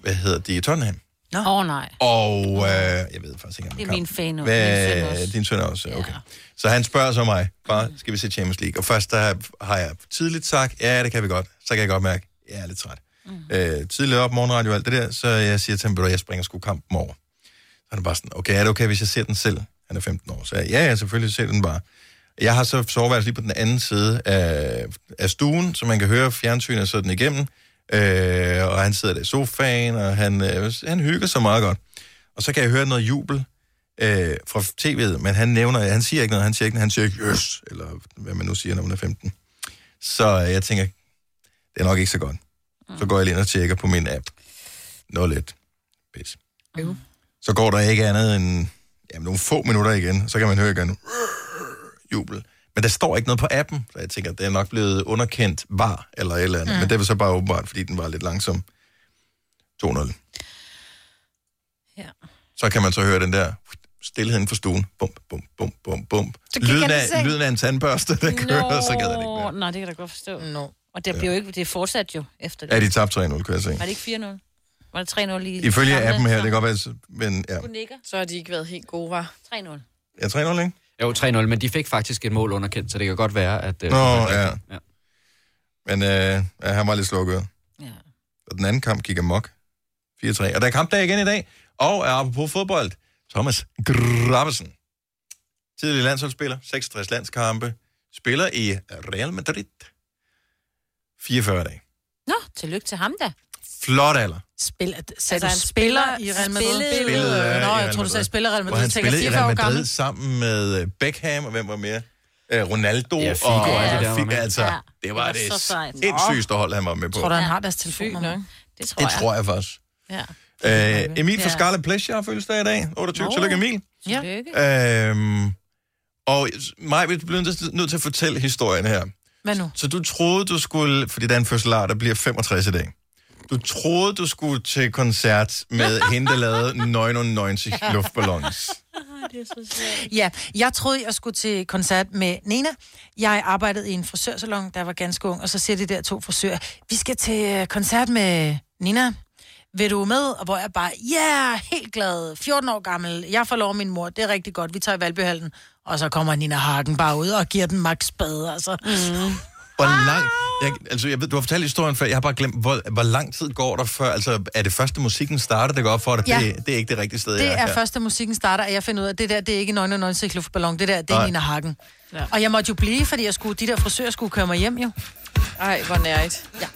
[SPEAKER 1] hvad hedder de, Tottenham.
[SPEAKER 2] Åh oh, nej.
[SPEAKER 1] Og øh, jeg ved faktisk ikke, om
[SPEAKER 2] Det er min fan også.
[SPEAKER 1] Hvad,
[SPEAKER 2] Min søn også.
[SPEAKER 1] Din søn er også, okay. Så han spørger så mig, far, skal vi se Champions League? Og først der har jeg tidligt sagt, ja, det kan vi godt. Så kan jeg godt mærke, jeg er lidt træt. Mm. Øh, tidligt op, morgenradio og alt det der, så jeg siger til ham, "Ved du hvad, jeg springer sgu kampen over. Så er det bare sådan, okay, er det okay, hvis jeg ser den selv? Han er 15 år. Så jeg, ja, ja, selvfølgelig ser den bare. Jeg har så soveværelse lige på den anden side af, af stuen, så man kan høre fjernsynet sådan igennem. Øh, og han sidder der i sofaen, og han, øh, han hygger sig meget godt. Og så kan jeg høre noget jubel øh, fra tv'et, men han nævner, han siger ikke noget, han siger ikke, han siger ikke, yes, eller hvad man nu siger, når man er 15. Så øh, jeg tænker, det er nok ikke så godt. Så går jeg lige ind og tjekker på min app. 01. Pis.
[SPEAKER 4] Jo.
[SPEAKER 1] Så går der ikke andet end jamen, nogle få minutter igen, så kan man høre igen jubel. Men der står ikke noget på appen, så jeg tænker, at det er nok blevet underkendt var eller et eller andet. Mm. Men det var så bare åbenbart, fordi den var lidt langsom. 2-0.
[SPEAKER 2] Ja.
[SPEAKER 1] Så kan man så høre den der stillheden for stuen. Bum, bum, bum, bum, bum. Lyden af,
[SPEAKER 2] seng.
[SPEAKER 1] lyden af en tandbørste, der kører, så gad det ikke.
[SPEAKER 2] Nå, nej, det kan jeg da godt forstå.
[SPEAKER 3] No.
[SPEAKER 2] Og det, bliver jo ikke, det er fortsat jo efter det.
[SPEAKER 1] Ja, de tabte 3-0, kan jeg se.
[SPEAKER 2] Var det ikke 4-0? Var det 3-0 i
[SPEAKER 1] Ifølge appen her, det kan godt være, men ja.
[SPEAKER 4] Så har de ikke været helt gode, var.
[SPEAKER 2] 3-0.
[SPEAKER 1] Ja, 3-0, ikke?
[SPEAKER 21] Jo, 3-0, men de fik faktisk et mål underkendt, så det kan godt være, at... øh,
[SPEAKER 1] Nå, ja.
[SPEAKER 21] ja.
[SPEAKER 1] Men øh, ja, han var lidt slukket.
[SPEAKER 2] Ja.
[SPEAKER 1] Og den anden kamp gik amok. 4-3. Og der er kampdag igen i dag. Og er apropos fodbold, Thomas Graversen. Tidligere landsholdsspiller, 66 landskampe. Spiller i Real Madrid. 44 dage.
[SPEAKER 2] Nå, tillykke til ham da.
[SPEAKER 1] Flot alder.
[SPEAKER 3] Spil, sagde
[SPEAKER 2] Altså, han
[SPEAKER 3] du spiller
[SPEAKER 2] spiller-
[SPEAKER 3] i Real Madrid?
[SPEAKER 2] spillede-
[SPEAKER 1] Spillede, øh,
[SPEAKER 3] Nå,
[SPEAKER 1] i
[SPEAKER 3] jeg tror, du sagde spiller i Real
[SPEAKER 1] Hvor
[SPEAKER 3] Madrid.
[SPEAKER 1] han
[SPEAKER 3] tænker,
[SPEAKER 1] spillede i
[SPEAKER 3] 44 år
[SPEAKER 1] Real
[SPEAKER 3] gammel.
[SPEAKER 1] Sammen med øh, Beckham, og hvem var mere? Øh, Ronaldo
[SPEAKER 21] Ja, Figo
[SPEAKER 1] og
[SPEAKER 21] og alle de der var
[SPEAKER 1] Figo,
[SPEAKER 21] med.
[SPEAKER 1] altså,
[SPEAKER 2] Ja,
[SPEAKER 1] det var
[SPEAKER 2] det
[SPEAKER 1] det,
[SPEAKER 2] var så sejt.
[SPEAKER 1] sindssygste hold, han var med på.
[SPEAKER 3] Tror du, han
[SPEAKER 2] Ja.
[SPEAKER 3] har deres telefonnummer?
[SPEAKER 2] Det tror
[SPEAKER 1] Det
[SPEAKER 2] jeg.
[SPEAKER 1] tror jeg faktisk.
[SPEAKER 2] Ja.
[SPEAKER 1] Øh, Emil fra
[SPEAKER 2] Ja.
[SPEAKER 1] Scarlet Pleasure har fødselsdag i dag. 28.
[SPEAKER 2] Nå.
[SPEAKER 1] Tillykke, Emil.
[SPEAKER 3] Ja.
[SPEAKER 1] Øhm, og mig vi bliver nødt- nødt til at fortælle historien her.
[SPEAKER 3] Hvad nu?
[SPEAKER 1] Så du troede, du skulle, fordi der er en fødselar, der bliver 65 i dag. Du troede, du skulle til koncert med hende, der lavede 99 luftballons.
[SPEAKER 3] Ja, jeg troede, jeg skulle til koncert med Nena. Jeg arbejdede i en frisørsalon, der var ganske ung, og så siger de der to frisører, vi skal til øh, koncert med Nina. Vil du med? Og hvor jeg bare, ja, yeah, helt glad, 14 år gammel, jeg får lov af min mor, det er rigtig godt, vi tager i Valbyhallen. Og så kommer Nina Hagen bare ud og giver den max spade, altså. Mm.
[SPEAKER 1] Hvor lang... Jeg, altså, jeg ved, du har fortalt historien før, jeg har bare glemt, hvor, hvor lang tid går der før? Altså, er det første musikken starter, der går op for dig?
[SPEAKER 3] Ja.
[SPEAKER 1] Det, det er ikke det rigtige sted,
[SPEAKER 3] Det
[SPEAKER 1] jeg
[SPEAKER 3] er
[SPEAKER 1] her.
[SPEAKER 3] først, da musikken starter, at jeg finder ud af, at det der, det er ikke 99 luftballon, det der, det er. Nina Hagen. Ja. Og jeg måtte jo blive, fordi jeg skulle, de der frisører skulle køre mig hjem jo.
[SPEAKER 4] Ej, hvor nærigt.
[SPEAKER 3] Ja.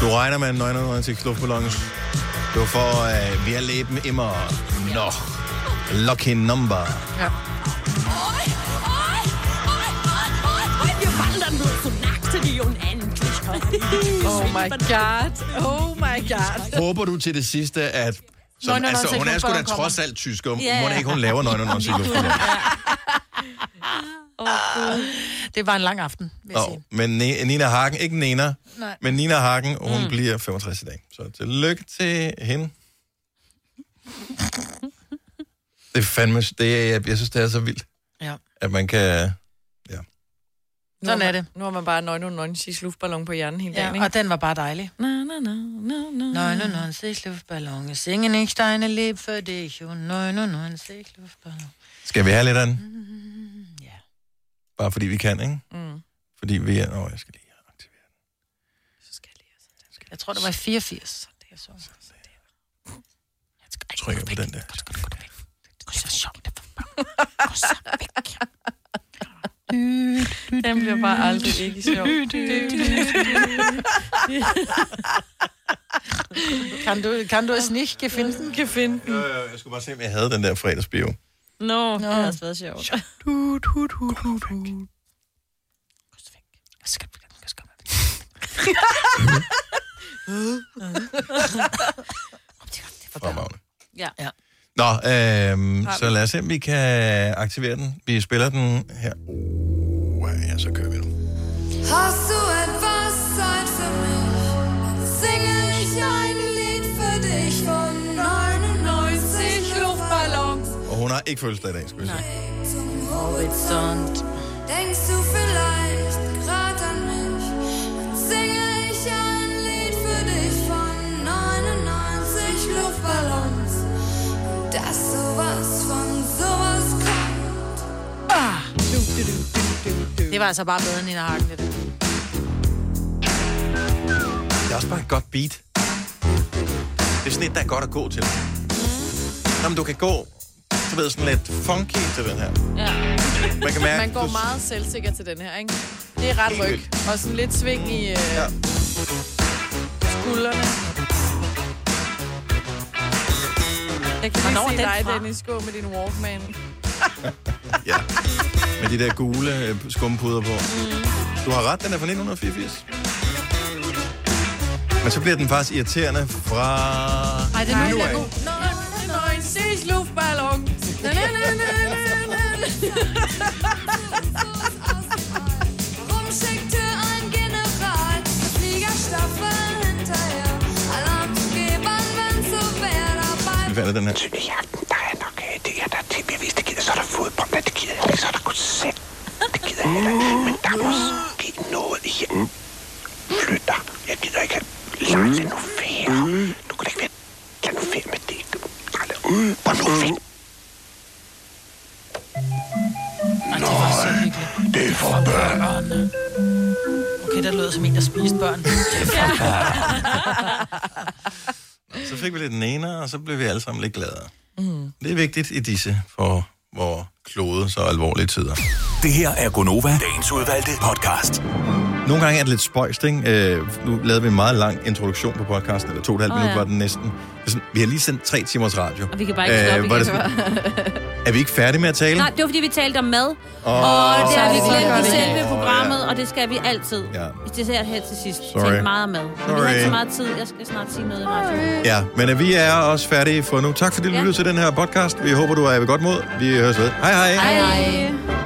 [SPEAKER 1] Du regner med en 99 luftballons. Du får uh, Wir leben immer noch. Lucky number.
[SPEAKER 3] Ja.
[SPEAKER 4] Oh my god. Oh my god.
[SPEAKER 1] Håber du til det sidste, at... Som,
[SPEAKER 3] 99
[SPEAKER 1] altså, hun er sgu da trods alt tysker.
[SPEAKER 3] Ja,
[SPEAKER 1] Yeah. Må ikke, hun laver 99 luftballons.
[SPEAKER 3] Det var en lang aften, vil jeg sige.
[SPEAKER 1] men Nina Hagen, ikke Nena,
[SPEAKER 3] Nej.
[SPEAKER 1] men Nina Hagen, hun mm. bliver 65 i dag. Så tillykke til hende. Det er fandme, det er, jeg, jeg synes, det er så vildt,
[SPEAKER 3] Ja.
[SPEAKER 1] at man kan...
[SPEAKER 3] Sådan er det.
[SPEAKER 4] Nu har man bare 99 luftballon på hjernen hele
[SPEAKER 3] Ja,
[SPEAKER 4] dagen, ikke?
[SPEAKER 3] og den var bare dejlig.
[SPEAKER 4] Na, na, na, na, na.
[SPEAKER 3] 99 Luftballon, singe nicht deine Lieb für dich und 99 Luftballon.
[SPEAKER 1] Skal vi have lidt af den?
[SPEAKER 3] Mm, ja.
[SPEAKER 1] Bare fordi vi kan, ikke?
[SPEAKER 4] Mm.
[SPEAKER 1] Fordi vi er... Åh, jeg skal lige...
[SPEAKER 3] Jeg tror, det var i 84. Jeg så.
[SPEAKER 1] trykke på den der.
[SPEAKER 4] Den bliver bare aldrig ikke sjov.
[SPEAKER 3] Kan du, kan du es nicht gefinden?
[SPEAKER 4] Gefinden.
[SPEAKER 1] Øh, jeg skulle bare se, om jeg havde den der fredagsbio.
[SPEAKER 2] Nå, det har også været sjovt.
[SPEAKER 3] Hut, hut, hut, hut, hut.
[SPEAKER 1] Fremragende.
[SPEAKER 2] Ja.
[SPEAKER 3] ja.
[SPEAKER 1] Nå,
[SPEAKER 2] vi?
[SPEAKER 1] så lad os se, om vi kan aktivere den. Vi spiller den her. Uh, ja, så kører vi nu.
[SPEAKER 15] Hast du etwas Zeit für mich? Singe ich ein Lied für dich von 99 Luftballons
[SPEAKER 1] Og hun har ikke fødselsdag i dag, skal vi se.
[SPEAKER 15] zum Horizont. Denkst du vielleicht grad an mich? Singe dass sowas von sowas kommt.
[SPEAKER 3] Ah. Det var altså bare bedre end Nina Hagen, det.
[SPEAKER 1] Det er også bare et godt beat. Det er sådan et, der er godt at gå til. Nå, men du kan gå, du ved, sådan lidt funky til den her.
[SPEAKER 2] Ja.
[SPEAKER 1] Man kan mærke,
[SPEAKER 4] Man går
[SPEAKER 1] du-
[SPEAKER 4] meget selvsikker til den her, ikke? Det er ret ryg. Og sådan lidt sving i øh,
[SPEAKER 1] Ja.
[SPEAKER 4] skuldrene. Jeg kan
[SPEAKER 3] Hvornår
[SPEAKER 4] lige se
[SPEAKER 3] den
[SPEAKER 4] dig,
[SPEAKER 3] fra?
[SPEAKER 4] Dennis, gå med din Walkman.
[SPEAKER 1] Ja. Med de der gule øh, skumpuder på.
[SPEAKER 4] Mm.
[SPEAKER 1] Du har ret, den er fra 1984. Men så bliver den faktisk irriterende fra...
[SPEAKER 3] Ej, det er nu, der er god.
[SPEAKER 15] Neun sich Luftballon. Na, na,
[SPEAKER 1] falder den her.
[SPEAKER 9] I aften, der er nok øh, det er der jeg hvis det gider, så er der fodbold, men det gider jeg ikke, så er der koncert. Det gider jeg ikke, men der er måske noget i hjem. Flyt dig, jeg gider ikke have Lars, lad nu ferie. Du kan da ikke være, lad nu ferie med det. Hvor nu ferie.
[SPEAKER 3] Ej, det.
[SPEAKER 9] Det er for børn.
[SPEAKER 3] Okay, der lyder som en, der spiste børn.
[SPEAKER 1] Så fik vi lidt den ene, og så blev vi alle sammen lidt gladere.
[SPEAKER 3] Mm.
[SPEAKER 1] Det er vigtigt i disse for hvor klode så alvorlige tider.
[SPEAKER 24] Det her er Gonova, dagens udvalgte podcast.
[SPEAKER 1] Nogle gange er det lidt spøjst, ikke? Øh, nu lavede vi en meget lang introduktion på podcasten, eller to og et halvt
[SPEAKER 2] Åh,
[SPEAKER 1] minut
[SPEAKER 2] ja.
[SPEAKER 1] var den næsten. Er Vi har lige sendt tre timers radio.
[SPEAKER 2] Og vi kan bare ikke stoppe
[SPEAKER 1] var
[SPEAKER 2] igen.
[SPEAKER 1] det er vi ikke færdige med at tale?
[SPEAKER 2] Nej, det var fordi, vi talte om mad.
[SPEAKER 1] Åh.
[SPEAKER 2] og det har vi glemt i selve programmet, og det skal vi altid.
[SPEAKER 1] Ja.
[SPEAKER 2] Det ser her til sidst.
[SPEAKER 1] Sorry.
[SPEAKER 2] Tænk meget om mad. Men vi har
[SPEAKER 1] Sorry.
[SPEAKER 2] ikke så meget tid. Jeg skal snart sige noget i radioen.
[SPEAKER 1] Ja, men øh, vi er også færdige for nu. Tak fordi du
[SPEAKER 2] Ja.
[SPEAKER 1] lyttede til den her podcast. Vi håber, du er ved godt mod. Vi høres ved. Hej hej.
[SPEAKER 2] hej. hej.